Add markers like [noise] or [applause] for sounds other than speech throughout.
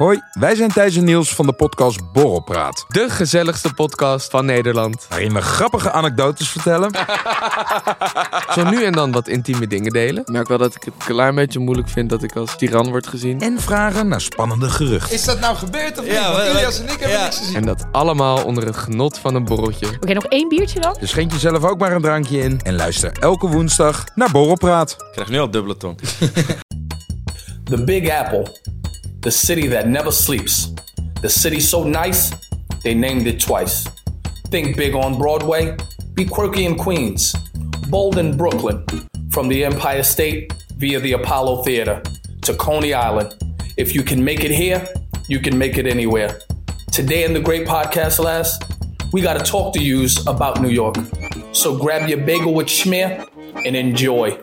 Hoi, wij zijn Thijs en Niels van de podcast Borrelpraat. De gezelligste podcast van Nederland. Waarin we grappige anekdotes vertellen. [laughs] Zo nu en dan wat intieme dingen delen. Ik merk wel dat ik het een klein beetje moeilijk vind dat ik als tiran word gezien. En vragen naar spannende geruchten. Is dat nou gebeurd of niet? Ja, Want Ilias en ik hebben ja. niks gezien. En dat allemaal onder het genot van een borreltje. Oké, nog één biertje dan? Dus schenk jezelf ook maar een drankje in. En luister elke woensdag naar Borrelpraat. Ik krijg nu al dubbele tong. [laughs] The Big Apple, the city that never sleeps. The city so nice, they named it twice. Think big on Broadway, be quirky in Queens. Bold in Brooklyn, from the Empire State via the Apollo Theater to Coney Island. If you can make it here, you can make it anywhere. Today in the Great Podcast Last, we got to talk to yous about New York. So grab your bagel with schmear and enjoy.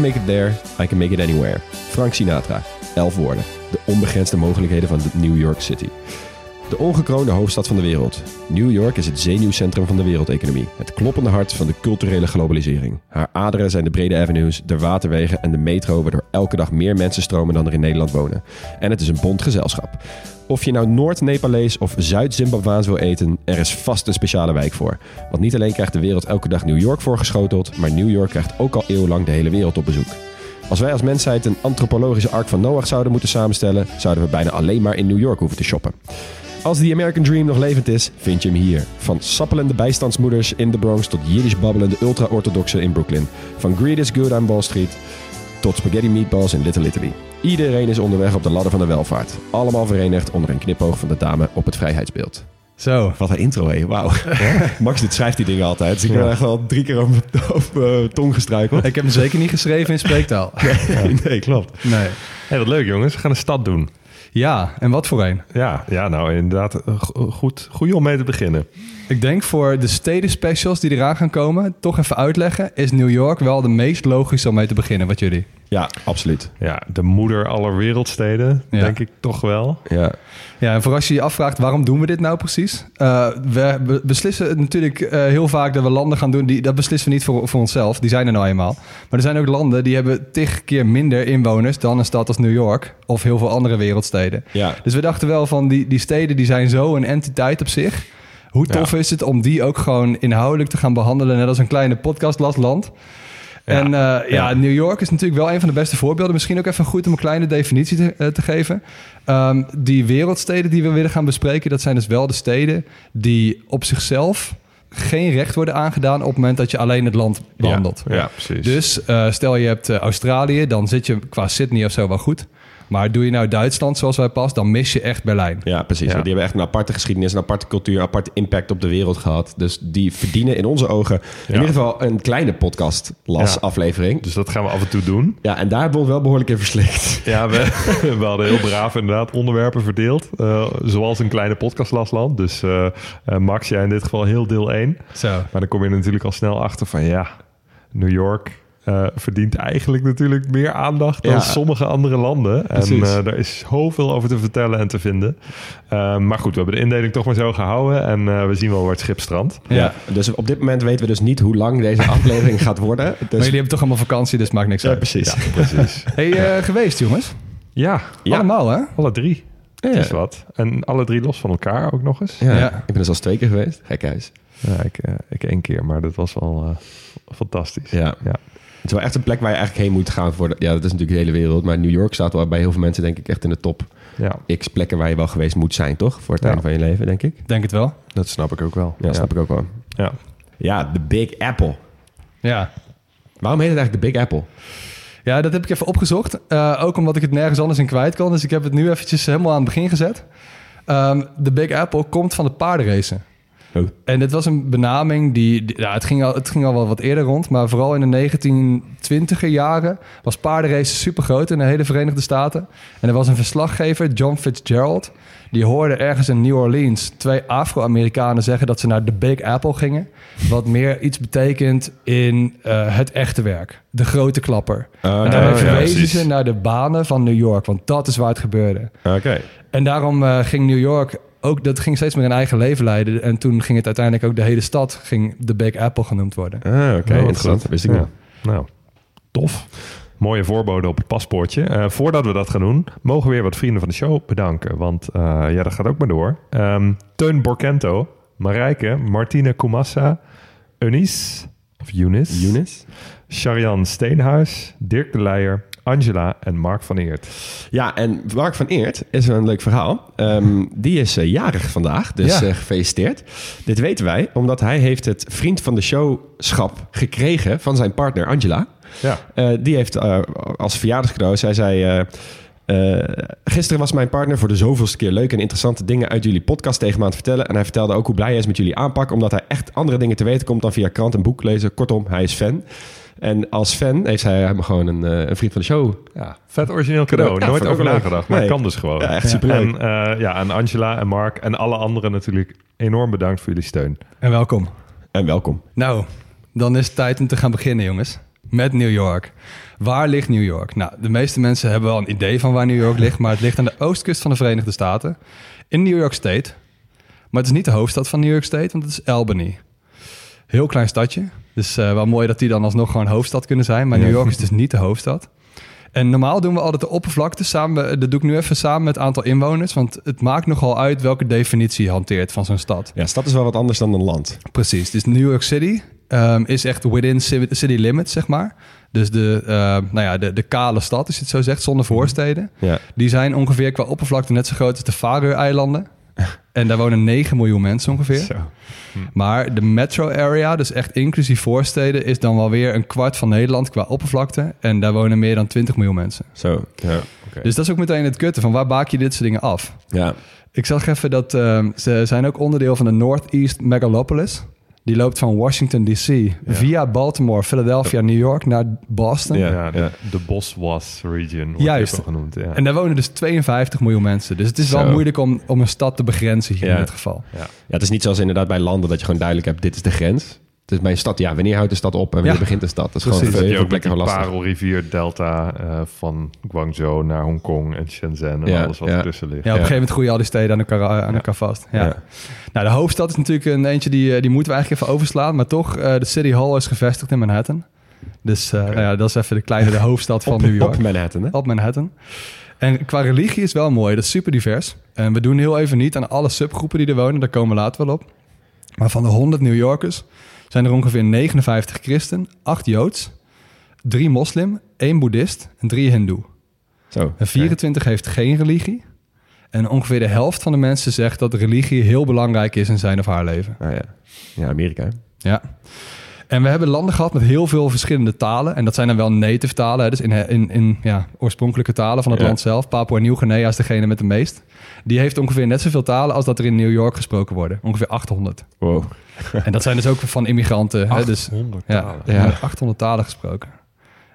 Can make it there, I can make it anywhere. Frank Sinatra. Elf woorden. De onbegrensde mogelijkheden van New York City. De ongekroonde hoofdstad van de wereld. New York is het zenuwcentrum van de wereldeconomie. Het kloppende hart van de culturele globalisering. Haar aderen zijn de brede avenues, de waterwegen en de metro... waardoor elke dag meer mensen stromen dan er in Nederland wonen. En het is een bond gezelschap. Of je nou Noord-Nepalees of Zuid-Zimbabwaans wil eten, er is vast een speciale wijk voor. Want niet alleen krijgt de wereld elke dag New York voorgeschoteld... maar New York krijgt ook al eeuwenlang de hele wereld op bezoek. Als wij als mensheid een antropologische ark van Noach zouden moeten samenstellen, zouden we bijna alleen maar in New York hoeven te shoppen. Als die American Dream nog levend is, vind je hem hier. Van sappelende bijstandsmoeders in de Bronx tot Jiddisch babbelende ultra-orthodoxen in Brooklyn. Van greed is good aan Wall Street tot spaghetti meatballs in Little Italy. Iedereen is onderweg op de ladder van de welvaart. Allemaal verenigd onder een knipoog van de dame op het vrijheidsbeeld. Zo. Wat een intro, hé. Wauw. [laughs] Max dit schrijft die dingen altijd. Dus ik ben echt wel drie keer over mijn tong gestruikeld. Ik heb hem zeker niet geschreven in spreektaal. [laughs] Nee, klopt. Nee. Hey, wat leuk jongens. We gaan een stad doen. Ja, en wat voor een? Ja, ja nou inderdaad. eh, go- Goed, goed om mee te beginnen. Ik denk voor de steden specials die eraan gaan komen, toch even uitleggen, is New York wel de meest logische om mee te beginnen. Wat jullie? Ja, absoluut. Ja, de moeder aller wereldsteden, Ja. denk ik toch wel. Ja. Ja, en voor als je je afvraagt waarom doen we dit nou precies? Eh, we be- beslissen natuurlijk eh, heel vaak dat we landen gaan doen. Die, dat beslissen we niet voor, voor onszelf. Die zijn er nou eenmaal. Maar er zijn ook landen die hebben tig keer minder inwoners dan een stad als New York of heel veel andere wereldsteden. Ja. Dus we dachten wel van die, die steden die zijn zo een entiteit op zich. Hoe tof is het om die ook gewoon inhoudelijk te gaan behandelen, net als een kleine podcastlasland. En eh, ja, ja. New York is natuurlijk wel een van de beste voorbeelden. Misschien ook even goed om een kleine definitie te, eh, te geven. Ehm, die wereldsteden die we willen gaan bespreken, dat zijn dus wel de steden die op zichzelf geen recht worden aangedaan op het moment dat je alleen het land behandelt. Ja, ja, precies. Dus eh, stel je hebt Australië, dan zit je qua Sydney of zo wel goed. Maar doe je nou Duitsland zoals wij pas, dan mis je echt Berlijn. Ja, precies. Ja. Die hebben echt een aparte geschiedenis, een aparte cultuur, een aparte impact op de wereld gehad. Dus die verdienen in onze ogen in ieder geval een kleine podcast las Ja. aflevering. Dus dat gaan we af en toe doen. Ja, en daar hebben we ons wel behoorlijk in verslikt. Ja, we, [laughs] we hadden heel braaf inderdaad onderwerpen verdeeld. eh, zoals een kleine podcastlasland. Dus eh, eh, Max, jij in dit geval heel deel 1. Zo. Maar dan kom je natuurlijk al snel achter van ja, New York eh, verdient eigenlijk natuurlijk meer aandacht dan Ja. sommige andere landen. En eh daar is zoveel over te vertellen en te vinden. Eh, maar goed, we hebben de indeling toch maar zo gehouden. En eh, we zien wel waar het schip strandt. Ja. Dus op dit moment weten we dus niet hoe lang deze [laughs] aflevering gaat worden. Maar Dus, jullie hebben toch allemaal vakantie, dus het maakt niks ja, uit. precies. Precies. [laughs] Hey, eh, geweest jongens? Ja, Ja. Allemaal hè? alle drie. Ja. Dat is wat. En alle drie los van elkaar ook nog eens. Ja, Ja. Ik ben dus al twee keer geweest. Gekhuis. Ja, ik, ik één keer, maar dat was wel eh, fantastisch. Ja. ja. Het is wel echt een plek waar je eigenlijk heen moet gaan voor de, Ja, dat is natuurlijk de hele wereld. Maar New York staat wel bij heel veel mensen denk ik echt in de top Ja, x plekken waar je wel geweest moet zijn, toch? Voor het Ja. einde van je leven, denk ik. Denk het wel. dat snap ik ook wel. Ja, snap ik ook wel. Ja. Ja, de Big Apple. Ja. Waarom heet het eigenlijk de Big Apple? Ja, dat heb ik even opgezocht. Eh, ook omdat ik het nergens anders in kwijt kan. Dus ik heb het nu eventjes helemaal aan het begin gezet. Ehm, de Big Apple komt van de paardenracen. Oh. En dit was een benaming die... die- Ja, het, ging al, het ging al wel wat eerder rond. Maar vooral in de 1920er jaren was paardenrace super groot in de hele Verenigde Staten. En er was een verslaggever, John Fitzgerald... Die hoorde ergens in New Orleans twee Afro-Amerikanen zeggen dat ze naar de Big Apple gingen. Wat meer iets betekent in eh, het echte werk. De grote klapper. Ah, en daarmee verwezen ze naar de banen van New York. Want dat is waar het gebeurde. Oké. En daarom eh, ging New York ook, dat ging steeds meer een eigen leven leiden. En toen ging het uiteindelijk ook de hele stad, ging de Big Apple genoemd worden. Ah, oké. wat Interessant. goed. Wist ik Ja. niet. Nou, tof. Mooie voorbode op het paspoortje. Eh, voordat we dat gaan doen, mogen we weer wat vrienden van de show bedanken. Want eh, ja, dat gaat ook maar door. Ehm, Teun Borkento, Marijke, Martine Koumassa, Eunice, of Eunice, Eunice? Sharian Steenhuis, Dirk de Leijer, Angela en Mark van Eert. Ja, en Mark van Eert is een leuk verhaal. Ehm, die is eh, jarig vandaag, dus Ja. eh, gefeliciteerd. Dit weten wij, omdat hij heeft het vriend van de showschap gekregen van zijn partner Angela. Ja. Eh, die heeft als verjaardagscadeau, zij zei... gisteren was mijn partner voor de zoveelste keer leuke en interessante dingen uit jullie podcast tegen me aan het vertellen. En hij vertelde ook hoe blij hij is met jullie aanpak, omdat hij echt andere dingen te weten komt dan via krant en boek lezen. Kortom, hij is fan. En als fan heeft hij hem gewoon een, eh, een vriend van de show. Ja, vet origineel cadeau. Ja, Nooit over nagedacht, maar Nee. kan dus gewoon. Ja, echt superleuk. En, eh, ja, aan Angela en Mark en alle anderen natuurlijk enorm bedankt voor jullie steun. En welkom. En welkom. Nou, dan is het tijd om te gaan beginnen, jongens. Met New York. Waar ligt New York? Nou, de meeste mensen hebben wel een idee van waar New York ligt, maar het ligt aan de oostkust van de Verenigde Staten. In New York State. Maar het is niet de hoofdstad van New York State, want het is Albany. Heel klein stadje. Dus eh, wel mooi dat die dan alsnog gewoon hoofdstad kunnen zijn. Maar Ja. New York is dus niet de hoofdstad. En normaal doen we altijd de oppervlakte samen. Dat doe ik nu even samen met het aantal inwoners. Want het maakt nogal uit welke definitie je hanteert van zo'n stad. Ja, stad is wel wat anders dan een land. Precies. Dus New York City ehm, is echt within city, limits, zeg maar. Dus de, eh, nou ja, de, de kale stad, als je het zo zegt, zonder voorsteden. Ja. Die zijn ongeveer qua oppervlakte net zo groot als de Faroe-eilanden. En daar wonen 9 miljoen mensen ongeveer. Zo. Maar de metro area, dus echt inclusief voorsteden, is dan wel weer een kwart van Nederland qua oppervlakte. En daar wonen meer dan 20 miljoen mensen. Zo. Ja. Dus dat is ook meteen het kutte van waar baak je dit soort dingen af? ja. Ik zag even dat ehm, ze zijn ook onderdeel van de Northeast Megalopolis. Die loopt van Washington D.C. via Baltimore, Philadelphia, New York naar Boston. Ja. Ja, de, de Boswas region wordt Juist. ook genoemd. Ja. En daar wonen dus 52 miljoen mensen. Dus het is wel Zo. moeilijk om, om een stad te begrenzen hier Ja. in dit geval. Ja, het is niet zoals inderdaad bij landen dat je gewoon duidelijk hebt, dit is de grens. Het is bij een stad, ja, wanneer houdt de stad op en wanneer Ja. begint de stad? Dat is Precies. gewoon dat heel je veel ook gewoon lastig. parelrivier delta eh, van Guangzhou naar Hongkong en Shenzhen en Ja, alles wat ja. ertussen ligt. Ja, op een gegeven moment groeien al die steden aan elkaar, aan elkaar vast. Ja. Ja. Nou, de hoofdstad is natuurlijk een eentje die, eh, die moeten we eigenlijk even overslaan. Maar toch, eh, de City Hall is gevestigd in Manhattan. Dus eh, nou ja, dat is even de kleine de hoofdstad [laughs] van Op, New York. op Manhattan, hè? op Manhattan. En qua religie is wel mooi. Dat is super divers. En we doen heel even niet aan alle subgroepen die er wonen. Daar komen we later wel op. Maar van de 100 New Yorkers zijn er ongeveer 59 christen, 8 joods, 3 moslim, 1 boeddhist en 3 hindoe. Zo. En 24 heeft geen religie. En ongeveer de helft van de mensen zegt dat religie heel belangrijk is in zijn of haar leven. Ah, ja. ja, Amerika. Ja. En we hebben landen gehad met heel veel verschillende talen. En dat zijn dan wel native talen, hè, dus in, in, in ja, oorspronkelijke talen van het Ja. land zelf. Papua Nieuw-Guinea is degene met de meest. Die heeft ongeveer net zoveel talen als dat er in New York gesproken worden. Ongeveer 800. Wow. En dat zijn dus ook van immigranten. Hè, dus 800 ja, talen. Ja. worden 800 talen gesproken.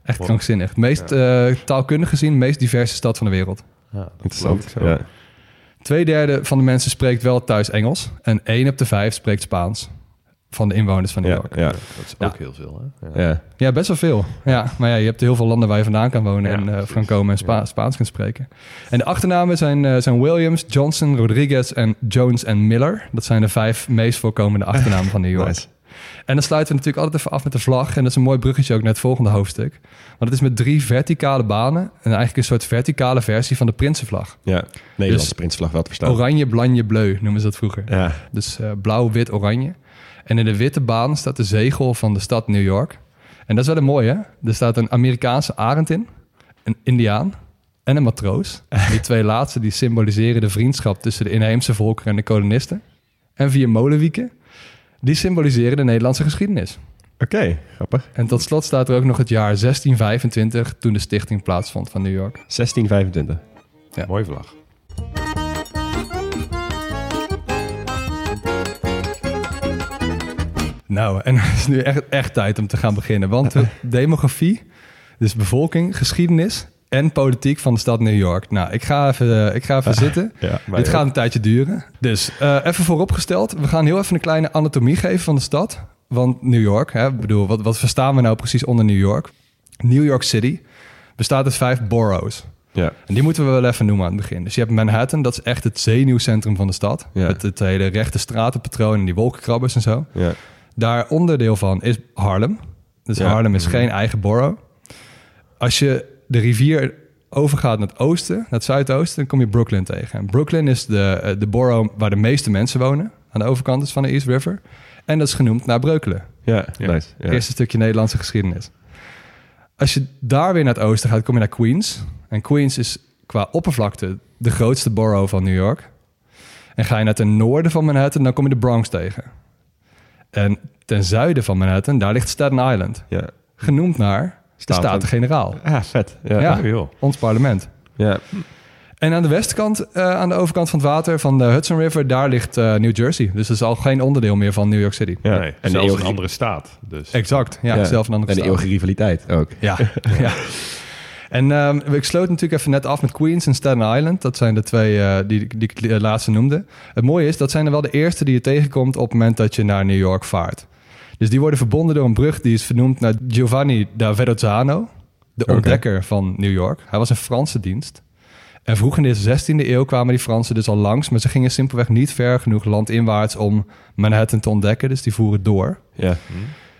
Echt Wow. krankzinnig. Het meest eh, taalkundig gezien, meest diverse stad van de wereld. Ja, Interessant. ik zo. Ja. Tweederde van de mensen spreekt wel thuis Engels. En één op de vijf spreekt Spaans. Van de inwoners van New York. ja, Dat is Ja. ook heel veel. Hè? Ja. ja. Ja, best wel veel. Ja, maar ja, je hebt heel veel landen waar je vandaan kan wonen Ja, en eh precies. van komen en Spa- Ja. Spaans kunt spreken. En de achternamen zijn, eh, zijn Williams, Johnson, Rodriguez en Jones en Miller. Dat zijn de vijf meest voorkomende achternamen van New [laughs] York. Nice. En dan sluiten we natuurlijk altijd even af met de vlag. En dat is een mooi bruggetje ook naar het volgende hoofdstuk. Want het is met drie verticale banen. En eigenlijk een soort verticale versie van de Prinsenvlag. Ja, Nederlandse Dus- prinsvlag wel te verstaan. Oranje, blanje, bleu noemen ze dat vroeger. Ja, Dus eh, blauw, wit, oranje. En in de witte baan staat de zegel van de stad New York. En dat is wel een mooie, hè? Er staat een Amerikaanse arend in, een indiaan en een matroos. Die twee [laughs] laatste die symboliseren de vriendschap tussen de inheemse volkeren en de kolonisten. En vier molenwieken, die symboliseren de Nederlandse geschiedenis. oké, grappig. En tot slot staat er ook nog het jaar 1625, toen de stichting plaatsvond van New York. 1625. Mooie vlag. Nou, en [laughs] het is nu echt, echt tijd om te gaan beginnen. Want de [laughs] demografie, dus bevolking, geschiedenis en politiek van de stad New York. Nou, ik ga even, eh, ik ga even [laughs] zitten. Ja, Dit gaat een tijdje duren. Dus eh, even vooropgesteld, we gaan heel even een kleine anatomie geven van de stad. Want New York, hè, bedoel, wat, wat verstaan we nou precies onder New York? New York City bestaat uit vijf boroughs. Ja. En die moeten we wel even noemen aan het begin. Dus je hebt Manhattan, dat is echt het zenuwcentrum van de stad. Ja. Met het hele rechte stratenpatroon en die wolkenkrabbers en zo. Ja. Daar onderdeel van is Harlem. Dus Ja. Harlem is geen eigen borough. Als je de rivier overgaat naar het oosten, naar het zuidoosten, dan kom je Brooklyn tegen. En Brooklyn is de, eh, de borough waar de meeste mensen wonen. Aan de overkant is van de East River. En dat is genoemd naar Breukelen. Ja, Ja. nice. Ja. Eerste stukje Nederlandse geschiedenis. Als je daar weer naar het oosten gaat, kom je naar Queens. En Queens is qua oppervlakte de grootste borough van New York. En ga je naar ten noorden van Manhattan, dan kom je de Bronx tegen. En ten zuiden van Manhattan, daar ligt Staten Island. Ja. Genoemd naar de Staten- Staten-Generaal. Ah, vet. Ja. Ja. Joh. Ons parlement. Ja. En aan de westkant, eh, aan de overkant van het water van de Hudson River, daar ligt eh, New Jersey. Dus dat is al geen onderdeel meer van New York City. Ja. Nee, En en de zelfs een andere staat. Dus. Exact, ja, Ja. zelf een andere En de staat. eeuwige rivaliteit ook. Ja, [laughs] ja. En ehm, ik sloot natuurlijk even net af met Queens en Staten Island. Dat zijn de twee eh, die, die ik de laatste noemde. Het mooie is, dat zijn er wel de eerste die je tegenkomt op het moment dat je naar New York vaart. Dus die worden verbonden door een brug die is vernoemd naar Giovanni da Verrazzano, de ontdekker van New York. Hij was een Franse dienst. En vroeg in de 16e eeuw kwamen die Fransen dus al langs, maar ze gingen simpelweg niet ver genoeg landinwaarts om Manhattan te ontdekken. Dus die voeren door. Ja.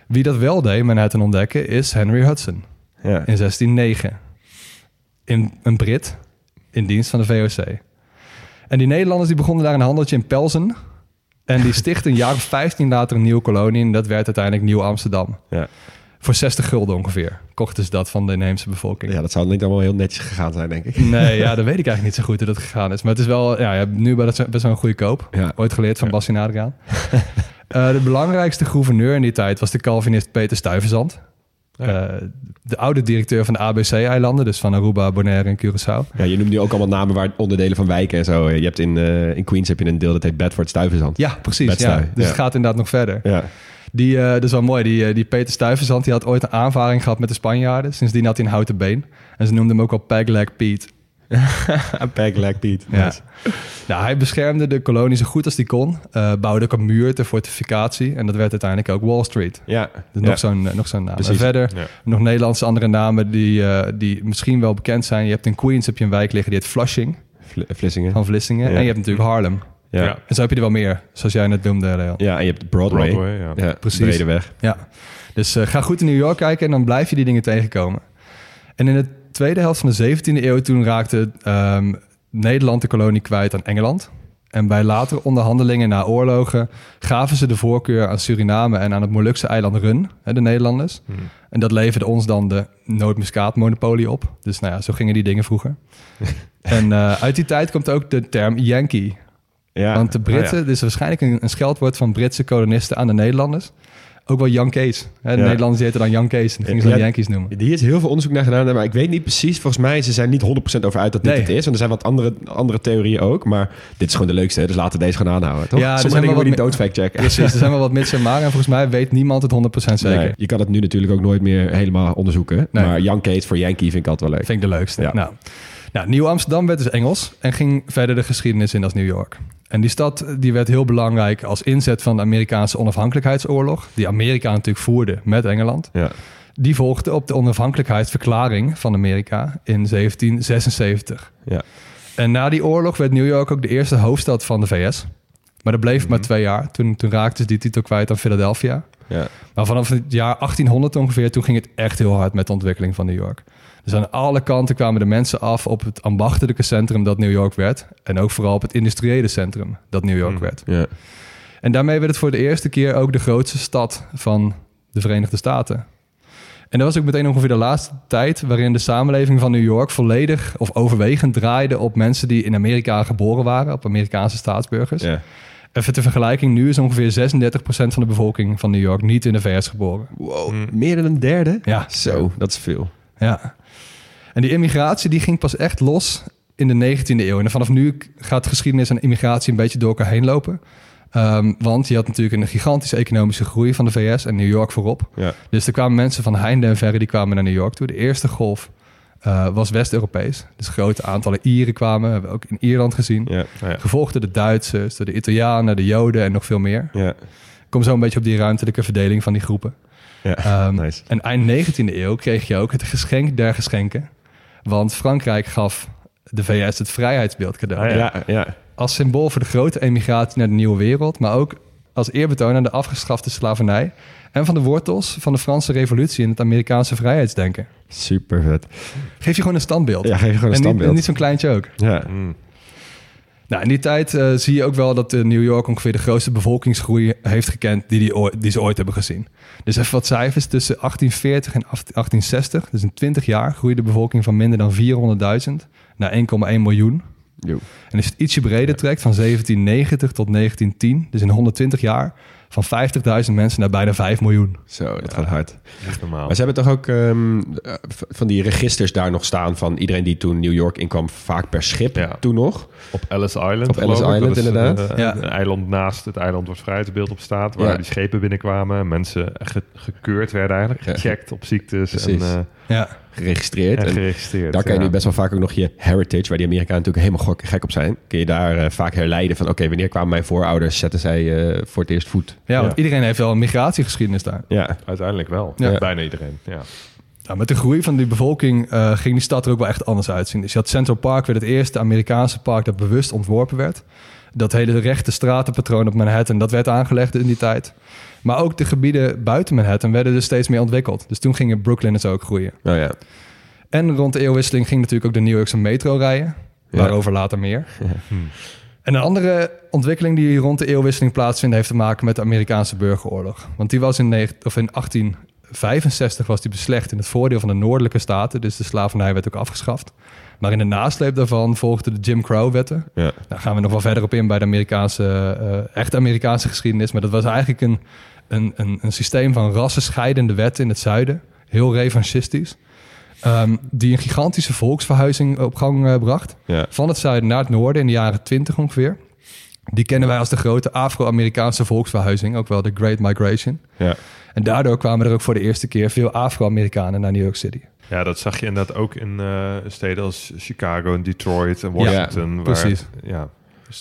Wie dat wel deed, Manhattan ontdekken, is Henry Hudson Ja. in 1609. In een Brit in dienst van de VOC. En die Nederlanders die begonnen daar een handeltje in Pelzen. En die stichtten een jaar of 15 later een nieuwe kolonie. En dat werd uiteindelijk Nieuw Amsterdam. Ja. Voor 60 gulden ongeveer. Kochten ze dat van de inheemse bevolking. ja, dat zou niet allemaal heel netjes gegaan zijn, denk ik. Nee, ja, [laughs] dat weet ik eigenlijk niet zo goed hoe dat gegaan is. Maar het is wel, ja, nu bij dat best wel een goede koop. Ja. Ooit geleerd van Bas en Adriaan. [laughs] Eh, de belangrijkste gouverneur in die tijd was de Calvinist Peter Stuyvesant. Ja. Eh, de oude directeur van de ABC-eilanden, dus van Aruba, Bonaire en Curaçao. Ja, je noemt nu ook allemaal namen waar onderdelen van wijken en zo. Je hebt in, eh, in Queens heb je een deel dat heet Bedford Stuyvesant. Ja, precies. Ja. Dus ja. het gaat inderdaad nog verder. Ja. Die, eh, dat is wel mooi. Die, die Peter Stuyvesant die had ooit een aanvaring gehad met de Spanjaarden. Sindsdien had hij een houten been. En ze noemden hem ook al Peg Leg Pete. Peg Leg Pete. Ja. Nice. Nou, hij beschermde de kolonie zo goed als hij kon. Eh, bouwde ook een muur ter fortificatie. En dat werd uiteindelijk ook Wall Street. Ja. Dus Ja. nog zo'n eh, nog zo'n naam. Precies. En verder Ja. nog Nederlandse andere namen die, eh, die misschien wel bekend zijn. Je hebt in Queens heb je een wijk liggen die heet Flushing Vl- Vlissingen. van Vlissingen. Ja. En je hebt natuurlijk Harlem. Ja. Ja. Ja. En zo heb je er wel meer, zoals jij net noemde, Leo. en je hebt Broadway. Broadway, ja. Ja, Precies. Brede weg. Ja, dus eh, ga goed in New York kijken en dan blijf je die dingen tegenkomen. En in de tweede helft van de 17e eeuw toen raakte ehm, Nederland de kolonie kwijt aan Engeland. En bij latere onderhandelingen na oorlogen gaven ze de voorkeur aan Suriname en aan het Molukse eiland Run, hè, de Nederlanders. En dat leverde ons dan de nootmuskaatmonopolie op. Dus nou ja, zo gingen die dingen vroeger. [laughs] en eh, uit die tijd komt ook de term Yankee. Ja. Want de Britten, dit is waarschijnlijk een, een scheldwoord van Britse kolonisten aan de Nederlanders. Ook wel Yankees. Hè, de Ja. Nederlanders die heten dan Yankees. En dan gingen ze dan. Yankees noemen. Hier is heel veel onderzoek naar gedaan, maar ik weet niet precies. Volgens mij, ze zijn niet 100% over uit dat dit Nee. het is. En er zijn wat andere, andere theorieën ook. Maar dit is gewoon de leukste, hè, dus laten we deze gaan aanhouden, toch? Ja, Sommige zijn dingen wat niet doodfact checken. [laughs] Precies, er zijn wel wat mits en maar. En volgens mij weet niemand het 100% zeker. Nee, je kan het nu natuurlijk ook nooit meer helemaal onderzoeken. Nee. Maar Yankees voor Yankee vind ik altijd wel leuk. Vind ik de leukste. Ja. Nou, nou, Nieuw-Amsterdam werd dus Engels en ging verder de geschiedenis in als New York. En die stad die werd heel belangrijk als inzet van de Amerikaanse onafhankelijkheidsoorlog. Die Amerika natuurlijk voerde met Engeland. Ja. Die volgde op de onafhankelijkheidsverklaring van Amerika in 1776. Ja. En na die oorlog werd New York ook de eerste hoofdstad van de VS. Maar dat bleef maar twee jaar. Toen, toen raakten ze die titel kwijt aan Philadelphia. Ja. Maar vanaf het jaar 1800 ongeveer, toen ging het echt heel hard met de ontwikkeling van New York. Dus aan alle kanten kwamen de mensen af op het ambachtelijke centrum dat New York werd. En ook vooral op het industriële centrum dat New York werd. Ja. En daarmee werd het voor de eerste keer ook de grootste stad van de Verenigde Staten. En dat was ook meteen ongeveer de laatste tijd waarin de samenleving van New York volledig of overwegend draaide op mensen die in Amerika geboren waren, op Amerikaanse staatsburgers. Ja. Even ter vergelijking, nu is ongeveer 36% van de bevolking van New York niet in de VS geboren. Wow, meer dan een derde? Ja. Zo, dat is veel. Ja. En die immigratie die ging pas echt los in de 19e eeuw. En vanaf nu gaat geschiedenis en immigratie een beetje door elkaar heen lopen. Ehm, want je had natuurlijk een gigantische economische groei van de VS en New York voorop. Ja. Dus er kwamen mensen van heinde en verre die kwamen naar New York toe. De eerste golf eh, was West-Europees. Dus grote aantallen Ieren kwamen. Hebben we ook in Ierland gezien. Ja. Ja. Gevolgd door de Duitsers, door de Italianen, de Joden en nog veel meer. Ja. Kom zo een beetje op die ruimtelijke verdeling van die groepen. Ja. Ehm, [laughs] Nice. En eind 19e eeuw kreeg je ook het geschenk der geschenken. Want Frankrijk gaf de VS het vrijheidsbeeld cadeau. Ah, ja. Ja. Ja. Als symbool voor de grote emigratie naar de nieuwe wereld, maar ook als eerbetoon aan de afgeschafte slavernij en van de wortels van de Franse revolutie en het Amerikaanse vrijheidsdenken. Super vet. Geef je gewoon een standbeeld. Ja, geef je gewoon een en niet, standbeeld. en niet zo'n kleintje ook. Ja. Mm. Nou, in die tijd eh, zie je ook wel dat eh, New York ongeveer de grootste bevolkingsgroei heeft gekend die, die, ooit- die ze ooit hebben gezien. Dus even wat cijfers. Tussen 1840 en 1860, dus in 20 jaar, groeide de bevolking van minder dan 400.000 naar 1,1 miljoen. Jo. En als je het ietsje breder trekt, van 1790 tot 1910, dus in 120 jaar, van 50.000 mensen naar bijna 5 miljoen. Zo, dat gaat hard. Echt normaal. Maar ze hebben toch ook ehm, eh, van die registers daar nog staan van iedereen die toen New York inkwam, vaak per schip Ja. toen nog. Op Ellis Island. Op Ellis. Island, Dat inderdaad. eh, Ja. Een eiland naast het eiland waar het vrijheidsbeeld op staat. Waar Ja. die schepen binnenkwamen. Mensen ge- gekeurd werden eigenlijk. Ja. Gecheckt op ziektes. En, eh, Ja, Geregistreerd. en En geregistreerd. daar kan je nu best wel vaak ook nog je heritage, waar die Amerikanen natuurlijk helemaal gek, gek op zijn. Kun je daar eh, vaak herleiden van, oké, wanneer kwamen mijn voorouders, zetten zij eh, voor het eerst voet? ja, want iedereen heeft wel een migratiegeschiedenis daar. Ja, Uiteindelijk wel. Ja. Bijna iedereen. Ja. Nou, met de groei van die bevolking eh, ging die stad er ook wel echt anders uitzien. Dus je had Central Park, werd het eerste Amerikaanse park dat bewust ontworpen werd. Dat hele rechte stratenpatroon op Manhattan, dat werd aangelegd in die tijd. Maar ook de gebieden buiten Manhattan werden dus steeds meer ontwikkeld. Dus toen gingen Brooklyn en zo ook groeien. nou ja. En rond de eeuwwisseling ging natuurlijk ook de New Yorkse metro rijden. Ja. Waarover later meer. [laughs] En een andere ontwikkeling die rond de eeuwwisseling plaatsvindt... heeft te maken met de Amerikaanse burgeroorlog. Want die was in, of in 1865 was die beslecht in het voordeel van de noordelijke staten. Dus de slavernij werd ook afgeschaft. Maar in de nasleep daarvan volgden de Jim Crow-wetten. Ja. Daar gaan we nog wel verder op in bij de Amerikaanse, eh echt Amerikaanse geschiedenis. Maar dat was eigenlijk een, een, een, een systeem van rassenscheidende wetten in het zuiden. Heel revanchistisch. Ehm, die een gigantische volksverhuizing op gang eh, bracht. Ja. Van het zuiden naar het noorden in de jaren 20 ongeveer. Die kennen wij als de grote Afro-Amerikaanse volksverhuizing. Ook wel de Great Migration. Ja. En daardoor kwamen er ook voor de eerste keer veel Afro-Amerikanen naar New York City. ja, dat zag je inderdaad ook in eh, steden als Chicago en Detroit en Washington. waar- precies. Ja,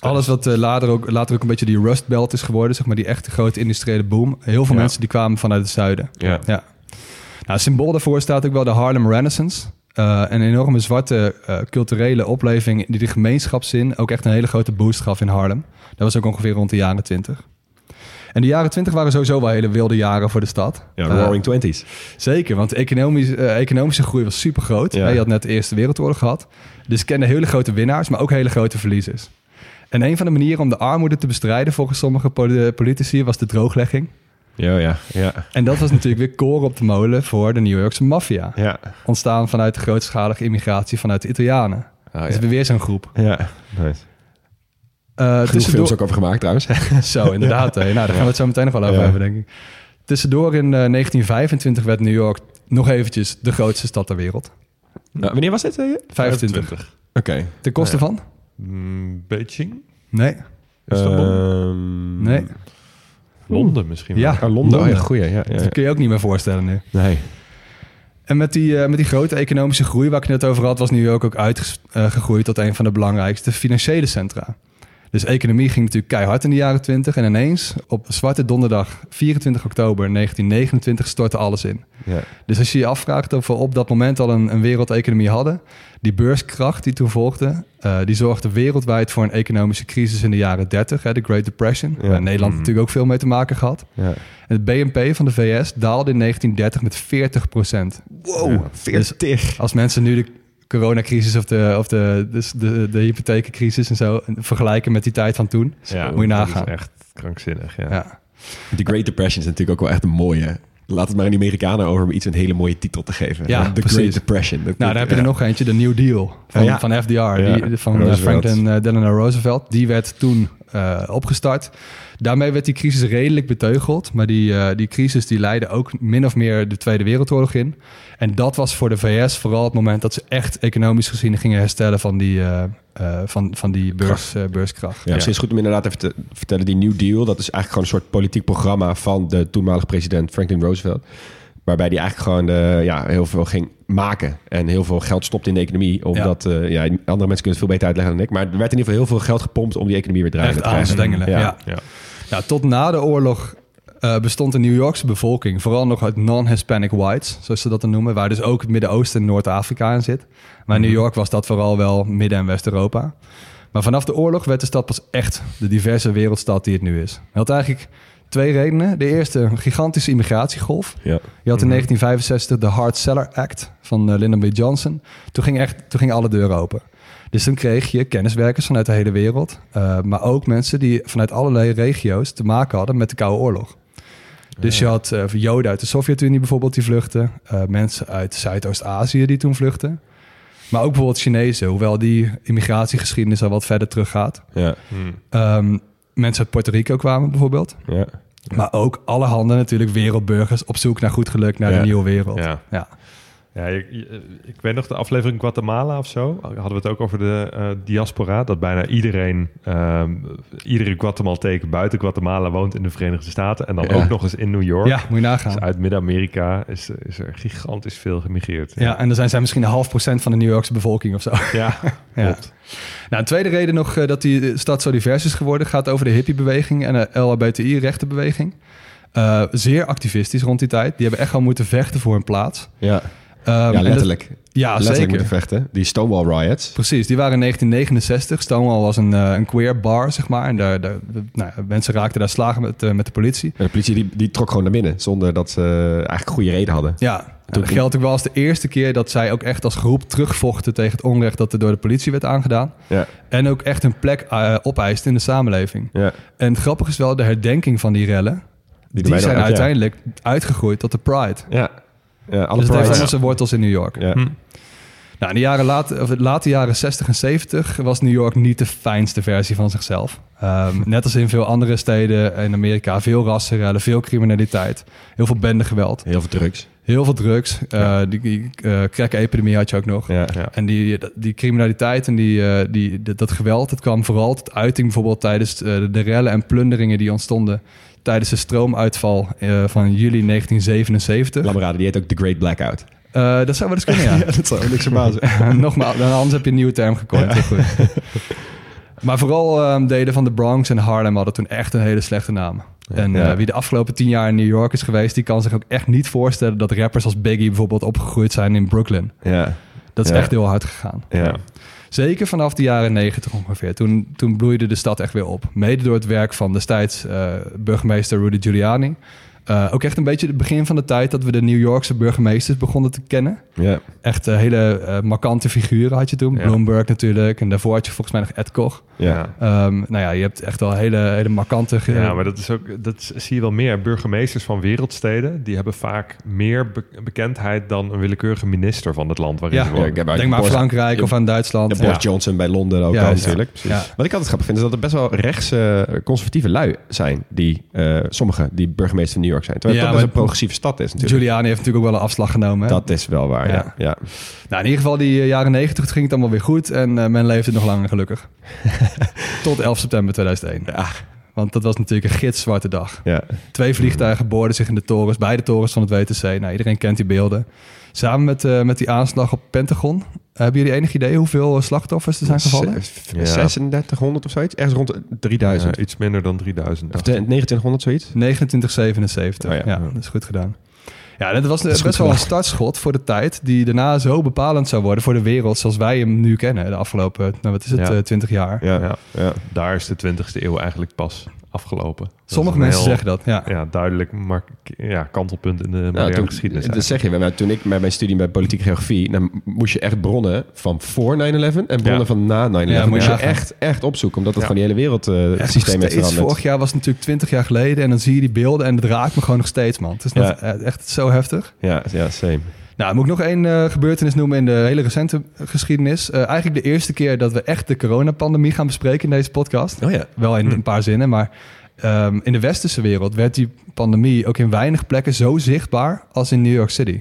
Alles wat eh, later, ook, later ook een beetje die Rust Belt is geworden, zeg maar die echte grote industriële boom. Heel veel Ja. mensen die kwamen vanuit het zuiden. Ja. Ja. Nou, symbool daarvoor staat ook wel de Harlem Renaissance. Eh, een enorme zwarte eh, culturele opleving die de gemeenschapszin ook echt een hele grote boost gaf in Harlem. Dat was ook ongeveer rond de jaren 20. En de jaren 20 waren sowieso wel hele wilde jaren voor de stad. Ja, Eh, Roaring Twenties. Zeker, want de economische, economische groei was super groot. Ja. Je had net de Eerste Wereldoorlog gehad. Dus kende hele grote winnaars, maar ook hele grote verliezers. En een van de manieren om de armoede te bestrijden volgens sommige poli- politici was de drooglegging. Ja, ja, ja. En dat was natuurlijk weer koren op de molen voor de New Yorkse maffia. Ja. Ontstaan vanuit de grootschalige immigratie vanuit de Italianen. Oh, Dus ja. weer weer zo'n groep. ja. Nice. Eh Genoeg tussendoor- films ook over gemaakt trouwens. [laughs] Zo, inderdaad. Nou, daar gaan we het zo meteen nog wel over Ja. hebben, denk ik. Tussendoor in eh, 1925 werd New York nog eventjes de grootste stad ter wereld. Nou, wanneer was dit? je? 25. Oké. Ten koste van? Mm, Beijing? Nee. Istanbul? Ehm, Nee. Londen misschien Ja. wel. Londen. Oh, ja, goeie. Ja, ja, Dat kun je ook niet meer voorstellen nu. Nee. En met die, eh, met die grote economische groei waar ik het net over had... was New York ook uitgegroeid tot een van de belangrijkste financiële centra. Dus economie ging natuurlijk keihard in de jaren 20. En ineens, op Zwarte Donderdag 24 oktober 1929, stortte alles in. Ja. Dus als je je afvraagt of we op dat moment al een, een wereldeconomie hadden... die beurskracht die toen volgde... eh, die zorgde wereldwijd voor een economische crisis in de jaren 30, hè, de Great Depression. Ja. Waar Nederland Mm. natuurlijk ook veel mee te maken gehad. ja. En het BNP van de VS daalde in 1930 met 40 procent. Wow, 40. Als mensen nu de coronacrisis of de, of de, dus de, de hypotheekcrisis en zo vergelijken met die tijd van toen. Ja, Moet je dat nagaan. is echt krankzinnig, ja. Ja. Die Great Depression is natuurlijk ook wel echt een mooie. Laat het maar aan die Amerikanen over om iets een hele mooie titel te geven. Ja, The precies. Great Depression. Dat- Nou, dan heb je ja. er nog eentje, de New Deal van, Ja. van FDR, Ja, die, van eh, Roosevelt. Franklin eh, Delano Roosevelt. Die werd toen uh, opgestart. Daarmee werd die crisis redelijk beteugeld. Maar die, uh, die crisis die leidde ook min of meer de Tweede Wereldoorlog in. En dat was voor de VS vooral het moment dat ze echt economisch gezien gingen herstellen van die, uh, van, van die beurs, beurskracht. Ja, misschien is goed om inderdaad even te vertellen. Die New Deal, dat is eigenlijk gewoon een soort politiek programma van de toenmalige president Franklin Roosevelt. Waarbij die eigenlijk gewoon uh, ja, heel veel ging maken. En heel veel geld stopt in de economie. Omdat ja. Uh, ja, andere mensen kunnen het veel beter uitleggen dan ik. Maar er werd in ieder geval heel veel geld gepompt om die economie weer draaien te krijgen. Ja. Ja. Ja. ja. tot na de oorlog uh, bestond de New Yorkse bevolking vooral nog uit non-Hispanic whites, zoals ze dat dan noemen. Waar dus ook het Midden-Oosten en Noord-Afrika in zit. Maar in New York was dat vooral wel Midden- en West-Europa. Maar vanaf de oorlog werd de stad pas echt de diverse wereldstad die het nu is. had eigenlijk Twee redenen. De eerste, een gigantische immigratiegolf. Ja. Je had in 1965 de Hard Seller Act van uh, Lyndon B. Johnson. Toen ging echt, toen gingen alle deuren open. Dus dan kreeg je kenniswerkers vanuit de hele wereld. Uh, maar ook mensen die vanuit allerlei regio's te maken hadden met de Koude Oorlog. Dus je had uh, Joden uit de Sovjet-Unie bijvoorbeeld die vluchten. mensen uit Zuidoost-Azië die toen vluchten. Maar ook bijvoorbeeld Chinezen, hoewel die immigratiegeschiedenis al wat verder teruggaat. Ja. Hmm. Um, mensen uit Puerto Rico kwamen bijvoorbeeld. Ja. Maar ook alle handen natuurlijk wereldburgers op zoek naar goed geluk, naar de nieuwe wereld. Ja. Ja. Ja, ik, ik, weet nog de aflevering Guatemala of zo. Hadden we het ook over de uh, diaspora. Dat bijna iedereen, um, iedere Guatemalteek buiten Guatemala woont in de Verenigde Staten. En dan ook nog eens in New York. Ja, moet je nagaan. Dus uit Midden-Amerika is, is er gigantisch veel gemigreerd. Ja, en dan zijn zij misschien een half procent van de New Yorkse bevolking of zo. Ja, [laughs] klopt. Nou, een tweede reden nog uh, dat die stad zo divers is geworden... gaat over de hippiebeweging en de LHBTI-rechtenbeweging. Uh, zeer activistisch rond die tijd. Die hebben echt gewoon moeten vechten voor hun plaats. Ja. Um, ja, letterlijk. ja, letterlijk zeker. moeten vechten. Die Stonewall Riots. Precies, die waren in 1969. Stonewall was een, uh, een queer bar, zeg maar. En daar, daar, nou, mensen raakten daar slagen met, uh, met de politie. En de politie die, die trok gewoon naar binnen, zonder dat ze eigenlijk goede reden hadden. Ja, dat geldt ook wel als de eerste keer dat zij ook echt als groep terugvochten tegen het onrecht dat er door de politie werd aangedaan. Ja. En ook echt een plek uh, opeisten in de samenleving. Ja. En het grappige is wel, de herdenking van die rellen, die, die zijn uiteindelijk uitgegroeid tot de Pride. Ja. Ja, alle dus het heeft zijn wortels in New York. Ja. Hm. Nou, in de jaren late, of late jaren 60 en 70 was New York niet de fijnste versie van zichzelf. Um, [laughs] net als in veel andere steden in Amerika. Veel rassenrellen, veel criminaliteit. Heel veel bendegeweld. Heel veel drugs. Heel veel drugs. Uh, die uh, crack-epidemie had je ook nog. En die, die criminaliteit en die, uh, die, dat geweld... dat kwam vooral tot uiting bijvoorbeeld tijdens de rellen en plunderingen die ontstonden tijdens de stroomuitval van juli 1977. Lamerade, die heet ook The Great Blackout. Uh, dat zou wel eens kunnen, ja. [laughs] ja dat zou niks verbazen. [laughs] Nogmaals, anders heb je een nieuwe term gekomen. Ja. maar vooral um, delen van de Bronx en Harlem hadden toen echt een hele slechte naam. En uh, wie de afgelopen tien jaar in New York is geweest... die kan zich ook echt niet voorstellen dat rappers als Biggie bijvoorbeeld opgegroeid zijn in Brooklyn. Ja. Dat is echt heel hard gegaan. Ja. Zeker vanaf de jaren negentig ongeveer. Toen, toen bloeide de stad echt weer op. Mede door het werk van destijds uh, burgemeester Rudy Giuliani. Uh, ook echt een beetje het begin van de tijd dat we de New Yorkse burgemeesters begonnen te kennen. Ja. Echt uh, hele uh, markante figuren had je toen. Bloomberg natuurlijk. En daarvoor had je volgens mij nog Ed Koch. Ja. Um, nou ja, je hebt echt wel hele, hele markante... Ja, maar dat is ook... Dat zie je wel meer. Burgemeesters van wereldsteden... die hebben vaak meer bekendheid... dan een willekeurige minister van het land waarin ja. ze wonen. Ja, Denk maar aan Frankrijk of aan Duitsland. Boris Johnson bij Londen ook al natuurlijk. Wat ik altijd grappig vind... is dat er best wel rechtse conservatieve lui zijn... die sommige die burgemeester van New York zijn. Terwijl het toch een progressieve stad is natuurlijk. Giuliani heeft natuurlijk ook wel een afslag genomen. Dat is wel waar, ja. ja. Nou, in ieder geval die uh, jaren negentig ging het allemaal weer goed. En uh, men leefde nog langer gelukkig. [laughs] Tot 11 september 2001. Ja. Want dat was natuurlijk een gitzwarte dag. Ja. Twee vliegtuigen boorden zich in de torens, beide torens van het WTC. Nou, iedereen kent die beelden. Samen met, uh, met die aanslag op Pentagon. Hebben jullie enig idee hoeveel slachtoffers er zijn gevallen? Ja. 3600 of zoiets? Ergens rond 3000. Ja, iets minder dan 3000. Of 2900 zoiets? 2977. Oh, ja. ja, dat is goed gedaan. Ja, dat was dat best wel een startschot voor de tijd die daarna zo bepalend zou worden voor de wereld zoals wij hem nu kennen de afgelopen, nou wat is het, ja. 20 jaar. Ja, ja, ja, daar is de 20e eeuw eigenlijk pas afgelopen. Sommige mensen zeggen dat, ja. Ja, duidelijk maar, ja, kantelpunt in de moderne nou, geschiedenis. Dat zeg je. Maar toen ik met mijn studie bij politieke geografie... dan moest je echt bronnen van voor 9-11 en bronnen van na 9-11. Ja, moest je echt, echt opzoeken, omdat het gewoon die hele wereld uh, systeem heeft veranderd. Vorig jaar was het natuurlijk 20 jaar geleden... en dan zie je die beelden en het raakt me gewoon nog steeds, man. Het is nog echt zo heftig. Ja, ja same. Nou, moet ik nog één uh, gebeurtenis noemen in de hele recente geschiedenis. Uh, eigenlijk de eerste keer dat we echt de coronapandemie gaan bespreken in deze podcast. Oh ja. Wel in een paar zinnen, maar um, in de westerse wereld werd die pandemie ook in weinig plekken zo zichtbaar als in New York City.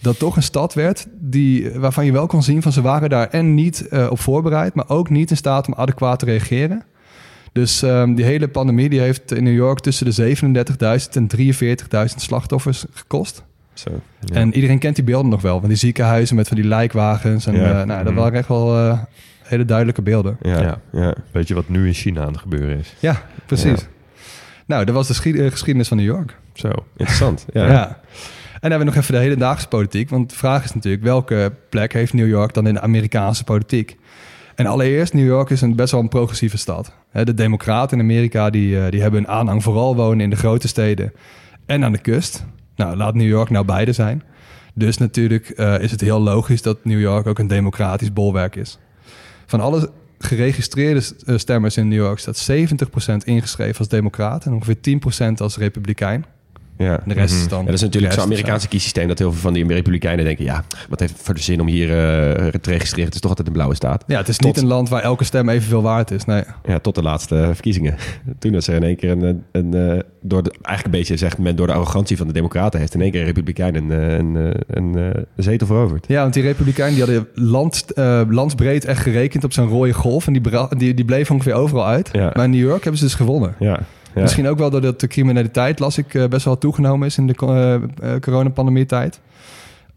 Dat toch een stad werd die, waarvan je wel kon zien van ze waren daar en niet uh, op voorbereid, maar ook niet in staat om adequaat te reageren. Dus um, die hele pandemie die heeft in New York tussen de 37.000 en 43.000 slachtoffers gekost. Zo, ja. En iedereen kent die beelden nog wel, van die ziekenhuizen met van die lijkwagens. En ja. uh, nou, dat mm. waren echt wel uh, hele duidelijke beelden. Ja, ja. Weet je wat nu in China aan het gebeuren is? Ja, precies. Nou, dat was de geschiedenis van New York. Zo, interessant. ja. ja. En dan hebben we nog even de hedendaagse politiek. Want de vraag is natuurlijk, welke plek heeft New York dan in de Amerikaanse politiek? En allereerst, New York is een best wel een progressieve stad. De democraten in Amerika die, eh, die hebben een aanhang vooral wonen in de grote steden en aan de kust. Nou, laat New York nou beide zijn. Dus natuurlijk uh, is het heel logisch dat New York ook een democratisch bolwerk is. Van alle geregistreerde eh, stemmers in New York staat 70% ingeschreven als democraat en ongeveer 10% als republikein. Ja. de rest is dan. Ja, dat is natuurlijk zo'n Amerikaanse kiessysteem dat heel veel van die Republikeinen denken: ja, wat heeft het voor de zin om hier uh, te registreren? Het is toch altijd een blauwe staat. Ja, het is niet een land waar elke stem evenveel waard is. Nee. Ja, tot de laatste verkiezingen. [laughs] Toen dat ze in één keer een, een, een door de, eigenlijk een beetje zegt men door de arrogantie van de Democraten heeft in één keer een Republikein een, een, een, een, zetel veroverd. Ja, want die Republikeinen die hadden land, uh, landsbreed echt gerekend op zo'n rode golf en die, die, die bleef ongeveer overal uit. Ja. Maar in New York hebben ze dus gewonnen. Ja. Ja. Misschien ook wel doordat de criminaliteit, las ik, uh, best wel toegenomen is in de uh, uh, coronapandemie tijd.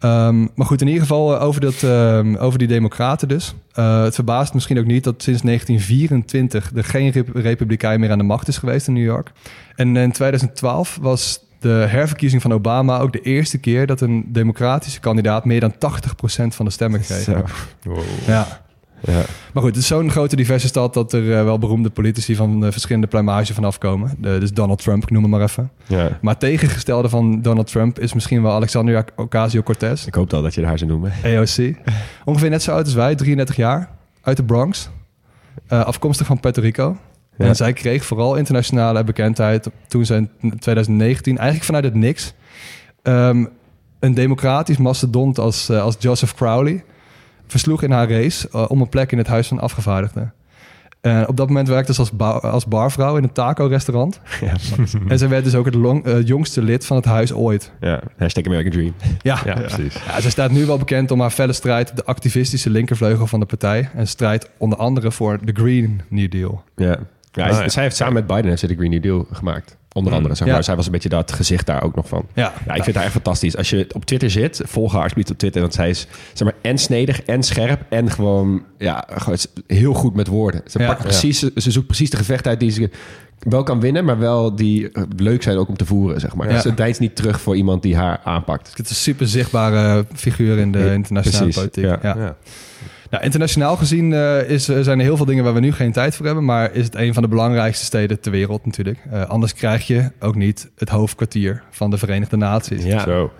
Um, maar goed, in ieder geval over, dat, um, over die democraten dus. het verbaast misschien ook niet dat sinds 1924 er geen rep republikein meer aan de macht is geweest in New York. En in 2012 was de herverkiezing van Obama ook de eerste keer dat een democratische kandidaat meer dan 80% van de stemmen kreeg. Wow. Ja. Ja. Maar goed, het is zo'n grote diverse stad dat er uh, wel beroemde politici van uh, verschillende pluimage vanaf komen. De, dus Donald Trump, ik noem hem maar even. Ja. Maar tegengestelde van Donald Trump is misschien wel Alexandria Ocasio-Cortez. Ik hoop al dat je haar zou noemen. AOC. Ongeveer net zo oud als wij, 33 jaar, uit de Bronx. Uh, afkomstig van Puerto Rico. Ja. En zij kreeg vooral internationale bekendheid toen ze in 2019, eigenlijk vanuit het niks, um, een democratisch mastodont als, als Joseph Crowley versloeg in haar race uh, om een plek in het Huis van Afgevaardigden. Op dat moment werkte ze als, als barvrouw in een taco-restaurant. [laughs] Ja, [laughs] en ze werd dus ook het long, uh, jongste lid van het huis ooit. Ja, hashtag American Dream. Ja, ja, precies. Ja, ze staat nu wel bekend om haar felle strijd op de activistische linkervleugel van de partij. En strijdt onder andere voor de Green New Deal. Ja, ja, oh, ja. zij heeft samen met Biden heeft ze de Green New Deal gemaakt. Onder andere, zeg maar. Ja. Zij was een beetje dat gezicht daar ook nog van. Ja, ja ik vind haar echt fantastisch. Als je op Twitter zit, volg haar alsjeblieft op Twitter. Want zij is zeg maar, en snedig en scherp. En gewoon, ja, gewoon heel goed met woorden. Ze, pakt precies, ze, ze zoekt precies de gevecht uit die ze wel kan winnen, maar wel die leuk zijn ook om te voeren, zeg maar. Ja. Dus ze deinst niet terug voor iemand die haar aanpakt. Het is een super zichtbare figuur in de internationale Precies, politiek. Ja. Ja. Nou, internationaal gezien uh, is, zijn er heel veel dingen waar we nu geen tijd voor hebben. Maar is het een van de belangrijkste steden ter wereld natuurlijk. Uh, anders krijg je ook niet het hoofdkwartier van de Verenigde Naties. Ja. Zo.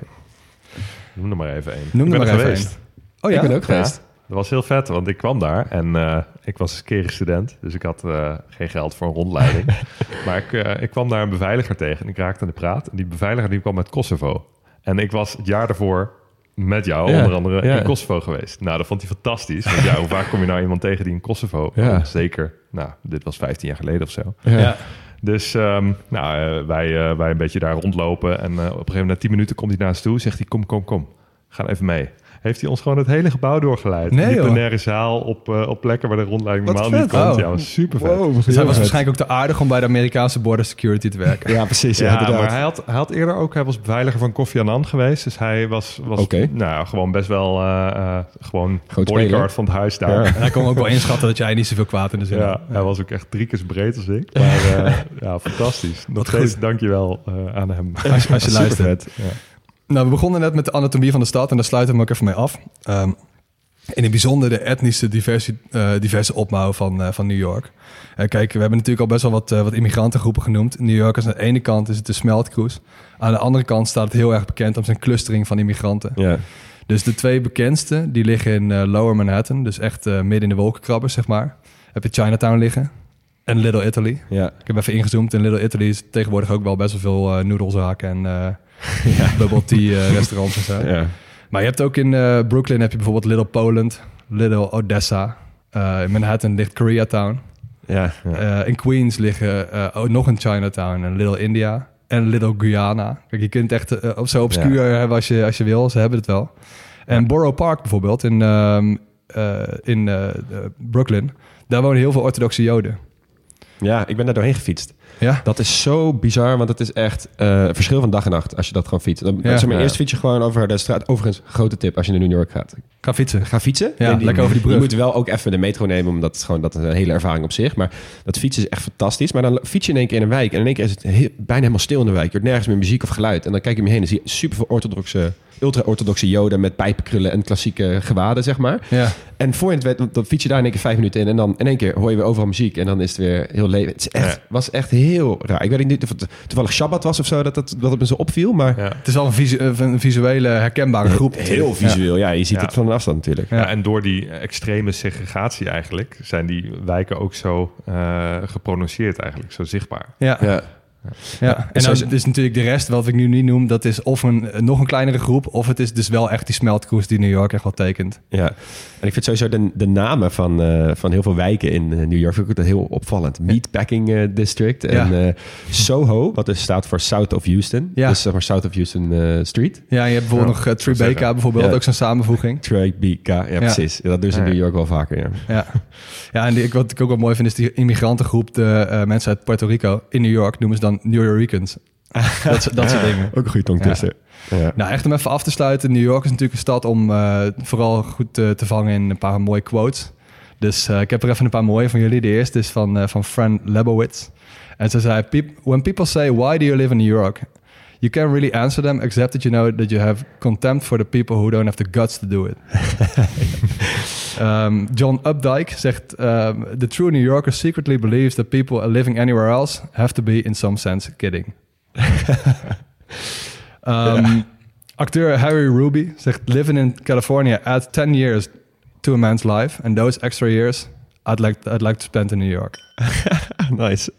Noem er maar even één. Noem er maar even geweest. Een. Oh ja? Ik ben ook geweest. Ja, dat was heel vet, want ik kwam daar en uh, ik was een student. Dus ik had geen geld voor een rondleiding. [laughs] maar ik, ik kwam daar een beveiliger tegen en ik raakte aan de praat. En die beveiliger die kwam uit Kosovo. En ik was het jaar daarvoor met jou Ja, onder andere ja. in Kosovo geweest. Nou, dat vond hij fantastisch. Want ja, hoe vaak kom je nou iemand tegen die in Kosovo... Ja. Oh, zeker, nou, dit was 15 jaar geleden of zo. Ja. Dus ehm, nou, uh, wij, uh, wij een beetje daar rondlopen. En uh, op een gegeven moment, na 10 minuten, komt hij naar ons toe. Zegt hij, kom, kom, kom. Ga even mee. Heeft hij ons gewoon het hele gebouw doorgeleid. Nee, die plenaire zaal op, uh, op plekken waar de rondleiding normaal niet komt. Oh. Ja, was super vet. Wow, Dus hij was vet. waarschijnlijk ook te aardig om bij de Amerikaanse border security te werken. [laughs] Ja, precies. Ja, maar hij had, hij had eerder ook, hij was beveiliger van Kofi Annan geweest. Dus hij was, was nou, gewoon best wel uh, uh, gewoon Groot bodyguard speler. van het huis daar. Ja. En hij kon ook wel inschatten dat jij niet zoveel kwaad in de zin Ja, had. hij was ook echt drie keer zo breed als ik. Maar uh, ja, fantastisch. Nog steeds dankjewel uh, aan hem. Als, je- als je [laughs] Super luistert. vet. Ja. Nou, we begonnen net met de anatomie van de stad en daar sluiten we ook even mee af. Ehm, in het bijzonder de etnische diverse, eh, diverse opbouw van, eh, van New York. Eh, kijk, we hebben natuurlijk al best wel wat, wat immigrantengroepen genoemd. New York is aan de ene kant is het de smeltkroes. Aan de andere kant staat het heel erg bekend om zijn clustering van immigranten. Dus de twee bekendste, die liggen in Lower Manhattan. Dus echt midden in de wolkenkrabbers, zeg maar. Heb je Chinatown liggen en Little Italy. Ik heb even ingezoomd. In Little Italy is tegenwoordig ook wel best wel veel noedelzaken en eh bubble tea eh, restaurants en zo. Ja. Maar je hebt ook in uh, Brooklyn heb je bijvoorbeeld Little Poland, Little Odessa. Uh, in Manhattan ligt Koreatown. Ja, ja. in Queens liggen ook nog een Chinatown en Little India en Little Guyana. Kijk, je kunt echt uh, zo obscuur hebben als je, als je wil. Ze hebben het wel. En Borough Park bijvoorbeeld in, uh, in Brooklyn. Daar wonen heel veel orthodoxe joden. Ja, ik ben daar doorheen gefietst. Ja? Dat is zo bizar, want het is echt uh, verschil van dag en nacht als je dat gewoon fietst. Dan, ja, zeg maar, Eerst fiets je gewoon over de straat. Overigens, grote tip als je naar New York gaat. Ga fietsen. Ga fietsen. Ja, die, lekker over die brug. Je moet wel ook even de metro nemen, omdat het gewoon dat is een hele ervaring op zich. Maar dat fietsen is echt fantastisch. Maar dan fiets je in één keer in een wijk en in één keer is het heel, bijna helemaal stil in de wijk. Je hoort nergens meer muziek of geluid. En dan kijk je om je heen en zie je super veel orthodoxe ultra-orthodoxe joden met pijpenkrullen en klassieke gewaden, zeg maar. Ja. En voor je het weet, dan fiets je daar in één keer vijf minuten in en dan in één keer hoor je weer overal muziek en dan is het weer heel leven. Het is echt, was echt heel raar. Ik weet niet of het toevallig Shabbat was of zo, dat het, dat het me zo opviel, maar... Ja. Het is al een, visu een, visuele herkenbare groep. Heel visueel, ja. Je ziet het van een afstand natuurlijk. Ja. en door die extreme segregatie eigenlijk zijn die wijken ook zo uh, geprononceerd eigenlijk, zo zichtbaar. Ja. Ja. Ja, en dan is natuurlijk de rest, wat ik nu niet noem, dat is of een nog een kleinere groep, of het is dus wel echt die smeltkoers die New York echt wel tekent. Ja, en ik vind sowieso de, de namen van, uh, van heel veel wijken in uh, New York vind ik heel opvallend. Meatpacking uh, District en Soho, wat dus staat voor South of Houston. Ja. Dus zeg maar South of Houston Street. Ja, je hebt bijvoorbeeld nog Tribeca bijvoorbeeld, ook zo'n samenvoeging. Tribeca, ja, precies. Dat doen ze in New York wel vaker, ja. Ja, ja en die, wat ik ook wel mooi vind is die immigrantengroep, de mensen uit Puerto Rico in New York noemen ze dan New Yorkers. dat, dat soort [laughs] dingen. Ook een goede. Ja. Nou, echt om even af te sluiten. New York is natuurlijk een stad om uh, vooral goed te, te, vangen in een paar mooie quotes. Dus uh, ik heb er even een paar mooie van jullie. De eerste is van, uh, van Fran Lebowitz. En ze zei, when people say, why do you live in New York? You can't really answer them, except that you know that you have contempt for the people who don't have the guts to do it. [laughs] um, John Updike zegt, um, the true New Yorker secretly believes that people living anywhere else have to be in some sense kidding. um. [laughs] Acteur Harry Ruby zegt: Living in California adds 10 years to a man's life, and those extra years I'd like, I'd like to spend in New York. [laughs] nice. [laughs]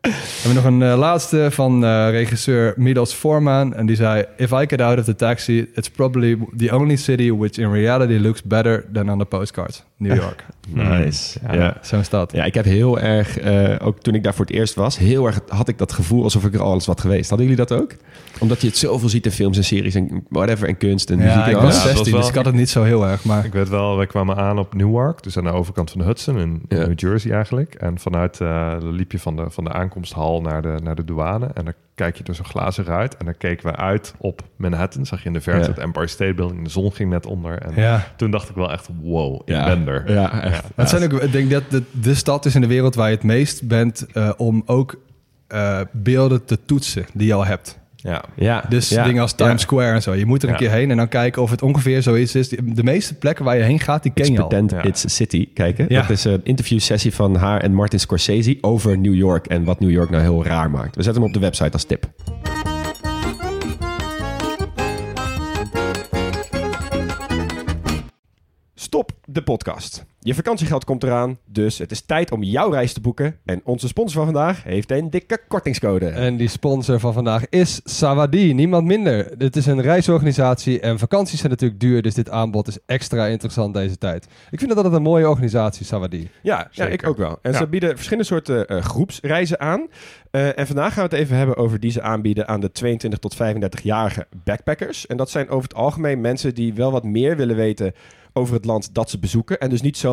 We hebben nog een uh, laatste van uh, regisseur Milos Forman. En die zei... If I get out of the taxi, it's probably the only city... which in reality looks better than on the postcards. New [laughs] York. nice. Ja, ja. Zo'n stad. Ja, ik heb heel erg... Uh, ook toen ik daar voor het eerst was... heel erg had ik dat gevoel alsof ik er alles wat geweest. Hadden jullie dat ook? Omdat je het zoveel ziet in films en series en whatever... en kunst en ja, muziek en ik was 16, wel, dus ik had het niet zo heel erg. Maar... Ik weet wel, wij kwamen aan op Newark. Dus aan de overkant van de Hudson in New Jersey eigenlijk. En vanuit uh, liep je van de, van de aankomsthal naar de, naar de douane. En dan kijk je door zo'n glazen ruit. En dan keken we uit op Manhattan. Zag je in de verte ja. het Empire State Building. De zon ging net onder. En ja. toen dacht ik wel echt, wow, ik ja. ben er. Ja, echt. Ja. Het zijn ook, ik denk dat de, de stad is in de wereld waar je het meest bent... Uh, om ook uh, beelden te toetsen die je al hebt. Ja. Ja, dus ja. dingen als Times ja. Square en zo. Je moet er een Ja. keer heen en dan kijken of het ongeveer zoiets is. De meeste plekken waar je heen gaat, die ken It's je al. Pretend Ja. It's a City kijken. Ja. Dat is een interviewsessie van haar en Martin Scorsese over New York en wat New York nou heel raar maakt. We zetten hem op de website als tip. Stop de podcast. Je vakantiegeld komt eraan, dus het is tijd om jouw reis te boeken. En onze sponsor van vandaag heeft een dikke kortingscode. En die sponsor van vandaag is Sawadi, niemand minder. Dit is een reisorganisatie en vakanties zijn natuurlijk duur, dus dit aanbod is extra interessant deze tijd. Ik vind dat altijd een mooie organisatie, Sawadi. Ja, ja ik ook wel. En Ja. ze bieden verschillende soorten eh, groepsreizen aan. Eh, en vandaag gaan we het even hebben over die ze aanbieden aan de 22 tot 35-jarige backpackers. En dat zijn over het algemeen mensen die wel wat meer willen weten over het land dat ze bezoeken. En dus niet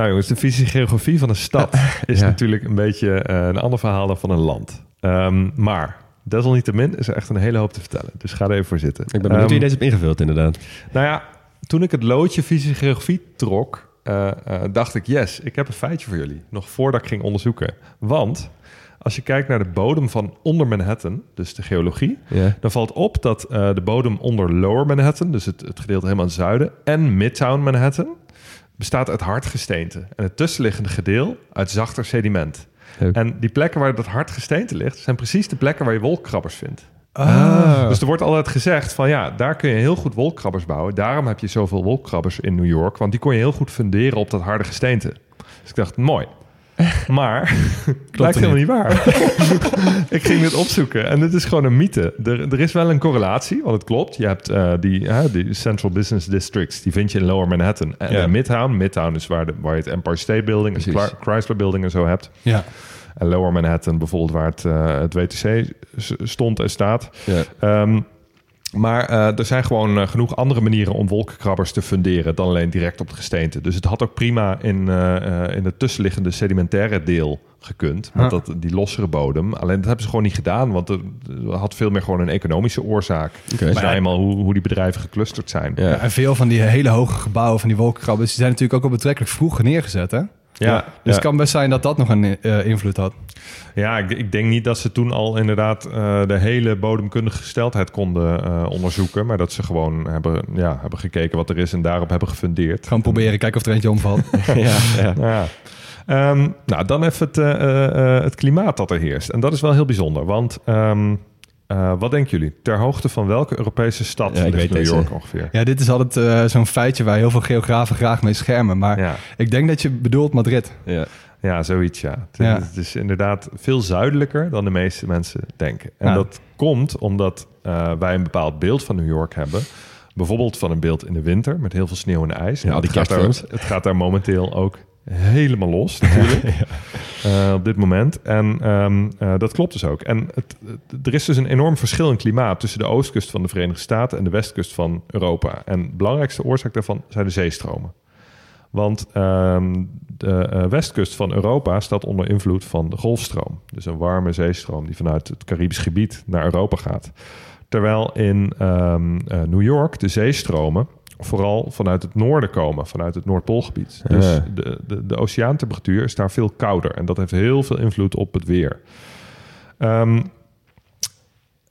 Nou jongens, de fysische geografie van een stad [laughs] is Ja. natuurlijk een beetje eh, een ander verhaal dan van een land. Ehm, maar desalniettemin is er echt een hele hoop te vertellen. Dus ga er even voor zitten. Ik ben benieuwd hoe Ehm, je deze hebt ingevuld, inderdaad. Nou ja, toen ik het loodje fysische geografie trok, eh, eh, dacht ik, yes, ik heb een feitje voor jullie. Nog voordat ik ging onderzoeken. Want als je kijkt naar de bodem van onder Manhattan, dus de geologie, dan valt op dat de bodem onder Lower Manhattan, dus het, het gedeelte helemaal in het zuiden, en Midtown Manhattan, bestaat uit hard gesteente. En het tussenliggende gedeelte uit zachter sediment. Leuk. En die plekken waar dat hard gesteente ligt, zijn precies de plekken waar je wolkkrabbers vindt. Ah. Dus er wordt altijd gezegd van ja, daar kun je heel goed wolkkrabbers bouwen. Daarom heb je zoveel wolkkrabbers in New York, want die kon je heel goed funderen op dat harde gesteente. Dus ik dacht, mooi. [laughs] Maar blijkt helemaal niet waar. [laughs] ik ging dit opzoeken en dit is gewoon een mythe. Er, er is wel een correlatie, want het klopt. Je hebt eh, die, die Central Business Districts, die vind je in Lower Manhattan. En Ja. Midtown, Midtown is waar, de, waar je het Empire State Building, Precies. Chry- Chrysler Building en zo hebt. Ja. En Lower Manhattan bijvoorbeeld, waar het, eh, het WTC stond en staat. Ja. Ehm, maar eh, er zijn gewoon eh, genoeg andere manieren om wolkenkrabbers te funderen dan alleen direct op het gesteente. Dus het had ook prima in, eh, eh, in het tussenliggende sedimentaire deel gekund. Met dat, die lossere bodem. Alleen dat hebben ze gewoon niet gedaan, want er, er had veel meer gewoon een economische oorzaak. Nou eenmaal hoe, hoe die bedrijven geclusterd zijn. Ja. Ja, en veel van die hele hoge gebouwen, van die wolkenkrabbers, die zijn natuurlijk ook al betrekkelijk vroeg neergezet. Hè? Ja, Dus ja. het kan best zijn dat dat nog een eh, invloed had. Ja, ik, ik denk niet dat ze toen al inderdaad eh, de hele bodemkundige gesteldheid konden eh, onderzoeken. Maar dat ze gewoon hebben, ja, hebben gekeken wat er is en daarop hebben gefundeerd. Gewoon proberen, kijken of er eentje omvalt. [laughs] ja, ja. Ja. Ehm, nou, dan even het, eh, eh, eh, het klimaat dat er heerst. En dat is wel heel bijzonder. Want ehm, eh, wat denken jullie? Ter hoogte van welke Europese stad Ja, ik ligt weet New deze. York ongeveer? Ja, dit is altijd eh, zo'n feitje waar heel veel geografen graag mee schermen. Maar Ja. ik denk dat je bedoelt Madrid. ja. Ja, zoiets ja. Het, Ja. het is inderdaad veel zuidelijker dan de meeste mensen denken. En Ja. dat komt omdat eh, wij een bepaald beeld van New York hebben. Bijvoorbeeld van een beeld in de winter met heel veel sneeuw en ijs. Ja, al Nou, die het, gaat daar, het gaat daar momenteel ook helemaal los [laughs] natuurlijk. eh, op dit moment. En ehm, eh, dat klopt dus ook. En het, het- er is dus een enorm verschil in klimaat tussen de oostkust van de Verenigde Staten en de westkust van Europa. En de belangrijkste oorzaak daarvan zijn de zeestromen. Want ehm, de eh, westkust van Europa staat onder invloed van de golfstroom. Dus een warme zeestroom die vanuit het Caribisch gebied naar Europa gaat. Terwijl in ehm, eh, New York de zeestromen vooral vanuit het noorden komen, vanuit het Noordpoolgebied. Dus de, de, de oceaantemperatuur is daar veel kouder. En dat heeft heel veel invloed op het weer. Ehm,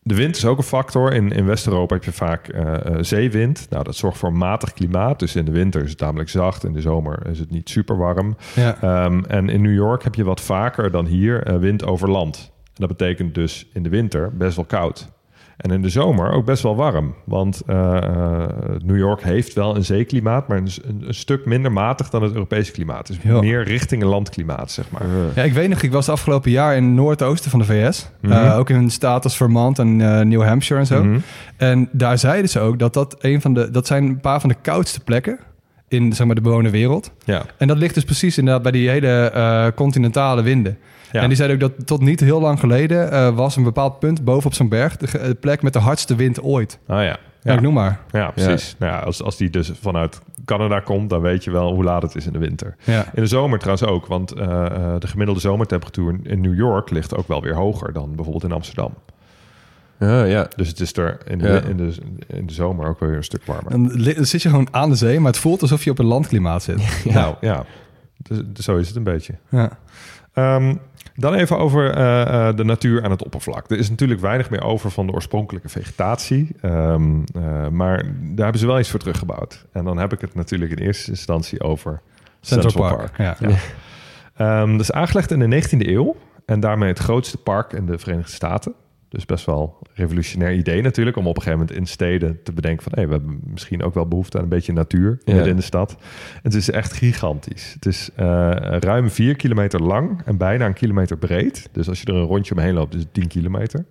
de wind is ook een factor. In, in West-Europa heb je vaak eh, eh, zeewind. Nou, dat zorgt voor een matig klimaat. Dus in de winter is het namelijk zacht. In de zomer is het niet super warm. Ja. Ehm, en in New York heb je wat vaker dan hier eh, wind over land. En dat betekent dus in de winter best wel koud. En in de zomer ook best wel warm. Want eh, eh, New York heeft wel een zeeklimaat, maar een, een, een stuk minder matig dan het Europese klimaat. Dus Ja. meer richting een landklimaat, zeg maar. Ja, ik weet nog, ik was afgelopen jaar in het noordoosten van de VS. Mhm. Eh, ook in staten als Vermont en eh, New Hampshire en zo. Mhm. En daar zeiden ze ook dat dat een van de... Dat zijn een paar van de koudste plekken in zeg maar, de bewoonde wereld. Ja. En dat ligt dus precies inderdaad bij die hele eh, continentale winden. Ja. En die zeiden ook dat tot niet heel lang geleden eh, was een bepaald punt bovenop zo'n berg de, de plek met de hardste wind ooit. Ah ja. Ja, ik noem maar. ja precies. Nou ja, als, als die dus vanuit Canada komt, dan weet je wel hoe laat het is in de winter. Ja. In de zomer trouwens ook, want eh, eh, de gemiddelde zomertemperatuur in New York ligt ook wel weer hoger dan bijvoorbeeld in Amsterdam. Ja, ja. Dus het is er in de, Ja. in de, in de zomer ook weer een stuk warmer. Dan li- dan zit je gewoon aan de zee, maar het voelt alsof je op een landklimaat zit. [laughs] Nou ja, dus, dus zo is het een beetje. Ja. Ehm, dan even over eh, eh, de natuur aan het oppervlak. Er is natuurlijk weinig meer over van de oorspronkelijke vegetatie. Ehm, eh, maar daar hebben ze wel iets voor teruggebouwd. En dan heb ik het natuurlijk in eerste instantie over Central, Park. Ja. Ja. Ehm, dat is aangelegd in de 19e eeuw. En daarmee het grootste park in de Verenigde Staten. Dus best wel een revolutionair idee natuurlijk... om op een gegeven moment in steden te bedenken van... hé, we hebben misschien ook wel behoefte aan een beetje natuur Ja. in de stad. Het is echt gigantisch. Het is eh, ruim vier kilometer lang en bijna een kilometer breed. Dus als je er een rondje omheen loopt, is het 10 kilometer.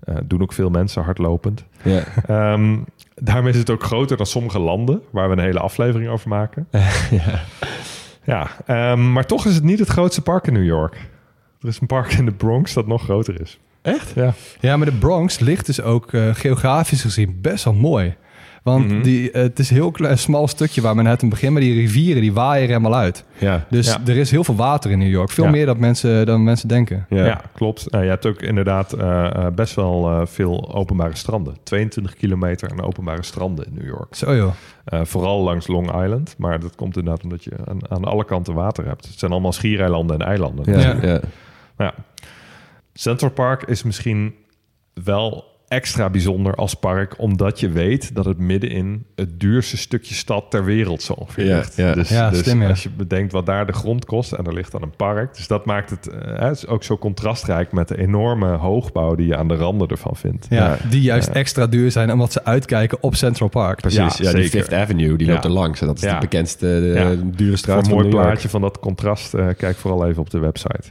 Eh, doen ook veel mensen hardlopend. Ja. Ehm, daarmee is het ook groter dan sommige landen... waar we een hele aflevering over maken. [laughs] ja. Ja, ehm, maar toch is het niet het grootste park in New York. Er is een park in de Bronx dat nog groter is. Echt? Ja. Ja, maar de Bronx ligt dus ook eh, geografisch gezien best wel mooi. Want Mhm. die, eh, het is een heel klein, smal stukje waar men in het begin... maar die rivieren die waaien er helemaal uit. Ja. Dus Ja. er is heel veel water in New York. Veel Ja. meer dan mensen, dan mensen denken. Ja. Ja, klopt. Nou, je hebt ook inderdaad eh, eh, best wel eh, veel openbare stranden. 22 kilometer aan openbare stranden in New York. Zo joh. Eh, vooral langs Long Island. Maar dat komt inderdaad omdat je aan, aan alle kanten water hebt. Het zijn allemaal schiereilanden en eilanden. Ja. Ja. Ja. Central Park is misschien wel extra bijzonder als park... omdat je weet dat het midden in het duurste stukje stad ter wereld zo ongeveer Ja, ligt. ja. Dus, Ja, dus als je bedenkt wat daar de grond kost... en er ligt dan een park. Dus dat maakt het, eh, het is ook zo contrastrijk... met de enorme hoogbouw die je aan de randen ervan vindt. Ja, Ja. Die juist extra duur zijn omdat ze uitkijken op Central Park. Precies. Ja, Ja, die. Fifth Avenue, die loopt er langs. En dat is Ja. de bekendste de, Ja. dure straat Voor een van mooi New York. plaatje van dat contrast, eh, kijk vooral even op de website.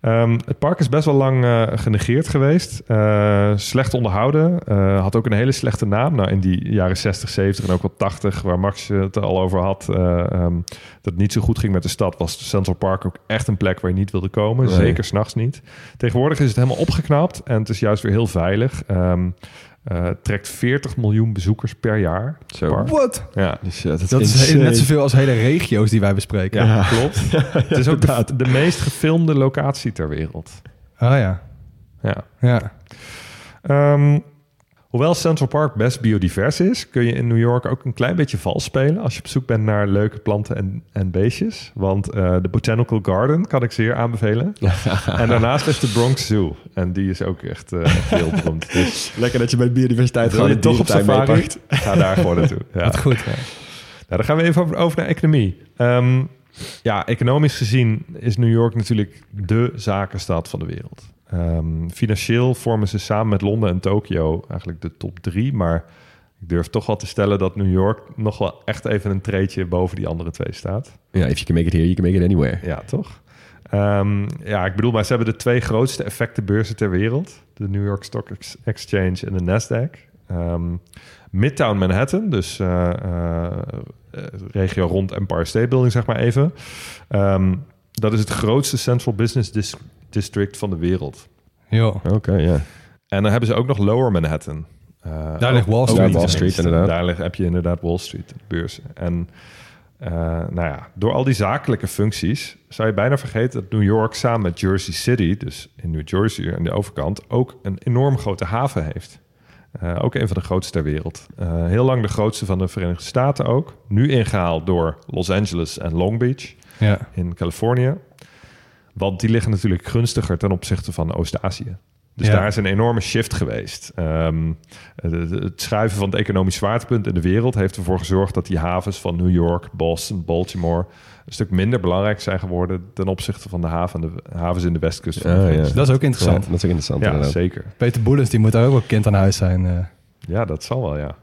Ehm, het park is best wel lang eh, genegeerd geweest. Eh, slecht onderhouden. Eh, had ook een hele slechte naam. Nou, in die jaren 60, 70 en ook wel 80, waar Max het al over had, eh, ehm, dat het niet zo goed ging met de stad, was Central Park ook echt een plek waar je niet wilde komen. Nee. Zeker s'nachts niet. Tegenwoordig is het helemaal opgeknapt en het is juist weer heel veilig. Ehm, eh, het trekt 40 miljoen bezoekers per jaar. Zo. What? Ja. Dus, dat, Dat is net zoveel als hele regio's die wij bespreken. Ja, klopt. [laughs] het is ook de, de meest gefilmde locatie ter wereld. Ah ja. Ja. Ja. Ehm, hoewel Central Park best biodivers is, kun je in New York ook een klein beetje vals spelen als je op zoek bent naar leuke planten en, en beestjes. Want eh, de Botanical Garden kan ik zeer aanbevelen. [laughs] en daarnaast is de Bronx Zoo. En die is ook echt, echt heel beroemd. [laughs] Dus Lekker dat je bij biodiversiteit gewoon je toch op safari? meepakt. Ga daar gewoon naartoe. [laughs] Ja. Wat goed. Nou, dan gaan we even over, over naar economie. Ehm, ja, economisch gezien is New York natuurlijk de zakenstad van de wereld. Ehm, financieel vormen ze samen met Londen en Tokio eigenlijk de top drie. Maar ik durf toch wel te stellen dat New York nog wel echt even een treetje boven die andere twee staat. Ja, if you can make it here, you can make it anywhere. Ja, toch? Ehm, ja, ik bedoel, maar ze hebben de twee grootste effectenbeurzen ter wereld. De New York Stock Ex- Exchange en de Nasdaq. Ehm, Midtown Manhattan, dus eh, eh, regio rond Empire State Building, zeg maar even. Dat is het grootste Central Business dis- District van de wereld. Jo. Oké, ja. En dan hebben ze ook nog Lower Manhattan. Eh, Daar ligt Wall Street. Wall de Street, inderdaad. Daar ligt, heb je inderdaad Wall Street, de beurs. En eh, nou ja, door al die zakelijke functies zou je bijna vergeten dat New York samen met Jersey City, dus in New Jersey aan de overkant, ook een enorm grote haven heeft. Eh, ook een van de grootste ter wereld. Eh, heel lang de grootste van de Verenigde Staten ook. Nu ingehaald door Los Angeles en Long Beach Ja. in Californië. Want die liggen natuurlijk gunstiger ten opzichte van Oost-Azië. Dus Ja. daar is een enorme shift geweest. Ehm, het- schuiven van het economisch zwaartepunt in de wereld heeft ervoor gezorgd dat die havens van New York, Boston, Baltimore een stuk minder belangrijk zijn geworden ten opzichte van de, haven, de havens in de westkust van de ja. Dat is ook Ja, interessant. dat is ook interessant Ja, inderdaad. zeker. Peter Boelens, die moet daar ook wel kind aan huis zijn. eh. Ja, dat zal wel, ja.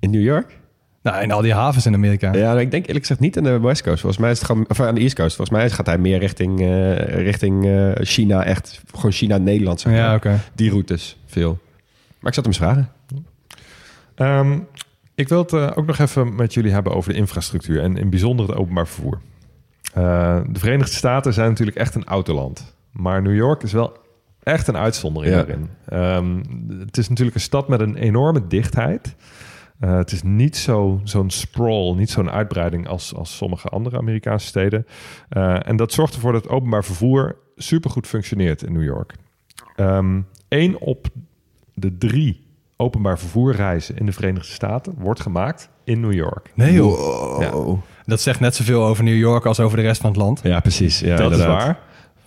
In New York? Nou, en al die havens in Amerika. Ja, ik denk eerlijk gezegd niet aan de West Coast. Volgens mij is het gewoon, of aan de East Coast. Volgens mij gaat hij meer richting, eh, richting eh, China, echt gewoon China-Nederland. zeg maar. Ja, oké. Die routes, veel. Maar ik zat hem eens vragen. Ehm, ik wil het eh, ook nog even met jullie hebben over de infrastructuur en in bijzonder het openbaar vervoer. Eh, de Verenigde Staten zijn natuurlijk echt een autoland. Maar New York is wel echt een uitzondering Ja. daarin. Ehm, het is natuurlijk een stad met een enorme dichtheid. Eh, het is niet zo, zo'n sprawl, niet zo'n uitbreiding als, als sommige andere Amerikaanse steden. Eh, en dat zorgt ervoor dat het openbaar vervoer supergoed functioneert in New York. Eén op de drie openbaar vervoerreizen in de Verenigde Staten wordt gemaakt in New York. Nee joh. Ja. Dat zegt net zoveel over New York als over de rest van het land. Ja, precies. Ja, dat inderdaad. is waar.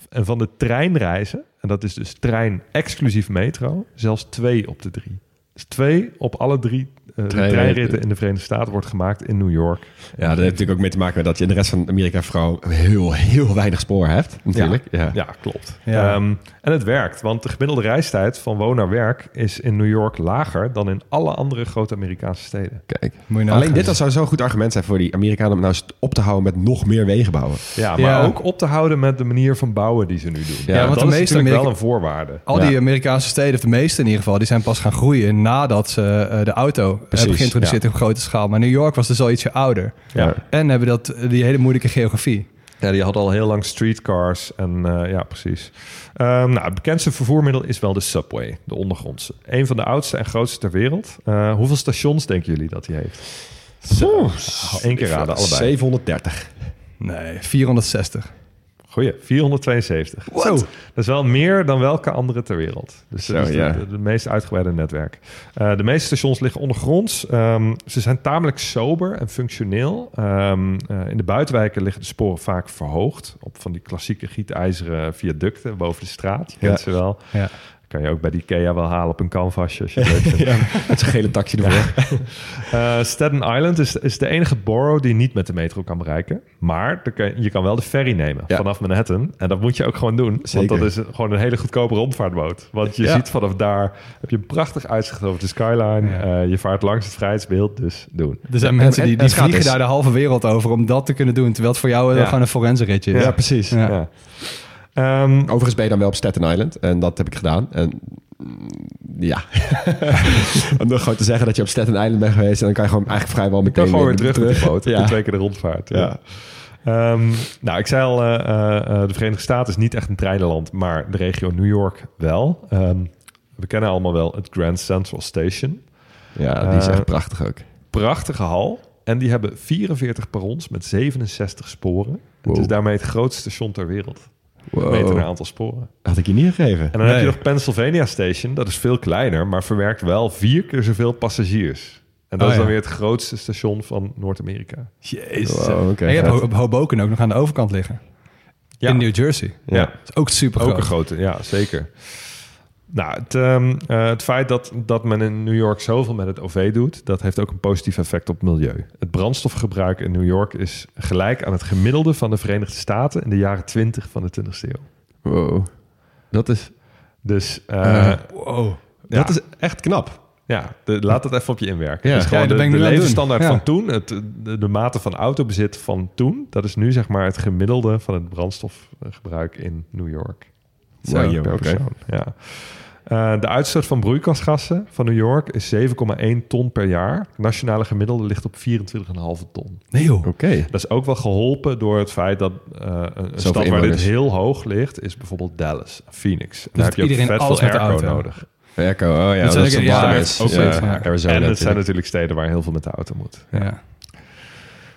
En van de treinreizen, en dat is dus trein exclusief metro, zelfs twee op de drie. Dus twee op alle drie uh, Treinritten. treinritten in de Verenigde Staten wordt gemaakt in New York. Ja, dat heeft natuurlijk ook mee te maken met dat je in de rest van Amerika vooral heel, heel weinig spoor hebt. Natuurlijk. Ja. Ja, klopt. Ja. Ehm, en het werkt, want de gemiddelde reistijd van woon naar werk is in New York lager dan in alle andere grote Amerikaanse steden. Kijk. Moet je nagaan. Alleen dit zou zo'n goed argument zijn voor die Amerikanen om nou eens op te houden met nog meer wegen bouwen. Ja, maar Ja. ook op te houden met de manier van bouwen die ze nu doen. Ja, want dat de is meeste natuurlijk wel een voorwaarde. Al die Ja. Amerikaanse steden, of de meeste in ieder geval, die zijn pas gaan groeien nadat ze eh, de auto hebben geïntroduceerd op grote schaal. Maar New York was dus al ietsje ouder. Ja. En hebben dat, die hele moeilijke geografie. Ja, die had al heel lang streetcars en eh, ja, precies. Ehm, nou, het bekendste vervoermiddel is wel de subway, de ondergrondse. Een van de oudste en grootste ter wereld. Eh, hoeveel stations denken jullie dat hij heeft? Zo. Eén keer raden, allebei. 730. Nee, 460. Goeie, 472. Zo, dat is wel meer dan welke andere ter wereld. Dus Zo, dat is ja. de, de meest uitgebreide netwerk. Eh, de meeste stations liggen ondergronds. Ehm, ze zijn tamelijk sober en functioneel. Ehm, eh, in de buitenwijken liggen de sporen vaak verhoogd. Op van die klassieke gietijzeren viaducten boven de straat. Je kent Ja. ze wel. Ja. Kan je ook bij die IKEA wel halen op een canvasje als je [laughs] het leuk vindt. Met zijn gele taxi ervoor. [laughs] Eh, Staten Island is, is de enige borough die niet met de metro kan bereiken. Maar kan- je kan wel de ferry nemen Ja. vanaf Manhattan. En dat moet je ook gewoon doen. Zeker. Want dat is gewoon een hele goedkope rondvaartboot. Want je Ja. ziet vanaf daar, heb je een prachtig uitzicht over de skyline. Ja. Eh, je vaart langs het vrijheidsbeeld, dus doen. Er zijn En- mensen en- die, en die vliegen gratis. daar de halve wereld over om dat te kunnen doen. Terwijl het voor jou Ja. gewoon een forense ritje is. Ja, precies. Ehm, Overigens ben je dan wel op Staten Island. En dat heb ik gedaan. En mm, ja. [laughs] Om nog gewoon te zeggen dat je op Staten Island bent geweest. En dan kan je gewoon eigenlijk vrijwel meteen gewoon weer terug met die boot. Ja. Twee keer de rondvaart. Ja. Ja. Ehm, nou, ik zei al, eh, eh, eh, de Verenigde Staten is niet echt een treinenland, maar de regio New York wel. Ehm, we kennen allemaal wel het Grand Central Station. Ja, die is echt prachtig ook. prachtige hal. En die hebben 44 perrons met 67 sporen. Het is daarmee het grootste station ter wereld. Wow. Naar aantal sporen. Had ik je niet gegeven. En dan heb je nog Pennsylvania Station. Dat is veel kleiner, maar verwerkt wel vier keer zoveel passagiers. En dat Oh, is dan ja. weer het grootste station van Noord-Amerika. Jezus. Wow, en je hebt. Ho- Hoboken ook nog aan de overkant liggen. Ja. In New Jersey. Ja. Dat is ook super Ook groot. een grote, ja, zeker. Nou, het, ehm, eh, het feit dat, dat men in New York zoveel met het OV doet, dat heeft ook een positief effect op het milieu. Het brandstofgebruik in New York is gelijk aan het gemiddelde van de Verenigde Staten in de jaren 20 van de 20e eeuw. Wow. Dat is, Dus eh, Eh, Wow. dat is echt knap. ja, de- laat het even op je inwerken. Ja. dus gewoon Ja, dat de, de levensstandaard. Ja. van toen, het, de, de mate van autobezit van toen, dat is nu zeg maar het gemiddelde van het brandstofgebruik in New York. Zo, per oké. persoon, Ja. Eh, de uitstoot van broeikasgassen van New York is 7,1 ton per jaar. Het nationale gemiddelde ligt op 24,5 ton. Nee joh. Oké. Dat is ook wel geholpen door het feit dat eh, een, stad waar dit heel hoog ligt, is bijvoorbeeld Dallas, Phoenix. Daar heb je ook iedereen vet alles veel met de airco auto. nodig. Echo, oh ja, Dat is ja, ook. Arizona en het zijn natuurlijk. natuurlijk steden waar heel veel met de auto moet. Ja.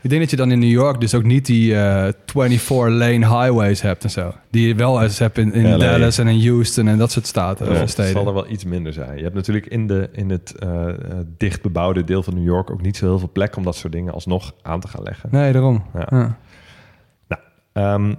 Ik denk dat je dan in New York dus ook niet die eh 24-lane highways hebt en zo. Die je wel eens hebt in, in LA. Dallas en in Houston en dat soort staten Ja, het steden. zal er wel iets minder zijn. Je hebt natuurlijk in, de, in het eh, eh, dicht bebouwde deel van New York ook niet zo heel veel plek om dat soort dingen alsnog aan te gaan leggen. Nee, daarom. Ja. Ja. Ehm,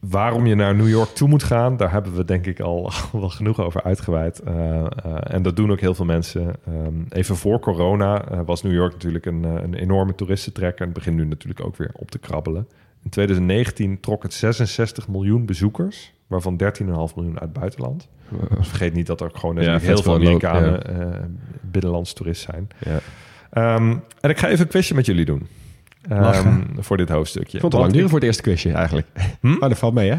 waarom je naar New York toe moet gaan, daar hebben we denk ik [laughs] al wel genoeg over uitgeweid. Eh, eh, en dat doen ook heel veel mensen. Ehm, even voor corona eh, was New York natuurlijk een, een enorme toeristentrekker. En het begint nu natuurlijk ook weer op te krabbelen. In 2019 trok het 66 miljoen bezoekers, waarvan 13,5 miljoen uit het buitenland. Vergeet niet dat er gewoon Ja, natuurlijk vet heel veel Amerikanen eh binnenlands toerist zijn. Ja. Ehm, en ik ga even een quizje met jullie doen. Ehm, voor dit hoofdstukje. Ik vond het lang duren voor het eerste quizje eigenlijk. Hm? Oh, dat valt mee, hè?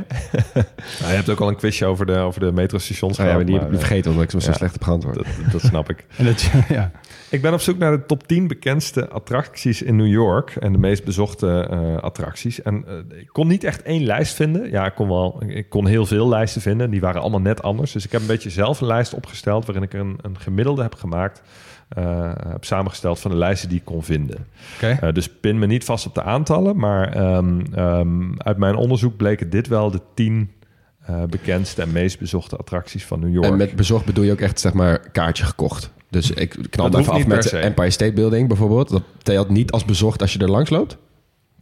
Nou, je hebt ook al een quizje over de, over de metrostations Oh, ja, maar gehad. die heb ik maar, vergeten omdat ik zo ja. slecht heb geantwoord. eh, dat, dat snap ik. [laughs] En dat, ja. Ik ben op zoek naar de top 10 bekendste attracties in New York. En de meest bezochte eh, attracties. En eh, ik kon niet echt één lijst vinden. Ja, ik kon, wel, ik kon heel veel lijsten vinden. en Die waren allemaal net anders. Dus ik heb een beetje zelf een lijst opgesteld... waarin ik een, een gemiddelde heb gemaakt... eh, heb samengesteld van de lijsten die ik kon vinden. Oké. Eh, dus pin me niet vast op de aantallen. Maar ehm, ehm, uit mijn onderzoek bleken dit wel de 10 eh, bekendste en meest bezochte attracties van New York. En met bezorgd bedoel je ook echt, zeg maar, kaartje gekocht. Dus ik knal even af met. Empire State Building bijvoorbeeld. Dat telt niet als bezorgd als je er langs loopt?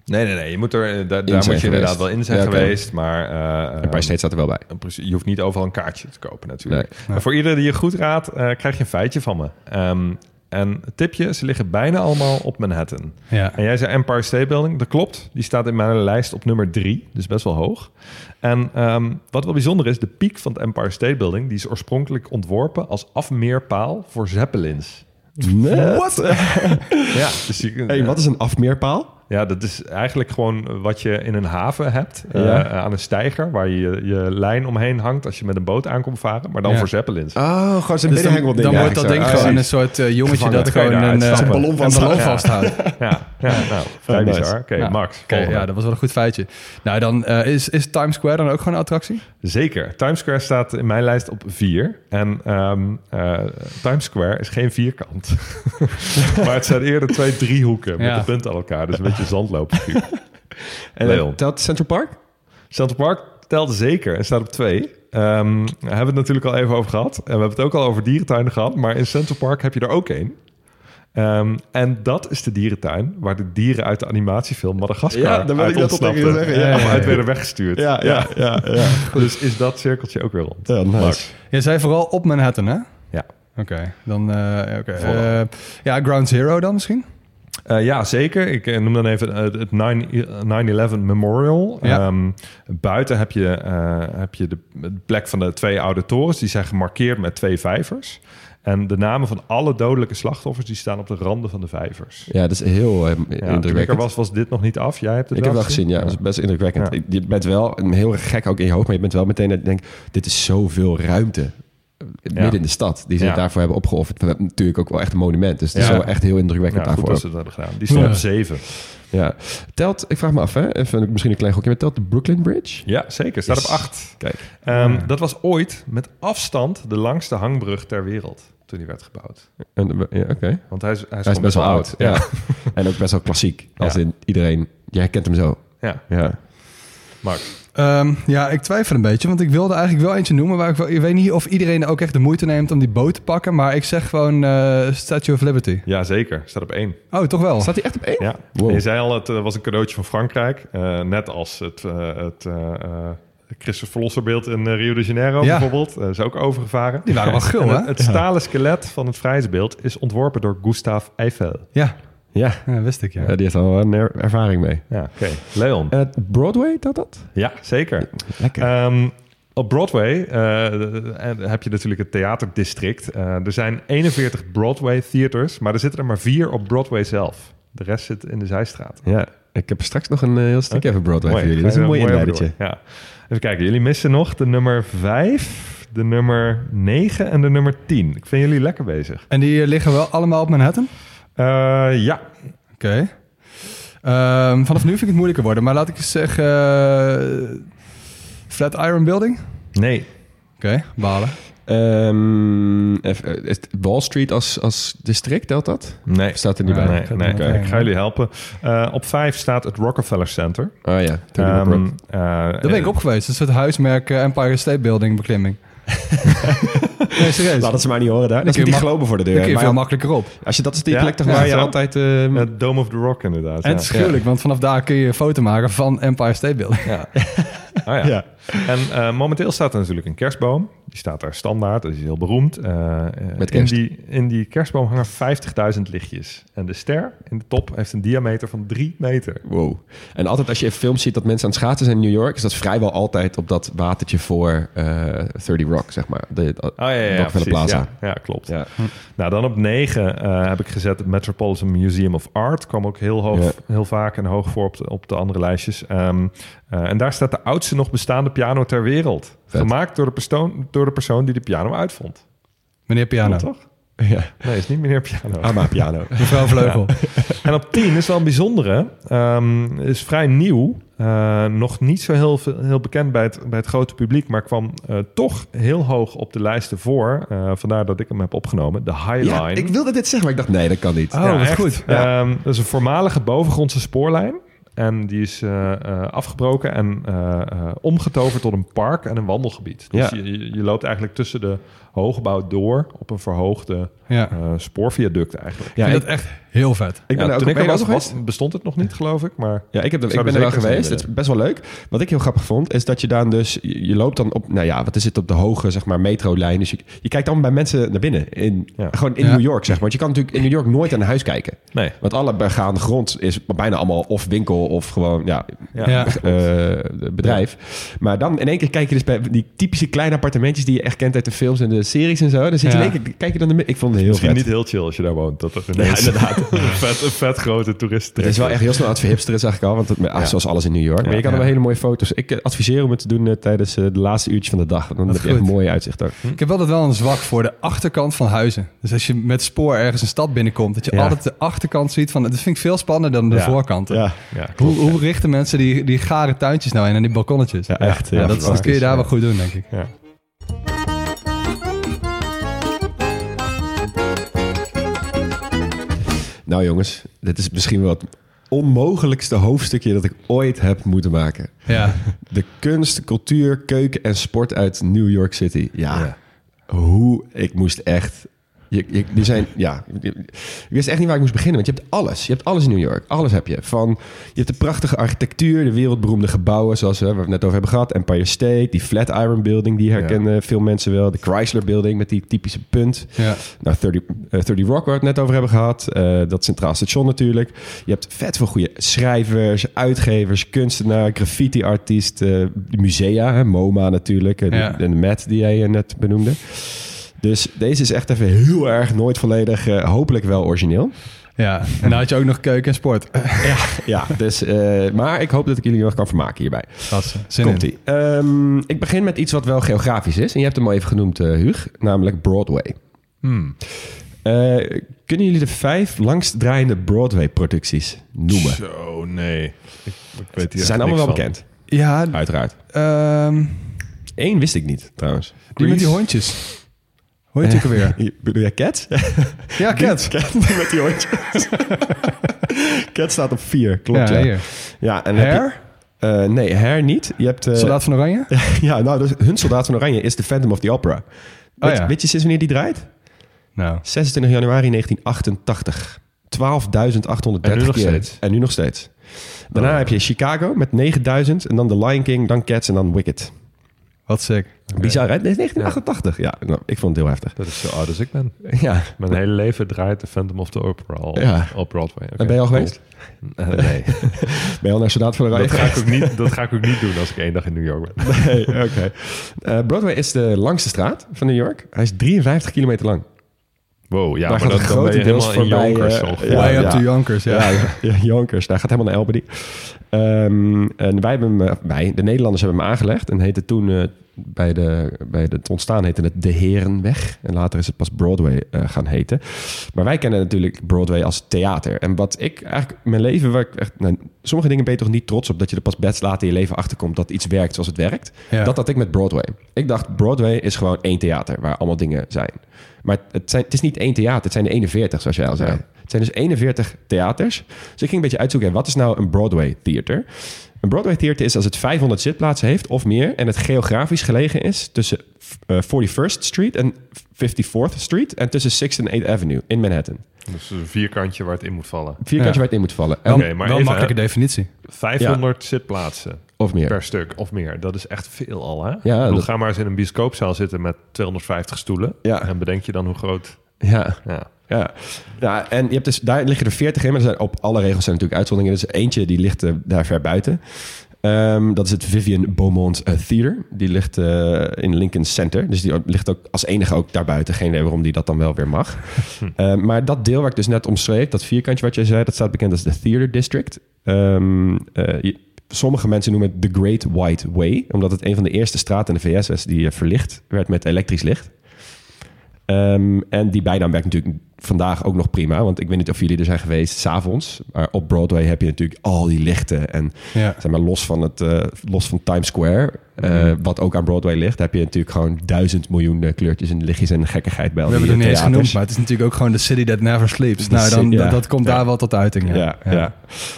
Nee, nee, nee. Je moet er, eh, daar, moet je geweest. inderdaad wel in zijn Ja, geweest. Maar eh, Empire State staat er wel bij. je hoeft niet overal een kaartje te kopen natuurlijk. Nee. Maar voor iedereen die je goed raadt, eh, krijg je een feitje van me. Ehm, en tipje, ze liggen bijna allemaal op Manhattan. Ja. En jij zei Empire State Building. Dat klopt. Die staat in mijn lijst op nummer drie. Dus best wel hoog. En ehm, wat wel bijzonder is, de piek van het Empire State Building... die is oorspronkelijk ontworpen als afmeerpaal voor zeppelins. Wat? [laughs] Ja, dus je, Hey, wat is een afmeerpaal? Ja, dat is eigenlijk gewoon wat je in een haven hebt. eh, Ja. aan een steiger waar je je lijn omheen hangt als je met een boot aankomt varen. Maar dan Ja. voor zeppelins. Oh, gewoon zo'n Dus dan, dan wordt dat ding zo. gewoon Ah, een soort eh, jongetje Gevangen, dat gewoon een, eh, ballon, Ja. vasthoudt. Ja, ja nou, [laughs] vrij nice. bizar. Oké, Ja. Max. Oké, ja, dat was wel een goed feitje. Nou, dan eh, is, is Times Square dan ook gewoon een attractie? Zeker. Times Square staat in mijn lijst op vier. En ehm, eh, Times Square is geen vierkant. [laughs] maar het zijn eerder twee driehoeken met Ja. de punten aan elkaar. Dus een beetje zandloopfiguur. [laughs] En Leon. eh, telt Central Park? Central Park telt zeker en staat op twee. Ehm, daar hebben we het natuurlijk al even over gehad. En we hebben het ook al over dierentuinen gehad. Maar in Central Park heb je er ook één. Ehm, en dat is de dierentuin waar de dieren uit de animatiefilm Madagascar Ja, daar wil uit ik tegen ontsnapten. zeggen, ja. Of uit werden weggestuurd. Ja, ja, ja. ja. Dus is dat cirkeltje ook weer rond. Ja, nice. Je zei vooral op Manhattan, hè? Ja. Oké, dan... eh. Eh, ja, Ground Zero dan misschien? Eh, ja, zeker. Ik eh, noem dan even eh, het 9-11 Memorial. Ja. Ehm, buiten heb je, heb je de, plek van de twee oude torens. Die zijn gemarkeerd met twee vijvers. En de namen van alle dodelijke slachtoffers... die staan op de randen van de vijvers. Ja, dat is heel Ja, toen ik er indrukwekkend. was, was dit nog niet af. Jij hebt het Ik heb het wel gezien, ja. Dat is best indrukwekkend. Ja. Je bent wel een heel gek ook in je hoofd, maar je bent wel meteen dat je denkt, dit is zoveel ruimte. Midden in de stad, die ze Ja. daarvoor hebben opgeofferd. We hebben natuurlijk ook wel echt een monument. Dus het is wel echt heel indrukwekkend Ja, goed daarvoor. dat ze dat hebben gedaan. Die stond Ja. op zeven. Ja. Telt, ik vraag me af, hè? Even misschien een klein gokje, maar telt de Brooklyn Bridge? Ja, zeker. Staat Yes. op acht. Kijk. Ehm, Dat was ooit met afstand de langste hangbrug ter wereld... toen die werd gebouwd. En, ja, Oké. Want hij is, hij is, Hij is gewoon best wel oud. Ja. [laughs] en ook best wel klassiek. Als Ja. in iedereen, jij herkent hem zo. Ja, Ja. Max. Ehm, ja, ik twijfel een beetje, want ik wilde eigenlijk wel eentje noemen... waar ik, wel, ik weet niet of iedereen ook echt de moeite neemt om die boot te pakken... maar ik zeg gewoon eh, Statue of Liberty. Ja, zeker. Staat op één. Oh, toch wel? Staat hij echt op één? Ja, Wow. Je zei al, het eh, was een cadeautje van Frankrijk. Eh, net als het, eh het eh eh, Christus Verlosserbeeld in Rio de Janeiro Ja. bijvoorbeeld. Eh, is ook overgevaren. Die waren wel gul, hè? het, het stalen skelet van het vrijheidsbeeld is ontworpen door Gustave Eiffel. Ja, Ja. ja wist ik, ja. Ja, die heeft al een er- ervaring mee. Ja, oké. Leon. Het Broadway, telt dat? Ja, zeker. Lekker. Ehm, op Broadway eh, en heb je natuurlijk het theaterdistrict. Eh, er zijn 41 Broadway theaters, maar er zitten er maar vier op Broadway zelf. De rest zit in de zijstraat. ja, ik heb straks nog een eh, heel stukje even Broadway Mooi. voor jullie. Dat is een mooi inleidertje. Ja. Even kijken, jullie missen nog de nummer 5, de nummer 9 en de nummer 10. Ik vind jullie lekker bezig. En die eh, liggen wel allemaal op Manhattan? Eh, ja, Oké. Ehm, vanaf nu vind ik het moeilijker worden, maar laat ik eens zeggen... eh, Flatiron Building? nee. Oké, balen. Ehm, eh, Wall Street als, als district, telt dat? Nee. Of staat er niet bij? Nee, ik ga nee. nog ik ga jullie helpen. Eh, op 5 staat het Rockefeller Center. Oh ja, Ehm, eh, Daar ben ik op geweest. Dat is het huismerk Empire State Building beklimming. [laughs] nee, serieus. Laten ze maar niet horen daar. Dan Dat is kun je die voor de Dan deur. kun je Maar veel makkelijker op. als je, dat is die Ja? plek toch Ja, waar je zo. altijd... Het Dome of the Rock inderdaad. En het is gruwelijk, want vanaf daar kun je een foto maken van Empire State Building. Ja. [laughs] Oh, ja. Ja. En eh, momenteel staat er natuurlijk een kerstboom. Die staat daar standaard, dat is heel beroemd. Eh, eh, Met in, kerst. die, in die kerstboom hangen 50.000 lichtjes. En de ster in de top heeft een diameter van 3 meter. Wow. En altijd als je in films ziet dat mensen aan het schaatsen zijn in New York... is dat vrijwel altijd op dat watertje voor eh 30 Rock, zeg maar. De, Oh ja, ja, ja, precies. Plaza. Ja, ja, klopt. Ja. Nou, dan op 9 eh, heb ik gezet het Metropolitan Museum of Art. Kwam ook heel, hoog, Ja. heel vaak en hoog voor op de, op de andere lijstjes. Ehm, eh, en daar staat de oudste nog bestaande piano ter wereld. Vet. Gemaakt door de, persoon, door de persoon die de piano uitvond. Meneer Piano. Toch? ja. Nee, is niet meneer Piano. Ama piano. [laughs] Mevrouw Vleugel. En op 10 is wel een bijzondere. Ehm, is vrij nieuw. Eh, nog niet zo heel, heel bekend bij het, bij het grote publiek. Maar kwam eh, toch heel hoog op de lijsten voor. Eh, vandaar dat ik hem heb opgenomen. De High Line. Ja, ik wilde dit zeggen, maar ik dacht, nee, dat kan niet. Oh, Ja, wat echt. goed. Ehm, dat is een voormalige bovengrondse spoorlijn. En die is eh, eh, afgebroken en eh, omgetoverd tot een park en een wandelgebied. Dus Ja. je- je loopt eigenlijk tussen de hoogbouw door op een verhoogde Ja. eh, spoorviaduct eigenlijk. Ja, ik ik- vind dat echt Heel vet. Ik ben Ja, er ook, toen ik er was, geweest? bestond het nog niet, geloof ik. Maar Ja, ik, heb er, Ik ben er wel geweest. Het is best wel leuk. Wat ik heel grappig vond, is dat je dan dus... Je je loopt dan op, nou ja, wat is het, op de hoge, zeg maar, metrolijn. Dus je, je kijkt dan bij mensen naar binnen. In, Ja. Gewoon in Ja. New York, zeg maar. Want je kan natuurlijk in New York nooit aan een huis kijken. nee. Want alle begaande grond is bijna allemaal of winkel of gewoon, ja, Ja. Ja. eh, bedrijf. Maar dan in één keer kijk je dus bij die typische kleine appartementjes... die je echt kent uit de films en de series en zo. Dan zit je Ja. in één keer, kijk je dan... de- Ik vond het heel Misschien vet. niet heel chill als je daar woont. Dat er ineens [laughs] inderdaad. een, vet, een vet grote toerist. Het is wel echt heel snel aan het verhipsteren, zag ik al. Want het, ah, zoals alles in New York. Maar je kan er Ja. wel hele mooie foto's. Ik eh, adviseer om het te doen eh, tijdens eh, de laatste uurtjes van de dag. Dan heb je echt een mooie uitzicht ook. Ik heb altijd wel een zwak voor de achterkant van huizen. Dus als je met spoor ergens een stad binnenkomt, dat je Ja. altijd de achterkant ziet van. Dat vind ik veel spannender dan de Ja. voorkant. Ja, Ja, Hoe, hoe richten mensen die, die gare tuintjes nou in en die balkonnetjes? ja echt. Ja, Ja, dat, dat kun je daar wel goed doen, denk ik. ja. Nou jongens, dit is misschien wel het onmogelijkste hoofdstukje dat ik ooit heb moeten maken. Ja, De kunst, cultuur, keuken en sport uit New York City. Ja, hoe ik moest echt... Je, je, die zijn, ja, ik wist echt niet waar ik moest beginnen. Want je hebt alles. Je hebt alles in New York. Alles heb je. Van, je hebt de prachtige architectuur, de wereldberoemde gebouwen... zoals we, waar we het net over hebben gehad. Empire State, die Flatiron Building, die herkennen veel mensen wel. De Chrysler Building met die typische punt. ja. Nou, 30, eh, 30 Rock, waar we het net over hebben gehad. Eh, dat Centraal Station natuurlijk. Je hebt vet veel goede schrijvers, uitgevers, kunstenaar, graffiti-artiest, eh, musea, hè, MoMA natuurlijk. En, Ja. en de Met die jij eh, net benoemde. Dus deze is echt even heel erg nooit volledig, eh, hopelijk wel origineel. ja. En dan had je ook nog keuken en sport. [laughs] Ja, dus, eh, maar ik hoop dat ik jullie nog kan vermaken hierbij. Gasten, zin in. Komt-ie. Ehm, ik begin met iets wat wel geografisch is. En je hebt hem al even genoemd, eh Huug. Namelijk Broadway. Hmm. Eh, kunnen jullie de vijf langstdraaiende Broadway-producties noemen? Zo, nee. Ik, ik weet hier Ze zijn allemaal wel van. bekend, Ja, uiteraard. ehm, Eén wist ik niet, trouwens. die met die hondjes. Hoe heet die ook alweer? Je- Bedoel jij Cat? [laughs] Ja, Cat. Cat met die hondjes. [laughs] Cat staat op vier, klopt ja. Ja, Ja, en heb je- Hair? eh, nee, Hair niet. Je hebt... eh, Soldaat van Oranje? [laughs] ja, nou, dus hun Soldaat van Oranje is de Phantom of the Opera. Weet, Oh ja. weet je sinds wanneer die draait? Nou, 26 januari 1988. 12.830 En nu nog keer. steeds? En nu nog steeds. Daarna Oh. heb je Chicago met 9000. En dan The Lion King, dan Cats en dan Wicked. Wat sick. Bizar, hè? Dit is 1988. Ja, nou, ik vond het heel heftig. Dat is zo oud als ik ben. [laughs] Ja, Mijn hele leven draait de Phantom of the Opera al Ja. op Broadway. Oké, en ben je al geweest? [laughs] Eh, nee, [laughs] Ben je al naar Soldaat van Oranje dat ga, ik ook niet, dat ga ik ook niet doen als ik één dag in New York ben. Nee, oké. Eh, Broadway is de langste straat van New York. Hij is 53 kilometer lang. Wow, ja, Daar maar gaat dan, het dan ben je helemaal grotendeels in voorbij, Yonkers. eh, ongeveer. Ja, Way up ja. to Yonkers, ja. [laughs] Ja, Jonkers. Daar gaat helemaal naar Albany. Ehm, en wij hebben hem, eh, wij, de Nederlanders hebben hem aangelegd. En heette toen, eh, bij, de, bij het ontstaan heette het De Herenweg. En later is het pas Broadway eh, gaan heten. Maar wij kennen natuurlijk Broadway als theater. En wat ik eigenlijk mijn leven, waar ik echt, nou, sommige dingen ben je toch niet trots op dat je er pas best later in je leven achterkomt dat iets werkt zoals het werkt. Ja. Dat had ik met Broadway. Ik dacht, Broadway is gewoon één theater waar allemaal dingen zijn. Maar het, zijn, het is niet één theater, het zijn er 41, zoals jij al zei. Het zijn dus 41 theaters. Dus ik ging een beetje uitzoeken, wat is nou een Broadway theater? Een Broadway theater is als het 500 zitplaatsen heeft of meer... en het geografisch gelegen is tussen eh, 41st Street en 54th Street... en tussen 6th en 8th Avenue in Manhattan. Dus een vierkantje waar het in moet vallen. Vierkantje Ja. waar het in moet vallen. En- Oké, maar wel even, makkelijke hè. definitie. 500 zitplaatsen Of meer. per stuk of meer. Dat is echt veel al, hè? Ja, Ik bedoel, dat- Ga maar eens in een bioscoopzaal zitten met 250 stoelen. Ja. En bedenk je dan hoe groot... Ja, Ja. Ja. ja, en je hebt dus, daar liggen er 40 in, maar er zijn op alle regels zijn natuurlijk uitzonderingen. Dus eentje die ligt eh, daar ver buiten. Ehm, dat is het Vivian Beaumont eh, Theater. Die ligt eh, in Lincoln Center. Dus die ligt ook als enige ook daarbuiten. Geen idee waarom die dat dan wel weer mag. [laughs] Eh, maar dat deel waar ik dus net omschreef, dat vierkantje wat jij zei, dat staat bekend als de Theater District. Ehm, eh, je- sommige mensen noemen het The Great White Way, omdat het een van de eerste straten in de VS was die verlicht werd met elektrisch licht. Ehm, en die bijnaam werkt natuurlijk vandaag ook nog prima. Want ik weet niet of jullie er zijn geweest s'avonds. Maar op Broadway heb je natuurlijk al die lichten. En Ja. zeg maar, los, van het, eh, los van Times Square, eh, wat ook aan Broadway ligt, heb je natuurlijk gewoon duizend miljoen eh, kleurtjes en lichtjes en gekkigheid bij We hebben het er niet eens genoemd, maar het is natuurlijk ook gewoon de city that never sleeps. Nou, dan, city, ja. dat, komt Ja. daar wel tot uiting. Ja. Ja.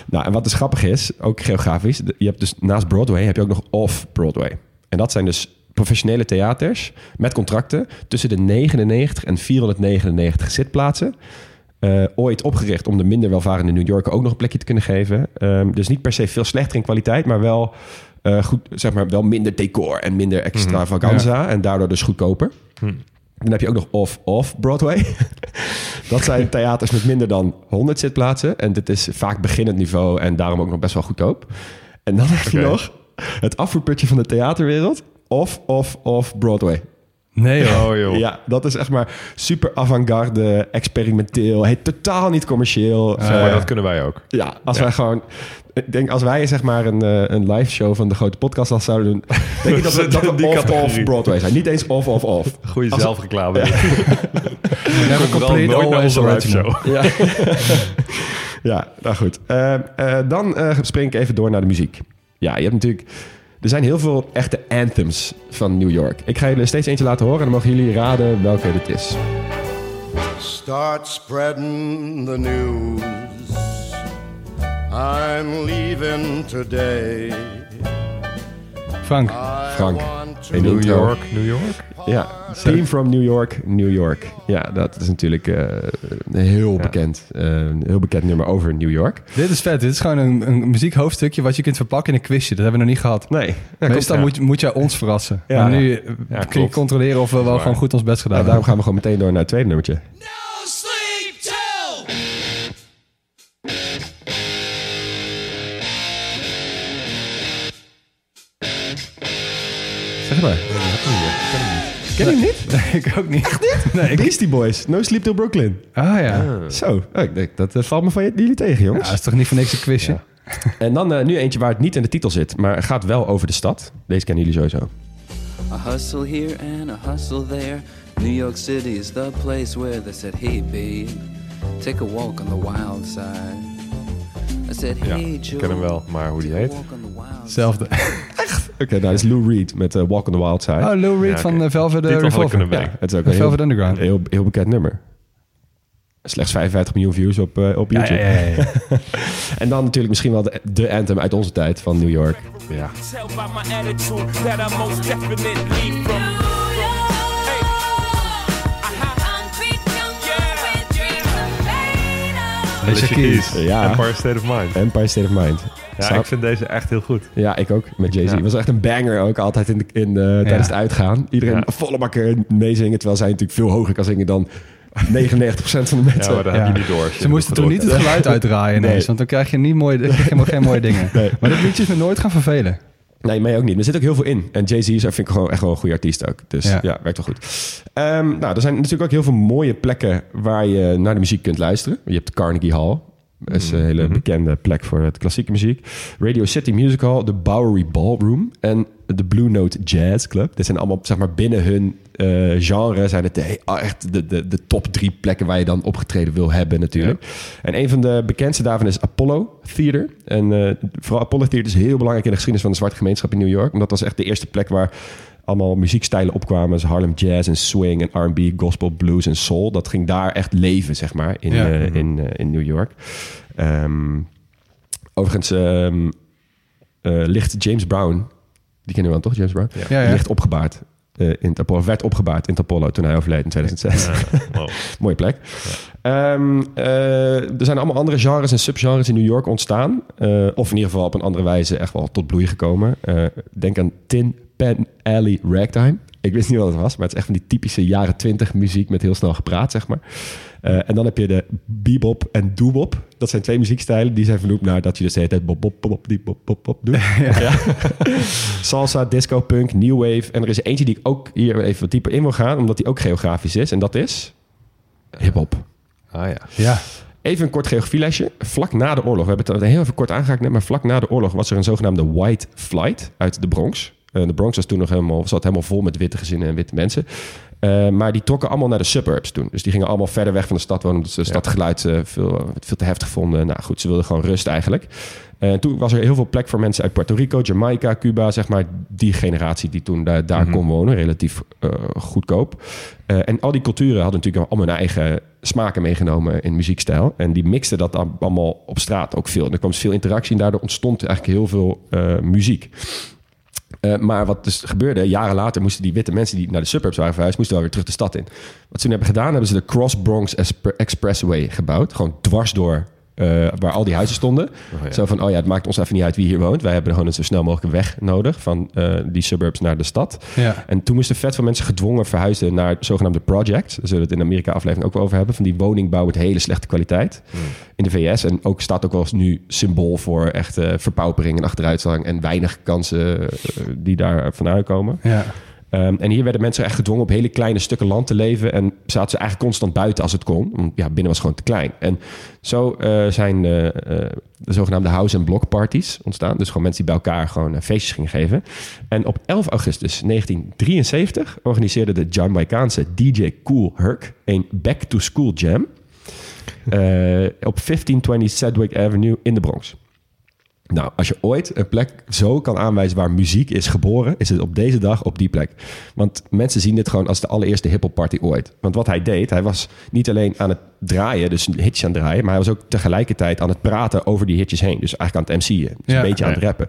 Nou, en wat dus grappig is, ook geografisch, je hebt dus naast Broadway heb je ook nog off-Broadway. En dat zijn dus professionele theaters met contracten tussen de 99 en 499 zitplaatsen. Eh, ooit opgericht om de minder welvarende New Yorker ook nog een plekje te kunnen geven. Ehm, dus niet per se veel slechter in kwaliteit, maar wel, eh, goed, zeg maar wel minder decor en minder extravaganza. En daardoor dus goedkoper. Dan heb je ook nog off-off Broadway. [laughs] dat zijn [laughs] theaters met minder dan 100 zitplaatsen. En dit is vaak beginnend niveau en daarom ook nog best wel goedkoop. En dan heb je nog het afvoerputje van de theaterwereld. Off-off-off Broadway. Nee hoor. Oh joh. Ja, dat is echt maar super avant-garde, experimenteel. Heet totaal niet commercieel. Maar, dat kunnen wij ook. Ja, als Ja. wij gewoon... Ik denk, als wij zeg maar een, eh, een live show van de grote podcast al zouden doen... [laughs] denk ik dat we, dat we off-off. Broadway zijn. Niet eens off-off-off. Goeie Als- zelfreclame. [laughs] We hebben compleet nooit naar always onze live show. Ja, [laughs] ja nou goed. Eh, eh, dan eh, spring ik even door naar de muziek. Ja, je hebt natuurlijk... Er zijn heel veel echte anthems van New York. Ik ga jullie steeds eentje laten horen... en dan mogen jullie raden welke dit is. Start spreading the news. I'm leaving today. Frank. Frank. In New intro. York, New York. Ja, Team from New York, New York. Ja, dat is natuurlijk eh, een heel bekend, eh, een heel bekend nummer over New York. Dit is vet. Dit is gewoon een, een muziekhoofdstukje wat je kunt verpakken in een quizje. Dat hebben we nog niet gehad. Nee, ja, Meestal klopt. moet, je- moet jij ons verrassen. Ja, maar ja. nu eh, kun je controleren of we wel gewoon goed ons best gedaan Ja, hebben. daarom gaan we gewoon meteen door naar het tweede nummertje. Zeg maar. Ken je hem niet? [laughs] Nee, ik ook niet. Echt niet? Nee, ik... Beastie Boys, No Sleep Till Brooklyn. Ah ja. Zo, oh, ik denk, dat eh, valt me van jullie tegen, Ja, jongens. dat is toch niet voor niks een quizje? [laughs] En dan eh, nu eentje waar het niet in de titel zit, maar gaat wel over de stad. Deze kennen jullie sowieso. A hustle here and a hustle there. New York City is the place where they said, hey babe, take a walk on the wild side. I said, Ja, hey ik Joe, ken hem wel, maar hoe die take a heet. walk on the Hetzelfde. [laughs] Oké, nou, dat is Lou Reed met eh, Walk on the Wild Side. Oh, Lou Reed Ja, van uh, Velvet uh, Titel had ik Revolver. kunnen ja, het is ook een heel, Velvet Underground. heel, heel bekend nummer. Slechts 55 miljoen views op, eh, op YouTube. ja, ja, ja. [laughs] En dan natuurlijk misschien wel de, de anthem uit onze tijd van New York. Ja. Tell by my attitude that I most definitely from. Hey. Aha. Alicia Keys. Ja. Empire State of Mind. Empire State of Mind. Ja, ik vind deze echt heel goed. ja, ik ook met Jay-Z. Ja. Was echt een banger ook altijd in de, in de, tijdens het uitgaan. Iedereen Ja. volle bakker meezingen, terwijl zij natuurlijk veel hoger kan zingen dan 99% van de Ja, mensen. maar dat Ja. heb je niet door. Ze moesten toch niet het geluid uitdraaien ineens, Nee. want dan krijg je, niet mooi, dan krijg je geen mooie dingen. [laughs] Nee. Maar dit liedje is me nooit gaan vervelen. Nee, mij ook niet. Er zit ook heel veel in. En Jay-Z is, vind ik gewoon echt wel een goede artiest ook. Dus ja, Ja. werkt wel goed. Ehm, nou, er zijn natuurlijk ook heel veel mooie plekken waar je naar de muziek kunt luisteren. Je hebt Carnegie Hall. Dat is een hele bekende plek voor het klassieke muziek. Radio City Music Hall, de Bowery Ballroom en de Blue Note Jazz Club. Dit zijn allemaal, zeg maar, binnen hun eh, genre zijn het de, echt de, de, de top drie plekken waar je dan opgetreden wil hebben natuurlijk. En een van de bekendste daarvan is Apollo Theater. En eh, vooral Apollo Theater is heel belangrijk in de geschiedenis van de zwarte gemeenschap in New York. Omdat dat was echt de eerste plek waar allemaal muziekstijlen opkwamen. Dus Harlem Jazz en Swing en R&B, Gospel, Blues en Soul. Dat ging daar echt leven, zeg maar, in, Ja. eh, in, eh, in New York. Ehm, overigens ehm, eh, ligt James Brown, die kennen we wel toch, James Brown? Ja, ja. Ligt opgebaard in het Apollo, werd opgebaard in het Apollo toen hij overleed in 2006. [laughs] Wow. Mooie plek. Ehm, eh, er zijn allemaal andere genres en subgenres in New York ontstaan. Of in ieder geval op een andere wijze echt wel tot bloei gekomen. Denk aan Tin Pan Alley Ragtime. Ik wist niet wat het was, maar het is echt van die typische jaren twintig muziek met heel snel gepraat, zeg maar. Eh, en dan heb je de bebop en doobop. Dat zijn twee muziekstijlen die zijn vernoemd naar dat je dus de hele tijd bop, bop, bop, die bop, bop, bop doet. [laughs] Ja. Salsa, disco, punk, new wave. En er is eentje die ik ook hier even wat dieper in wil gaan, omdat die ook geografisch is. En dat is hip-hop. Ah ja. Ja. Even een kort geografielesje. Vlak na de oorlog, we hebben het heel even kort aangehaakt net, maar vlak na de oorlog was er een zogenaamde White Flight uit de Bronx. Eh, de Bronx was toen nog helemaal, zat helemaal vol met witte gezinnen en witte mensen. Eh, maar die trokken allemaal naar de suburbs toen. Dus die gingen allemaal verder weg van de stad wonen, omdat ze het stadgeluid eh, veel, veel te heftig vonden. Nou goed, ze wilden gewoon rust eigenlijk. Toen was er heel veel plek voor mensen uit Puerto Rico, Jamaica, Cuba, zeg maar. Die generatie die toen daar, daar kon wonen, relatief goedkoop. En al die culturen hadden natuurlijk allemaal hun eigen smaken meegenomen in muziekstijl. En die mixten dat allemaal op straat ook veel. En er kwam veel interactie en daardoor ontstond eigenlijk heel veel muziek. Eh, maar wat dus gebeurde, jaren later moesten die witte mensen die naar de suburbs waren verhuisd, moesten wel weer terug de stad in. Wat ze toen hebben gedaan, hebben ze de Cross Bronx Expressway gebouwd. Gewoon dwars door eh, waar al die huizen stonden. ja. Zo van, oh ja, het maakt ons even niet uit wie hier woont. Wij hebben gewoon een zo snel mogelijk weg nodig van eh, die suburbs naar de stad. Ja. En toen moesten vet veel mensen gedwongen verhuizen naar zogenaamde projects. Daar zullen we het in de Amerika aflevering ook wel over hebben. Van die woningbouw met hele slechte kwaliteit in de VS. En ook staat ook wel eens nu symbool voor echte verpaupering en achteruitgang. En weinig kansen eh, die daar vanuit komen. Ja. Ehm, en hier werden mensen echt gedwongen op hele kleine stukken land te leven. En zaten ze eigenlijk constant buiten als het kon. Want ja, binnen was gewoon te klein. En zo eh, zijn eh, eh, de zogenaamde house- en block parties ontstaan. Dus gewoon mensen die bij elkaar gewoon feestjes gingen geven. En op 11 augustus 1973 organiseerde de Jamaicaanse DJ Cool Herc een Back to School Jam. op 1520 Sedgwick Avenue in de Bronx. Nou, als je ooit een plek zo kan aanwijzen waar muziek is geboren, is het op deze dag op die plek. Want mensen zien dit gewoon als de allereerste hip-hop party ooit. Want wat hij deed, hij was niet alleen aan het draaien, dus hitjes aan het draaien, maar hij was ook tegelijkertijd aan het praten over die hitjes heen. Dus eigenlijk aan het MC'en. Dus Ja. een beetje aan het rappen.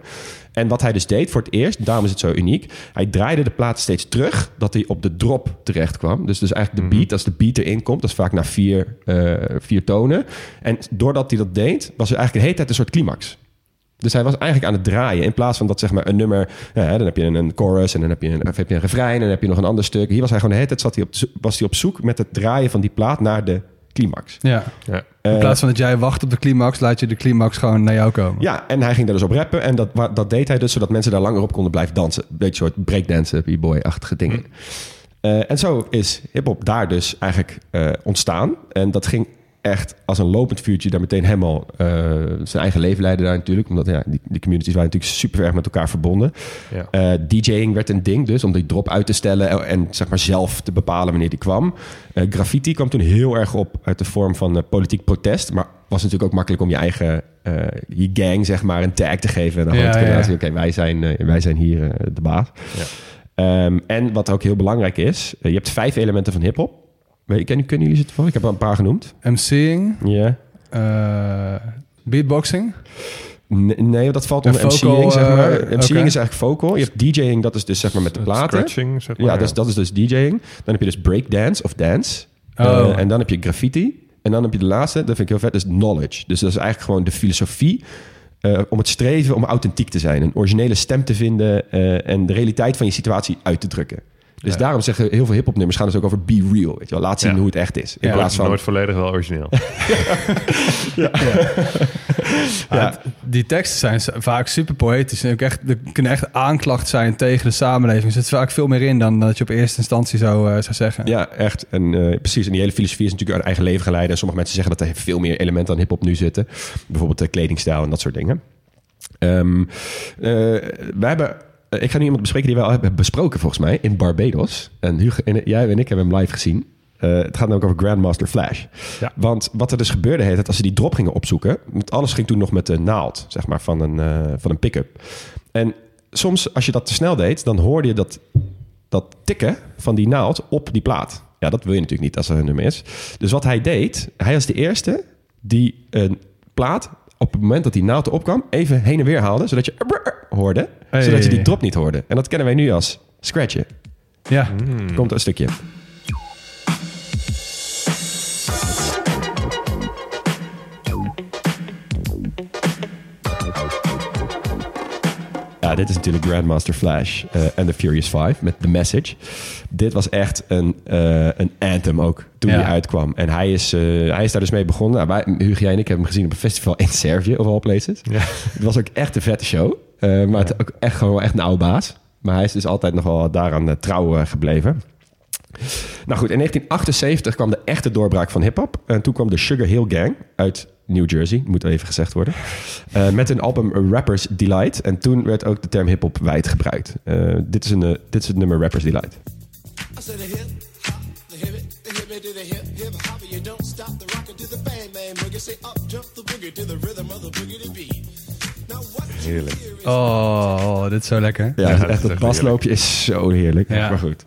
En wat hij dus deed voor het eerst, daarom is het zo uniek, hij draaide de plaat steeds terug, dat hij op de drop terecht kwam. Dus, dus eigenlijk de beat, als de beat erin komt, dat is vaak na vier, eh, vier tonen. En doordat hij dat deed, was er eigenlijk de hele tijd een soort climax. Dus hij was eigenlijk aan het draaien. In plaats van dat zeg maar een nummer... Ja, dan heb je een, een chorus en dan heb je een, of heb je een refrein... en dan heb je nog een ander stuk. Hier was hij gewoon de hele tijd zat hij op, was hij op zoek... met het draaien van die plaat naar de climax. ja. Ja. In plaats van dat jij wacht op de climax, laat je de climax gewoon naar jou komen. Ja, en hij ging daar dus op rappen. En dat, dat deed hij dus zodat mensen daar langer op konden blijven dansen. Een beetje soort breakdansen, b-boy-achtige dingen. Eh, en zo is hip-hop daar dus eigenlijk eh, ontstaan. En dat ging echt als een lopend vuurtje daar meteen helemaal eh, zijn eigen leven leiden daar natuurlijk. Omdat ja, die, die communities waren natuurlijk super erg met elkaar verbonden. Ja. Eh, DJing werd een ding dus, om die drop uit te stellen en, en, zeg maar zelf te bepalen wanneer die kwam. Eh, graffiti kwam toen heel erg op uit de vorm van politiek protest. Maar was natuurlijk ook makkelijk om je eigen je gang zeg maar een tag te geven. En dan Ja, ja, oké, wij, zijn, wij zijn hier de baas. Ja. Ehm, en wat ook heel belangrijk is, je hebt vijf elementen van hip-hop. Weet je, ken- Kunnen jullie ze voor? Ik heb er een paar genoemd. MC'ing, Ja. eh, beatboxing. Nee, nee, dat valt onder vocal, MC'ing, zeg maar. eh, MC'ing is eigenlijk vocal. Je hebt DJing, dat is dus zeg maar met de platen. Scratching, zeg maar. Ja, dus, dat is dus DJing. Dan heb je dus breakdance of dance. Oh. Eh, en dan heb je graffiti. En dan heb je de laatste, dat vind ik heel vet, is knowledge. Dus dat is eigenlijk gewoon de filosofie eh, om het streven om authentiek te zijn. Een originele stem te vinden eh, en de realiteit van je situatie uit te drukken. Dus daarom zeggen heel veel hip-hop-nummers gaan dus ook over be real. Weet je wel? Laat zien Ja. hoe het echt is. In Ja. plaats van. Nooit volledig wel origineel. [laughs] Ja. Die teksten zijn vaak super poëtisch. En ook echt, er kunnen echt aanklacht zijn tegen de samenleving. Er zit vaak veel meer in dan dat je op eerste instantie zou, eh, zou zeggen. Ja, echt. En eh, precies. En die hele filosofie is natuurlijk uit eigen leven geleid. En sommige mensen zeggen dat er veel meer elementen aan hip-hop nu zitten. Bijvoorbeeld de kledingstijl en dat soort dingen. Ehm eh, wij hebben. Eh, Ik ga nu iemand bespreken die we al hebben besproken, volgens mij, in Barbados. En Hugo, en jij en ik hebben hem live gezien. Eh, het gaat ook over Grandmaster Flash. Ja. Want wat er dus gebeurde, heet het, als ze die drop gingen opzoeken. Want alles ging toen nog met de naald, zeg maar, van een, eh, van een pick-up. En soms, als je dat te snel deed, dan hoorde je dat dat tikken van die naald op die plaat. Ja, dat wil je natuurlijk niet als er een nummer is. Dus wat hij deed, hij was de eerste die een plaat op het moment dat die naald erop kwam, even heen en weer haalde, zodat je hoorde, Hey. zodat je die drop niet hoorde. En dat kennen wij nu als scratchen. Ja. Komt een stukje. Ja, dit is natuurlijk Grandmaster Flash eh, en The Furious Five met The Message. Dit was echt een, eh, een anthem ook toen Ja. hij uitkwam. En hij is, eh, hij is daar dus mee begonnen. Nou, wij, Hugo, en ik hebben hem gezien op een festival in Servië, of all places. Ja. Het was ook echt een vette show. Eh, maar het ook echt gewoon echt een oude baas. Maar hij is dus altijd nog wel daaraan eh, trouw eh, gebleven. Nou goed, in 1978 kwam de echte doorbraak van hip-hop. En toen kwam de Sugar Hill Gang uit New Jersey, moet even gezegd worden. [laughs] Eh, met een album Rappers Delight. En toen werd ook de term hip-hop wijd gebruikt. Eh, dit, is een, eh, dit is het nummer Rappers Delight. Heerlijk. Oh, dit is zo lekker. Ja, echt, dat echt basloopje is zo heerlijk. Ja. Maar goed.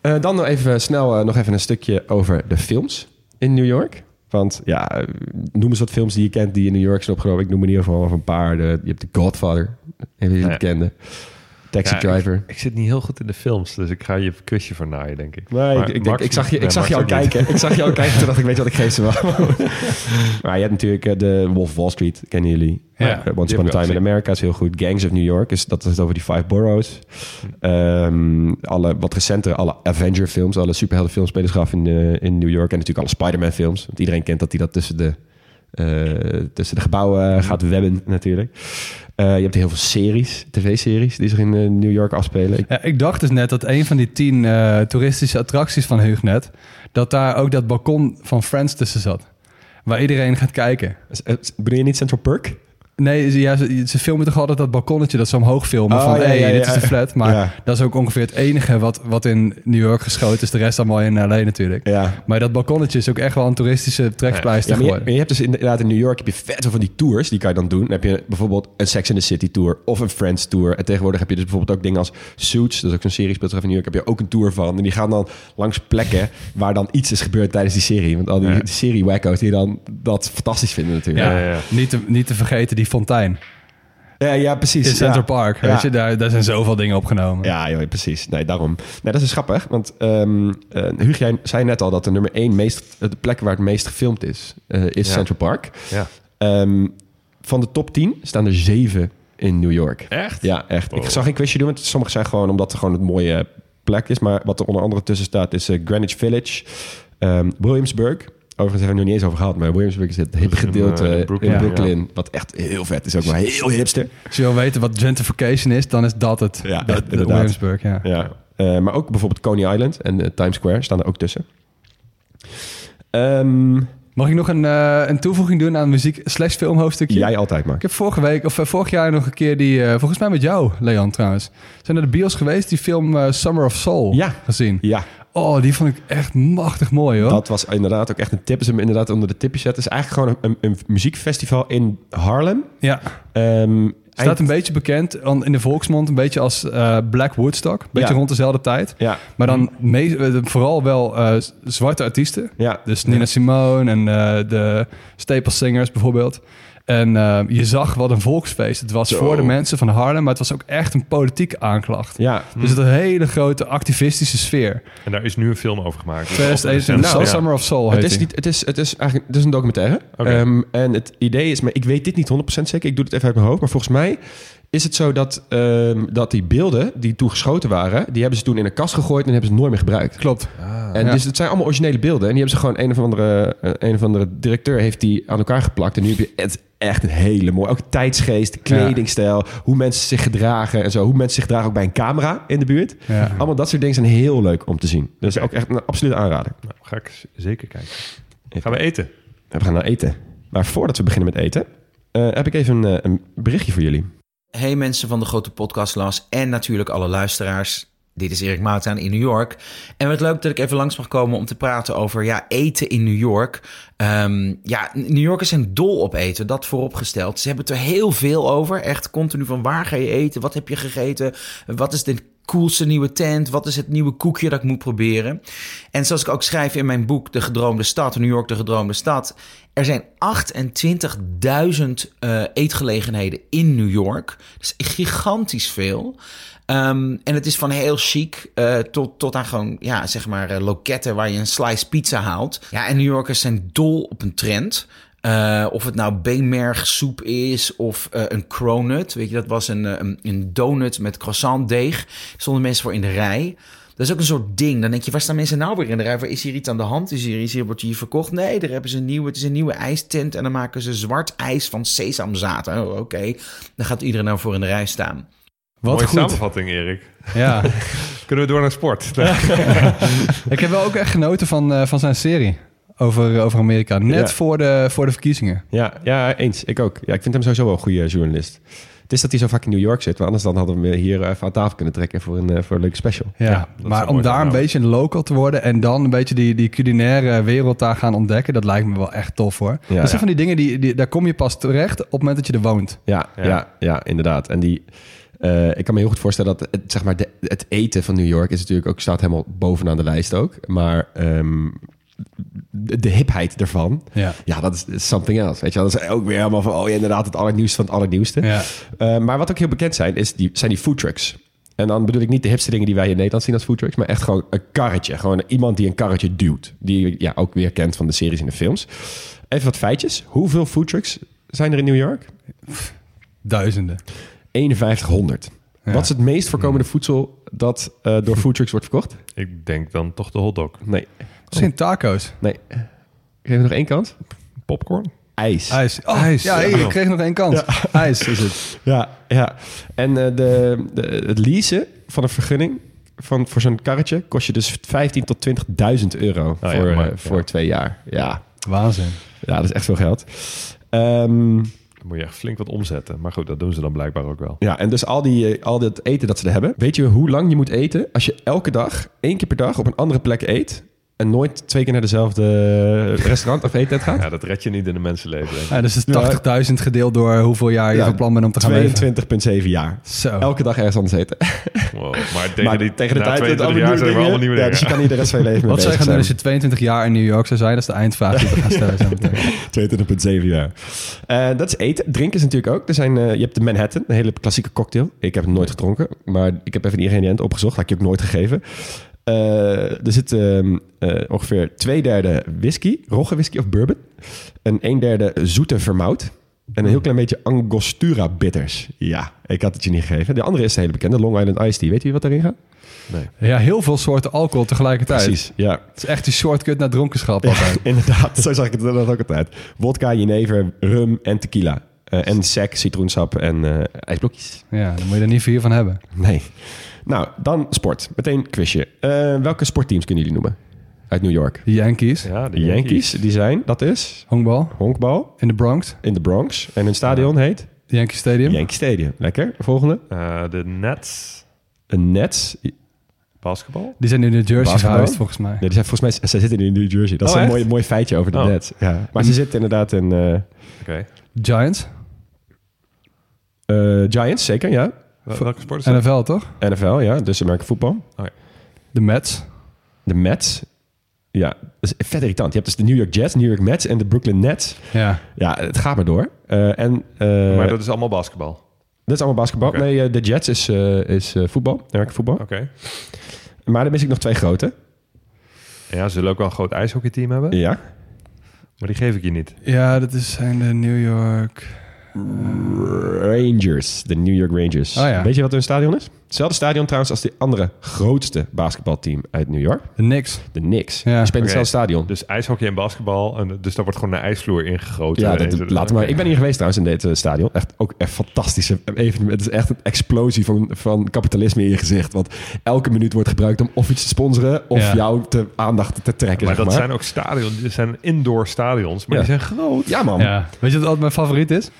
Eh, dan nog even snel nog even een stukje over de films in New York. Want ja, noem eens wat films die je kent die in New York zijn opgenomen. Ik noem in ieder geval een paar. De, je hebt The Godfather, die Ja. bekende. Taxi Ja, Driver. Ik, ik zit niet heel goed in de films, dus ik ga je quizje voor naaien, denk ik. Nee, Maar ik, ik, ik zag, je, ik nee, zag jou kijken. Ik zag jou kijken toen dacht ik, weet je wat, ik geef ze wel. [laughs] maar je hebt natuurlijk eh, de Wolf of Wall Street, kennen jullie. Ja, Eh, die Once Upon a Time in. America is heel goed. Gangs of New York, is, dat is over die five boroughs. Ehm, alle wat recentere, alle Avenger films, alle superhelden films spelen zich af in, eh, in New York. En natuurlijk alle Spider-Man films. Want iedereen kent dat hij dat tussen de, tussen de gebouwen gaat webben natuurlijk. Eh, je hebt heel veel series, tv-series, die zich in eh, New York afspelen. Ik- Ja, ik dacht dus net dat een van die tien eh, toeristische attracties van Heugnet... dat daar ook dat balkon van Friends tussen zat. Waar iedereen gaat kijken. eh, Bedoel je niet Central Perk? Nee, ze, ja, ze, ze filmen toch altijd dat balkonnetje dat ze omhoog filmen. Oh, van, ja, hey, ja, dit ja. is de flat. Maar Ja. dat is ook ongeveer het enige wat, wat in New York geschoten is. De rest allemaal in L.A. natuurlijk. Ja. Maar dat balkonnetje is ook echt wel een toeristische trekpleister je, geworden. maar je hebt dus inderdaad in New York heb je vet veel van die tours. Die kan je dan doen. Dan heb je bijvoorbeeld een Sex in the City tour of een Friends tour. En tegenwoordig heb je dus bijvoorbeeld ook dingen als Suits. Dat is ook zo'n serie speelt in New York. Heb je ook een tour van. En die gaan dan langs plekken waar dan iets is gebeurd tijdens die serie. Want al die Ja. serie wacko's die dan dat fantastisch vinden natuurlijk. Ja, Ja, ja, ja. Niet, te, niet te vergeten die fontein ja, ja, precies. in Central ja. Park. Ja. Weet je, daar, daar zijn zoveel dingen opgenomen. Ja, joh, precies. Nee, daarom. Nee, dat is dus grappig. Want ehm eh, jij zei net al dat de nummer één meest, de plek waar het meest gefilmd is, eh, is Ja. Central Park. Ja. Ehm, van de top 10 staan er zeven in New York. Echt? Ja, echt. Ik Oh. zag geen quizje doen, want sommige zijn gewoon omdat het gewoon een mooie plek is. Maar wat er onder andere tussen staat is eh, Greenwich Village, ehm, Williamsburg. Overigens hebben we het nog niet eens over gehad, maar Williamsburg is het hippe in, gedeelte eh, in Brooklyn, ja. Wat echt heel vet is, ook wel heel hipster. Als je wil weten wat gentrification is, dan is dat het. Ja, dat, inderdaad. Williamsburg, ja. Ja. Eh, maar ook bijvoorbeeld Coney Island en eh, Times Square staan er ook tussen. Ehm, Mag ik nog een, eh, een toevoeging doen aan muziek slash film hoofdstukje? jij altijd, Ik Mark. heb vorige week, of eh, vorig jaar nog een keer die, eh, volgens mij met jou, Leon trouwens. Zijn naar de bios geweest, die film eh, Summer of Soul Ja. gezien. Ja, Oh, die vond ik echt machtig mooi hoor. dat was inderdaad ook echt een tip. Is hem inderdaad onder de tipje zetten. Het is eigenlijk gewoon een, een, muziekfestival in Harlem. Ja, Ehm, staat eind- een beetje bekend in de volksmond, een beetje als eh, Black Woodstock. Een beetje Ja. rond dezelfde tijd. Ja, Maar dan me- eh, vooral wel eh, zwarte artiesten. ja. Dus Nina Simone en de Staple Singers bijvoorbeeld. En eh, je zag wat een volksfeest het was Zo. voor de mensen van Harlem. Maar het was ook echt een politieke aanklacht. Ja, Dus het een hele grote activistische sfeer. En daar is nu een film over gemaakt. 2021, Nou, ja. Summer of Soul het is, niet, het, is, het is eigenlijk het is een documentaire. Oké. Ehm, en het idee is, maar ik weet dit niet 100% zeker. Ik doe het even uit mijn hoofd. Maar volgens mij is het zo dat, ehm, dat die beelden die toen geschoten waren... die hebben ze toen in een kast gegooid en hebben ze nooit meer gebruikt. Klopt. En Ja. dus het zijn allemaal originele beelden. En die hebben ze gewoon een of andere, eh, een of andere directeur heeft die aan elkaar geplakt. En nu heb je het echt een hele mooie, ook tijdsgeest, kledingstijl, hoe mensen zich gedragen en zo. Hoe mensen zich dragen ook bij een camera in de buurt. Ja. Allemaal dat soort dingen zijn heel leuk om te zien. Dus ook echt een absolute aanrader. Nou, ga ik zeker kijken. Gaan we eten? We gaan naar eten. Maar voordat we beginnen met eten, eh, heb ik even een, eh, een berichtje voor jullie. Hey mensen van de grote podcast Las en natuurlijk alle luisteraars. Dit is Erik Moutaan in New York. En wat leuk dat ik even langs mag komen om te praten over ja, eten in New York. Ehm, ja, New Yorkers zijn dol op eten, dat vooropgesteld. Ze hebben het er heel veel over. Echt continu van waar ga je eten? Wat heb je gegeten? Wat is de coolste nieuwe tent? Wat is het nieuwe koekje dat ik moet proberen? En zoals ik ook schrijf in mijn boek De Gedroomde Stad, New York de Gedroomde Stad. Er zijn 28.000 eh, eetgelegenheden in New York. Dat is gigantisch veel. Ehm, en het is van heel chic eh, tot, tot aan gewoon, ja, zeg maar, eh, loketten waar je een slice pizza haalt. Ja, en New Yorkers zijn dol op een trend. Eh, of het nou beenmergsoep is of eh, een cronut. Weet je, dat was een, eh, een, een donut met croissantdeeg. Er stonden mensen voor in de rij. Dat is ook een soort ding. Dan denk je, waar staan mensen nou weer in de rij? Waar is hier iets aan de hand? Is hier iets, hier wordt hier verkocht? Nee, daar hebben ze een nieuwe, het is een nieuwe ijstent. En dan maken ze zwart ijs van sesamzaad. Oh, Oké, dan gaat iedereen nou voor in de rij staan. Wat Mooie goed. samenvatting, Erik. Ja. [laughs] Kunnen we door naar sport? [laughs] [laughs] ik heb wel ook echt genoten van, eh, van zijn serie over, over Amerika. Net Ja. voor, de, voor de verkiezingen. Ja, ja, eens. Ik ook. Ja, ik vind hem sowieso wel een goede journalist. Het is dat hij zo vaak in New York zit. Maar anders dan hadden we hem hier even aan tafel kunnen trekken voor een, eh, voor een leuke special. Ja, Ja, maar om daar een nou. beetje een local te worden en dan een beetje die, die culinaire wereld daar gaan ontdekken, dat lijkt me wel echt tof hoor. dat zijn ja. van die dingen die, die daar kom je pas terecht op het moment dat je er woont. Ja, ja. Ja. ja, inderdaad. En die, eh, ik kan me heel goed voorstellen dat het, zeg maar, de, het eten van New York is natuurlijk ook, staat helemaal bovenaan de lijst ook. Maar ehm, de, hipheid ervan, Ja. ja, dat is, something else. Weet je wel? Dat is ook weer helemaal van, oh ja, inderdaad, het allernieuwste van het allernieuwste. Ja. Eh, maar wat ook heel bekend zijn, is die, zijn die food trucks. En dan bedoel ik niet de hipste dingen die wij in Nederland zien als foodtrucks, maar echt gewoon een karretje. Gewoon iemand die een karretje duwt. Die je ja, ook weer kent van de series en de films. Even wat feitjes. Hoeveel foodtrucks zijn er in New York? Duizenden. 5100. Ja. Wat is het meest voorkomende voedsel dat eh, door foodtrucks wordt verkocht? Ik denk dan toch de hotdog. Nee. Misschien taco's. Nee. Ik geef nog één kans. Popcorn? IJs. IJs. Oh, IJs. Ja, hey, ik kreeg nog één kans. [laughs] IJs is het. Ja, ja. En eh, de, de, het leasen van een vergunning van, voor zo'n karretje kost je dus 15 tot 20.000 euro ja, voor, maar- eh, voor ja. twee jaar. Ja. Waanzin. ja, dat is echt veel geld. Ehm, Dan moet je echt flink wat omzetten. Maar goed, dat doen ze dan blijkbaar ook wel. ja, en dus al, die, eh, al dat eten dat ze er hebben. Weet je hoe lang je moet eten als je elke dag, één keer per dag op een andere plek eet... en nooit twee keer naar dezelfde [laughs] restaurant of eettent gaat? Ja, dat red je niet in een mensenleven. Ja, dus het is 80.000 gedeeld door hoeveel jaar je Ja, van plan bent om te gaan leven. 22,7 jaar. Zo. Elke dag ergens anders eten. [laughs] Wow. Maar tegen, maar die, tegen de tijd... 22 jaar zijn we allemaal nieuwe Ja, dingen. dus je kan niet de rest van je leven [laughs] Wat zou je gaan doen als je 22 jaar in New York zou zijn? Dat is de eindvraag die we gaan stellen. zo meteen. 22,7 jaar. Eh, dat is eten. Drinken is natuurlijk ook. Er zijn, eh, je hebt de Manhattan, een hele klassieke cocktail. Ik heb het nooit gedronken, maar ik heb even de ingrediënten opgezocht. Had ik je ook nooit gegeven. Eh, er zit ehm, eh, ongeveer twee derde whisky, rogge whisky of bourbon. En een derde zoete vermout. En een heel klein beetje Angostura bitters. Ja, ik had het je niet gegeven. De andere is de hele bekende, Long Island Iced Tea. Weet je wat erin gaat? Nee. Ja, heel veel soorten alcohol tegelijkertijd. Precies, ja. Het is echt die shortcut naar dronkenschap Ja, [laughs] inderdaad, zo zag ik het inderdaad ook altijd. Wodka, jenever, rum en tequila. Eh, en sec, citroensap en eh, ijsblokjes. Ja, dan moet je er niet vier van hebben. Nee. Nou, dan sport. Meteen quizje. Eh, welke sportteams kunnen jullie noemen? Uit New York. De Yankees. Ja, De Yankees, die zijn, dat is Honkbal. honkbal In de Bronx. in de Bronx. En hun stadion heet De Yankee Stadium. Yankee Stadium. Lekker. Volgende. Eh, de Nets, Een Nets. basketbal. Die zijn in New Jersey verhuisd, volgens mij. Nee, die zijn volgens mij, ze zitten in New Jersey. Dat Oh, is een echt? mooi, mooi feitje over de Oh. Nets. Ja. Maar ze zitten inderdaad in eh, Oké. Giants. eh, Giants, zeker, ja. Wel- Welke sport is dat? NFL, toch? NFL, ja. Dus American voetbal. De Mets. De Mets. Ja, dat is vet irritant. Je hebt dus de New York Jets, New York Mets en de Brooklyn Nets. Ja. Ja, het gaat maar door. Eh, en, eh, Maar dat is allemaal basketbal. dat is allemaal basketbal. Nee, eh, de Jets is, eh, is eh, voetbal, American voetbal. Oké. Maar dan mis ik nog twee grote. Ja, ze zullen ook wel een groot ijshockeyteam hebben. Ja. Maar die geef ik je niet. Ja, dat is, zijn de New York... Rangers, de New York Rangers. Oh ja. Weet je wat hun stadion is? Hetzelfde stadion trouwens als de andere grootste basketbalteam uit New York. De Knicks. De Knicks. Ja. Die spelen Oké. hetzelfde stadion. Dus ijshockey en basketbal. En, dus daar wordt gewoon een ijsvloer ingegoten. Ja, dat, laat maar. Ik ben hier geweest trouwens in dit eh, stadion. Echt ook echt fantastische evenement. Het is echt een explosie van, van kapitalisme in je gezicht. Want elke minuut wordt gebruikt om of iets te sponsoren of Ja. jou te, aandacht te trekken. Maar zeg dat maar. zijn ook stadions. Dit zijn indoor stadions. Maar Ja. die zijn groot. Ja, man. Ja. Weet je wat altijd mijn favoriet is?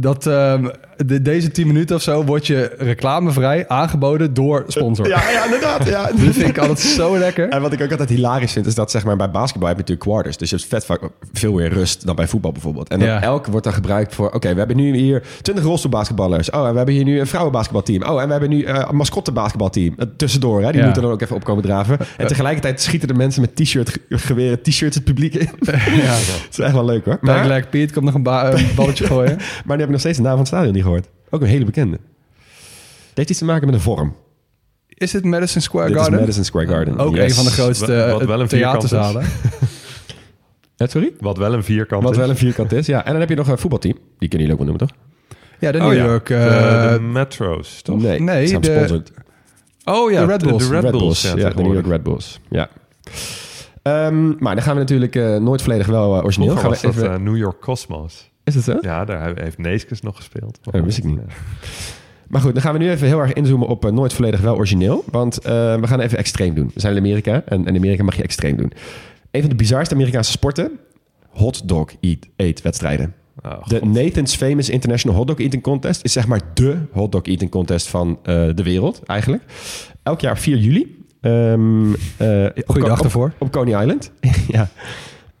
Dat ehm, de, deze 10 minuten of zo wordt je reclamevrij aangeboden door sponsor. Ja, ja, inderdaad. Ja. [laughs] Dat vind ik altijd zo lekker. En wat ik ook altijd hilarisch vind, is dat zeg maar, bij basketbal heb je natuurlijk quarters. Dus je hebt vet vaak veel meer rust dan bij voetbal bijvoorbeeld. En dan Ja. elke wordt dan gebruikt voor... Oké, we hebben nu hier 20 rolstoelbasketballers. Oh, en we hebben hier nu een vrouwenbasketbalteam. Oh, en we hebben nu eh, een mascottebasketbalteam. Uh, tussendoor, hè. Die Ja. moeten dan ook even opkomen draven. En tegelijkertijd schieten de mensen met t-shirt, ge- geweren, t-shirts het publiek in. [laughs] Ja. Dat is echt wel leuk hoor. Maar, Piet komt nog een, ba- een balletje [laughs] gooien. maar nu heb ik nog steeds de naam van het stadion niet gehoord. Ook een hele bekende. Het heeft iets te maken met een vorm. Is dit Madison Square Dit is Garden? Madison Square Garden. Ook Yes. een van de grootste Wat- wat eh, wel een vierkant is. [laughs] theaterzalen. Ja, sorry? Wat wel een vierkant Wat is. wel een vierkant is, ja. En dan heb je nog een voetbalteam. Die kunnen jullie ook wel noemen, toch? Ja, de Oh New ja, York... de, eh, de Metro's, toch? Nee, Nee, zijn de- sponsored. Oh ja, de Red Bulls. De, Red, Bulls, ja, ja, de New York. Red Bulls. Ja. Ehm, maar dan gaan we natuurlijk eh, nooit volledig wel origineel. Vroeger Gaan we dat even... New York Cosmos. Is het zo? Ja, daar heeft Neeskens nog gespeeld. Oh, dat wist ik niet. Maar goed, dan gaan we nu even heel erg inzoomen op eh, nooit volledig wel origineel. Want eh, we gaan even extreem doen. We zijn in Amerika en in Amerika mag je extreem doen. Een van de bizarste Amerikaanse sporten. Hot dog eat, eat wedstrijden. Oh, De. Nathan's Famous International Hot Dog Eating Contest is zeg maar de hot dog eating contest van eh, de wereld eigenlijk. Elk jaar 4 juli. Ehm, eh, op- Goeie dag op- ervoor. Op Coney Island. [laughs] ja.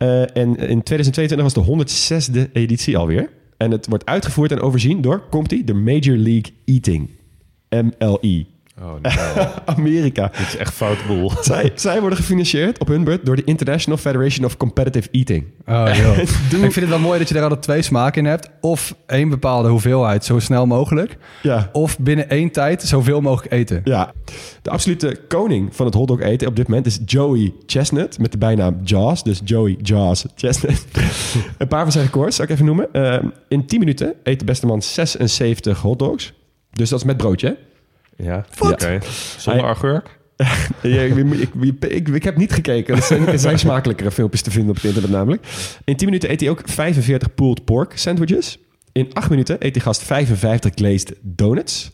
Eh, en in 2022 was de 106e editie alweer. En het wordt uitgevoerd en overzien door, komt ie, de Major League Eating. MLE. Oh, no. [laughs] Amerika. Dit is echt fout boel. [laughs] Zij, zij worden gefinancierd op hun beurt door de International Federation of Competitive Eating. Oh, joh. [laughs] Ik vind het wel mooi dat je er altijd twee smaken in hebt. Of één bepaalde hoeveelheid zo snel mogelijk. Ja. Of binnen één tijd zoveel mogelijk eten. Ja, de absolute koning van het hotdog eten op dit moment is Joey Chestnut met de bijnaam Jaws. Dus Joey Jaws Chestnut. een paar van zijn records zal ik even noemen. Eh, in 10 minuten eet de beste man 76 hotdogs. Dus dat is met broodje. hè? Ja, Wat? oké. Zonder augurk? [laughs] Ja, ik, ik, ik, heb niet gekeken. Er zijn, er zijn [laughs] smakelijkere filmpjes te vinden op het internet namelijk. In 10 minuten eet hij ook 45 pulled pork sandwiches. In 8 minuten eet die gast 55 glazed donuts.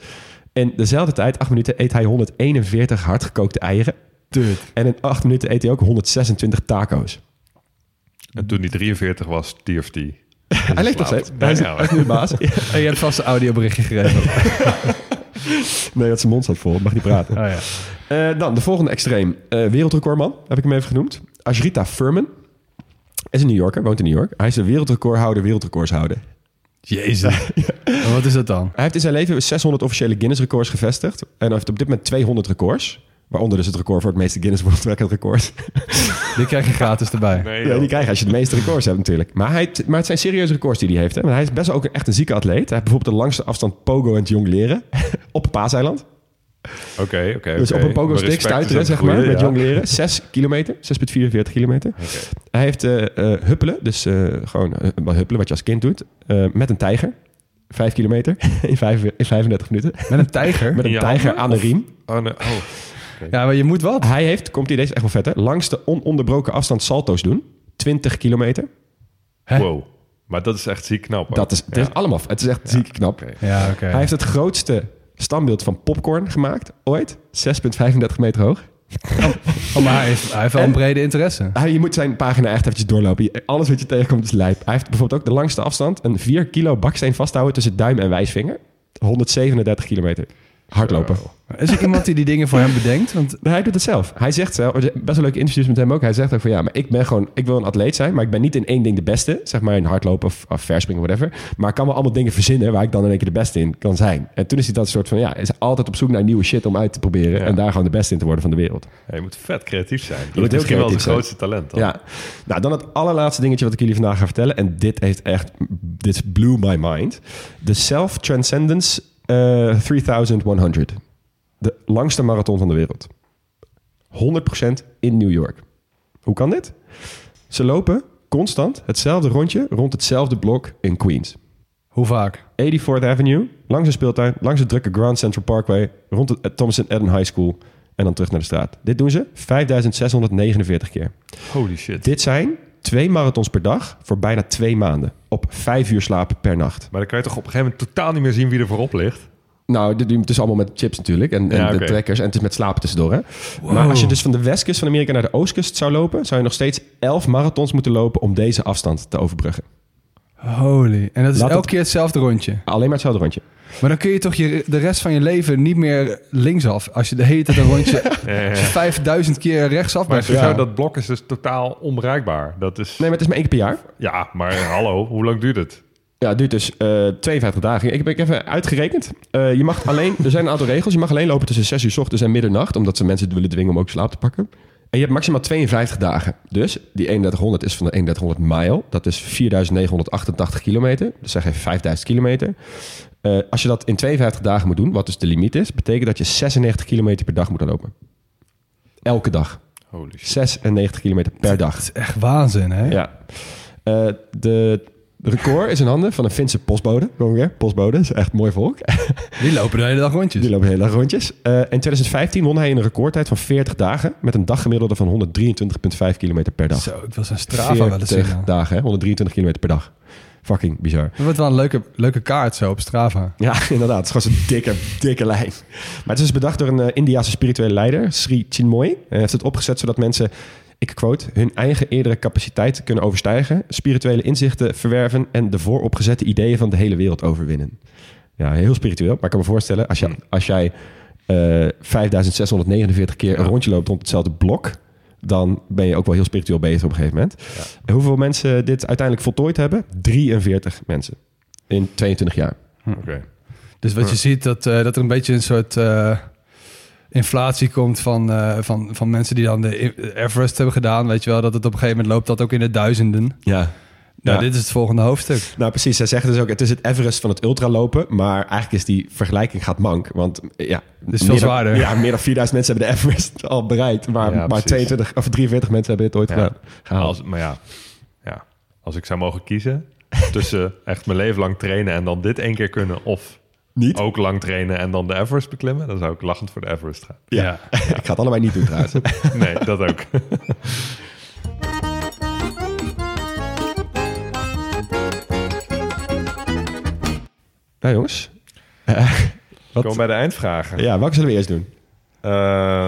In dezelfde tijd, 8 minuten, eet hij 141 hardgekookte eieren. En in 8 minuten eet hij ook 126 taco's. En toen hij 43 was, stierf hij. [laughs] Hij leeft nog steeds. Hij is, nu baas. En je hebt vast een audioberichtje gegeven. [laughs] Nee, dat zijn mond zat vol. Mag niet praten. Oh, ja. Eh, dan de volgende extreem. Eh, wereldrecordman, heb ik hem even genoemd. Ashrita Furman. Is een New Yorker, woont in New York. Hij is de wereldrecordhouder, wereldrecordshouder. Jezus. [laughs] Wat is dat dan? Hij heeft in zijn leven 600 officiële Guinness records gevestigd. En hij heeft op dit moment 200 records. Waaronder dus het record voor het meeste Guinness World Record record. Die krijg je gratis erbij. Nee, Ja, die krijg je als je de meeste records hebt natuurlijk. Maar, hij, maar het zijn serieuze records die hij heeft. Hè? Want hij is best wel ook een, echt een zieke atleet. Hij heeft bijvoorbeeld de langste afstand pogo en [laughs] het jongleren op een paaseiland. Oké, oké. Dus op een pogo stick stuiteren, zeg maar, met ja. jongleren. 6 kilometer, 6,44 kilometer. Hij heeft eh, eh, huppelen, dus eh, gewoon huppelen wat je als kind doet, eh, met een tijger. 5 kilometer [laughs] in, vijf- in 35 minuten. Met een tijger? Met een tijger aan de riem. Oh, nee. oh. Ja, maar je moet wat. Hij heeft, komt hij deze echt wel vet hè, langste ononderbroken afstand salto's doen. 20 kilometer. Wow. Maar dat is echt ziek knap. hoor. Dat is, het is allemaal, het is echt ziek knap. Ja, oké. Hij heeft het grootste standbeeld van popcorn gemaakt ooit. 6,35 meter hoog. Oh, maar hij heeft, hij heeft wel een brede interesse. Hij, je moet zijn pagina echt eventjes doorlopen. Je- Alles wat je tegenkomt is lijp. Hij heeft bijvoorbeeld ook de langste afstand. Een 4 kilo baksteen vasthouden tussen duim en wijsvinger. 137 kilometer. Hardlopen. Is er iemand die die dingen voor hem bedenkt? Want Hij doet het zelf. Hij zegt zelf, best wel leuke interviews met hem ook. Hij zegt ook van ja, maar ik ben gewoon, ik wil een atleet zijn, maar ik ben niet in één ding de beste. Zeg maar in hardlopen of, of verspringen, whatever. Maar ik kan wel allemaal dingen verzinnen waar ik dan in één keer de beste in kan zijn. En toen is hij dat soort van ja, is altijd op zoek naar nieuwe shit om uit te proberen. En daar gewoon de beste in te worden van de wereld. Ja, je moet vet creatief zijn. Dat Je moet is heel misschien wel zijn creatief grootste talent. Dan. Ja. Nou, dan het allerlaatste dingetje wat ik jullie vandaag ga vertellen. En dit heeft echt, dit blew my mind. De Self-Transcendence eh, 3100. De langste marathon van de wereld. 100% in New York. Hoe kan dit? Ze lopen constant hetzelfde rondje rond hetzelfde blok in Queens. hoe vaak? 84th Avenue, langs een speeltuin, langs de drukke Grand Central Parkway, rond het Thompson Eden High School en dan terug naar de straat. Dit doen ze 5649 keer. Holy shit. Dit zijn twee marathons per dag voor bijna twee maanden. Op vijf uur slapen per nacht. Maar dan kan je toch op een gegeven moment totaal niet meer zien wie er voorop ligt? Nou, het is allemaal met chips natuurlijk. En, en Ja, de trekkers. En het is met slapen tussendoor. Hè? Maar als je dus van de westkust van Amerika naar de oostkust zou lopen... zou je nog steeds elf marathons moeten lopen om deze afstand te overbruggen. Holy. En dat is Laat elke het- keer hetzelfde rondje. Alleen maar hetzelfde rondje. Maar dan kun je toch je, de rest van je leven niet meer linksaf. Als je de hele tijd een rondje Eh, als je 5000 keer rechtsaf maar bent dat blok is dus totaal onbereikbaar. Dat is... Nee, maar het is maar één keer per jaar. Ja, maar hallo, hoe lang duurt het? Ja, het duurt dus eh 52 dagen. Ik heb ik even uitgerekend. Eh, je mag alleen, er zijn een aantal regels. Je mag alleen lopen tussen 6 uur 's ochtends en middernacht. Omdat ze mensen willen dwingen om ook slaap te pakken. En je hebt maximaal 52 dagen. Dus die 3100 is van de 3100 mile. Dat is 4988 kilometer. Dus zeg even 5000 kilometer. Eh, als je dat in 52 dagen moet doen, wat dus de limiet is... betekent dat je 96 kilometer per dag moet lopen. Elke dag. Holy shit. 96 kilometer per dag. Dat is echt waanzin, hè? Ja. Eh, de record is in handen van een Finse postbode. Gewoon weer, postbode. is echt mooi volk. [laughs] Die lopen de hele dag rondjes. Die lopen heel erg rondjes. Eh, in 2015 won hij in een recordtijd van 40 dagen... met een daggemiddelde van 123,5 kilometer per dag. Zo, ik wil zijn Strava wel eens 40 zien. dagen, hè? 123 kilometer per dag. Fucking bizar. Dat wordt wel een leuke, leuke kaart zo op Strava. Ja, [laughs] inderdaad. Het is gewoon zo'n dikke, dikke lijn. Maar het is dus bedacht door een eh, Indiase spirituele leider, Sri Chinmoy. Hij heeft het opgezet zodat mensen, ik quote, hun eigen eerdere capaciteit kunnen overstijgen, spirituele inzichten verwerven en de vooropgezette ideeën van de hele wereld overwinnen. Ja, heel spiritueel. Maar ik kan me voorstellen, als, je, als jij eh 5649 keer een rondje loopt rond hetzelfde blok, dan ben je ook wel heel spiritueel bezig op een gegeven moment. En hoeveel mensen dit uiteindelijk voltooid hebben? 43 mensen. In 22 jaar. Oké. Dus wat je ziet, dat, eh, dat er een beetje een soort... eh, inflatie komt van, eh, van, van mensen die dan de Everest hebben gedaan. Weet je wel, dat het op een gegeven moment loopt dat ook in de duizenden. Ja. Nou, Ja. dit is het volgende hoofdstuk. Nou, precies. Zij zeggen dus ook, het is het Everest van het ultralopen. Maar eigenlijk is die vergelijking gaat mank. Want ja, is veel meer dan- zwaarder. ja, meer dan 4000 mensen hebben de Everest [laughs] al bereikt. Maar, Ja, maar precies. 22 of 43 mensen hebben het ooit Ja. gedaan. Gehaald. Als, maar ja, ja, als ik zou mogen kiezen tussen echt mijn leven lang trainen en dan dit één keer kunnen... of Niet? ook lang trainen en dan de Everest beklimmen... dan zou ik lachend voor de Everest gaan. Ja. [laughs] ik ga het allebei niet doen trouwens. [laughs] [laughs] Nee, dat ook. Ja, jongens. Eh, wat- Komen bij de eindvragen. Ja, welke zullen we eerst doen? Eh,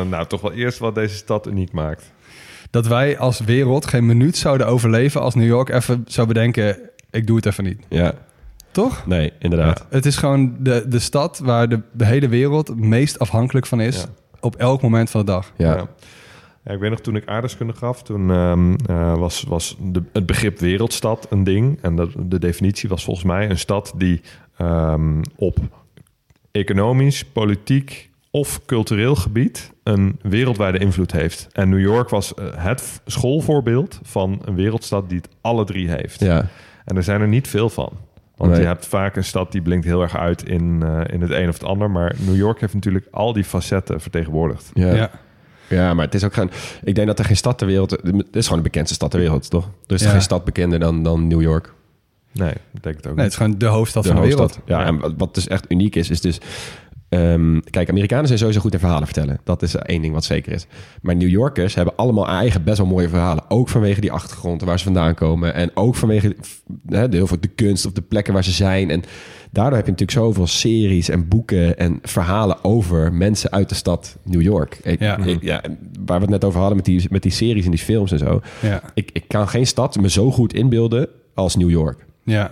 nou, toch wel eerst wat deze stad uniek maakt. Dat wij als wereld geen minuut zouden overleven als New York even zou bedenken... ik doe het even niet. Ja. Toch? Nee, inderdaad. Het is gewoon de, de stad waar de, de hele wereld het meest afhankelijk van is... Ja. op elk moment van de dag. Ja. Ja. Ja, ik weet nog toen ik aardrijkskunde gaf, toen ehm, eh, was, was de, het begrip wereldstad een ding. En de, de definitie was volgens mij een stad die ehm, op economisch, politiek of cultureel gebied een wereldwijde invloed heeft. En New York was eh, het schoolvoorbeeld van een wereldstad die het alle drie heeft. Ja. En er zijn er niet veel van. Want Nee. je hebt vaak een stad die blinkt heel erg uit in, eh, in het een of het ander. Maar New York heeft natuurlijk al die facetten vertegenwoordigd. Ja. Ja. Ja, maar het is ook geen... Ik denk dat er geen stad ter wereld... Het is gewoon de bekendste stad ter wereld, toch? Er is Ja. geen stad bekender dan, dan New York. Nee, ik denk het ook Nee, het is gewoon de hoofdstad de van de hoofdstad. wereld. Ja, en wat dus echt uniek is, is dus... ehm, kijk, Amerikanen zijn sowieso goed in verhalen vertellen. Dat is één ding wat zeker is. Maar New Yorkers hebben allemaal eigen best wel mooie verhalen. Ook vanwege die achtergrond waar ze vandaan komen. En ook vanwege de, heel veel de kunst of de plekken waar ze zijn. En daardoor heb je natuurlijk zoveel series en boeken en verhalen over mensen uit de stad New York. Ik, Ja. ik- ja, waar we het net over hadden met die, met die series en die films en zo. Ja. Ik, ik kan geen stad me zo goed inbeelden als New York. Ja,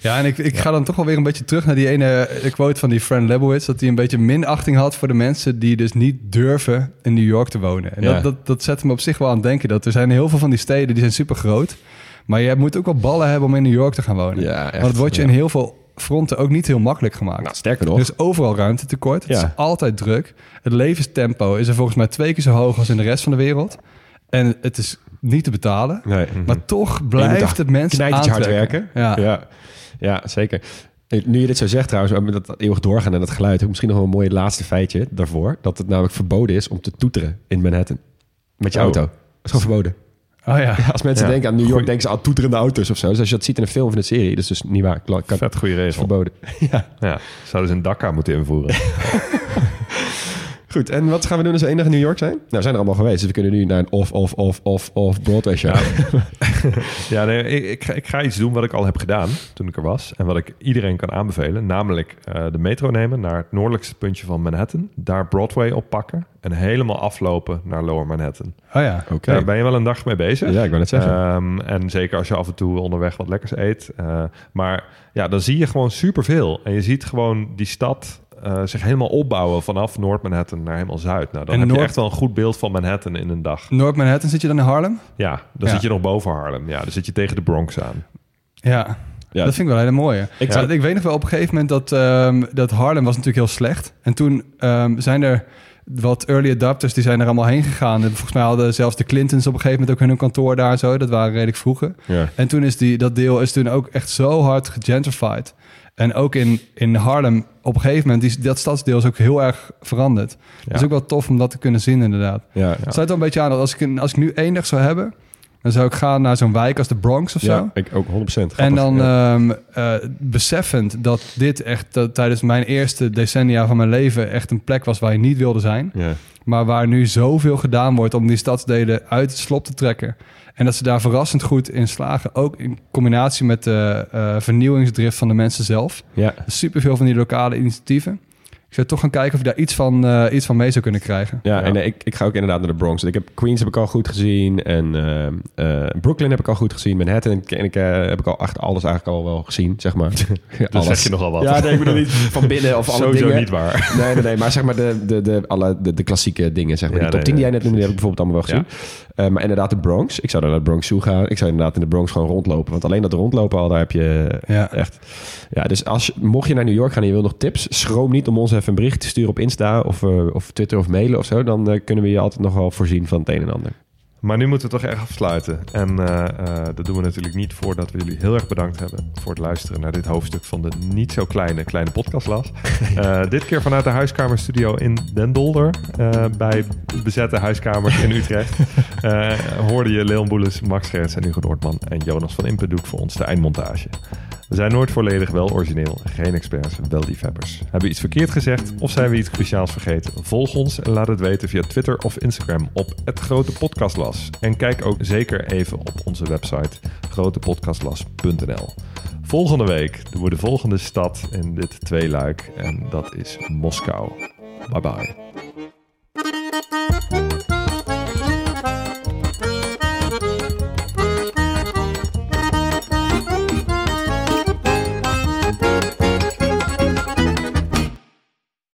ja en ik, ik ga dan toch wel weer een beetje terug naar die ene eh, quote van die Fran Lebowitz... dat hij een beetje minachting had voor de mensen die dus niet durven in New York te wonen. En Ja. dat, dat, dat zet me op zich wel aan het denken. Dat er zijn heel veel van die steden die zijn super groot... maar je moet ook wel ballen hebben om in New York te gaan wonen. Ja, echt, Want het wordt je in heel veel fronten ook niet heel makkelijk gemaakt. Nou, sterker nog. Er is overal ruimtetekort. Het Ja. is altijd druk. Het levenstempo is er volgens mij twee keer zo hoog als in de rest van de wereld. En het is niet te betalen. Nee. Maar toch Je moet blijft het mensen knijtertje hard aantrekken. werken. Ja. ja. Ja, zeker. Nu je dit zo zegt trouwens, met dat eeuwig doorgaan en dat geluid... heb ik misschien nog wel een mooi laatste feitje daarvoor. Dat het namelijk verboden is om te toeteren in Manhattan. Met je Oh. auto. Dat is gewoon verboden. Oh ja. Ja, [laughs] als mensen Ja. denken aan New York, Goeie. denken ze aan toeterende auto's of zo. Dus als je dat ziet in een film of in een serie, dat is dus niet waar. Kan, kan, Vet goede regel. verboden. [laughs] ja. Ja, zouden ze een Dakar moeten invoeren. [laughs] Goed, en wat gaan we doen als we enige in New York zijn? Nou, we zijn er allemaal geweest. Dus we kunnen nu naar een off, off, off, off, off Broadway show. [laughs] ja, nee, ik, ik, ga, ik ga iets doen wat ik al heb gedaan toen ik er was. En wat ik iedereen kan aanbevelen. Namelijk eh, de metro nemen naar het noordelijkste puntje van Manhattan. Daar Broadway oppakken. En helemaal aflopen naar Lower Manhattan. Oh ja. Oké. Daar ben je wel een dag mee bezig. Ja, ik wou net zeggen. Ehm, en zeker als je af en toe onderweg wat lekkers eet. Eh, maar ja, dan zie je gewoon superveel. En je ziet gewoon die stad eh, zich helemaal opbouwen vanaf Noord-Manhattan naar helemaal Zuid. Nou, dan En heb je echt wel een goed beeld van Manhattan in een dag. Noord-Manhattan zit je dan in Harlem? Ja, dan Ja. zit je nog boven Harlem. Ja, dan zit je tegen de Bronx aan. Ja. Ja. Dat vind ik wel een hele mooie. Ik- Ik, ik weet nog wel op een gegeven moment dat, ehm, dat Harlem was natuurlijk heel slecht. En toen ehm, zijn er wat early adapters die zijn er allemaal heen gegaan. En volgens mij hadden zelfs de Clintons op een gegeven moment ook hun kantoor daar zo. Dat waren redelijk vroeger. Ja. En toen is die, dat deel is toen ook echt zo hard gegentrified. En ook in, in Harlem op een gegeven moment, die, dat stadsdeel is ook heel erg veranderd. Het is ook wel tof om dat te kunnen zien inderdaad. Ja, Het sluit wel een beetje aan dat als ik, als ik nu dag zou hebben... dan zou ik gaan naar zo'n wijk als de Bronx of zo. ja, ik ook 100%. En dan Ja. ehm, eh, beseffend dat dit echt dat tijdens mijn eerste decennia van mijn leven echt een plek was waar je niet wilde zijn. Ja. Maar waar nu zoveel gedaan wordt om die stadsdelen uit het slop te trekken. En dat ze daar verrassend goed in slagen. Ook in combinatie met de eh, vernieuwingsdrift van de mensen zelf. Ja. Superveel van die lokale initiatieven. Ik zou toch gaan kijken of je daar iets van, eh, iets van mee zou kunnen krijgen. Ja, en eh, ik, ik ga ook inderdaad naar de Bronx. Ik heb Queens heb ik al goed gezien. En eh, eh, Brooklyn heb ik al goed gezien. Manhattan ken ik, eh, heb ik al achter alles eigenlijk al wel gezien, zeg maar. [laughs] Ja, Dan zeg je nogal wat. Ja, nee, ik bedoel niet [laughs] van binnen of alle Sowieso dingen. niet waar. Nee, nee, nee. Maar zeg maar de, de, de, alle, de, de klassieke dingen, zeg maar. Ja, die top nee, 10 die jij net noemde, die heb ik bijvoorbeeld allemaal wel gezien. Eh, maar inderdaad de Bronx. Ik zou naar de Bronx Zoo gaan. Ik zou inderdaad in de Bronx gewoon rondlopen. Want alleen dat rondlopen al, daar heb je Ja. echt... Ja, dus als, mocht je naar New York gaan en je wil nog tips... schroom niet om ons even een bericht sturen op Insta of, eh, of Twitter of mailen of zo, dan eh, kunnen we je altijd nog wel voorzien van het een en ander. Maar nu moeten we toch echt afsluiten. En eh, eh, dat doen we natuurlijk niet voordat we jullie heel erg bedankt hebben voor het luisteren naar dit hoofdstuk van de niet zo kleine, kleine podcastlas. [laughs] Eh, dit keer vanuit de huiskamerstudio in Den Dolder. bij bezette huiskamers in Utrecht. [laughs] Hoorde je Leon Boelens, Max Gerrits en Hugo Noordman en Jonas van Impen doet voor ons de eindmontage. We zijn nooit volledig wel origineel, geen experts, wel liefhebbers. Hebben we iets verkeerd gezegd of zijn we iets cruciaals vergeten? Volg ons en laat het weten via Twitter of Instagram op het Grote Podcastlas. En kijk ook zeker even op onze website grotepodcastlas.nl. Volgende week doen we de volgende stad in dit tweeluik en dat is Moskou. Bye bye.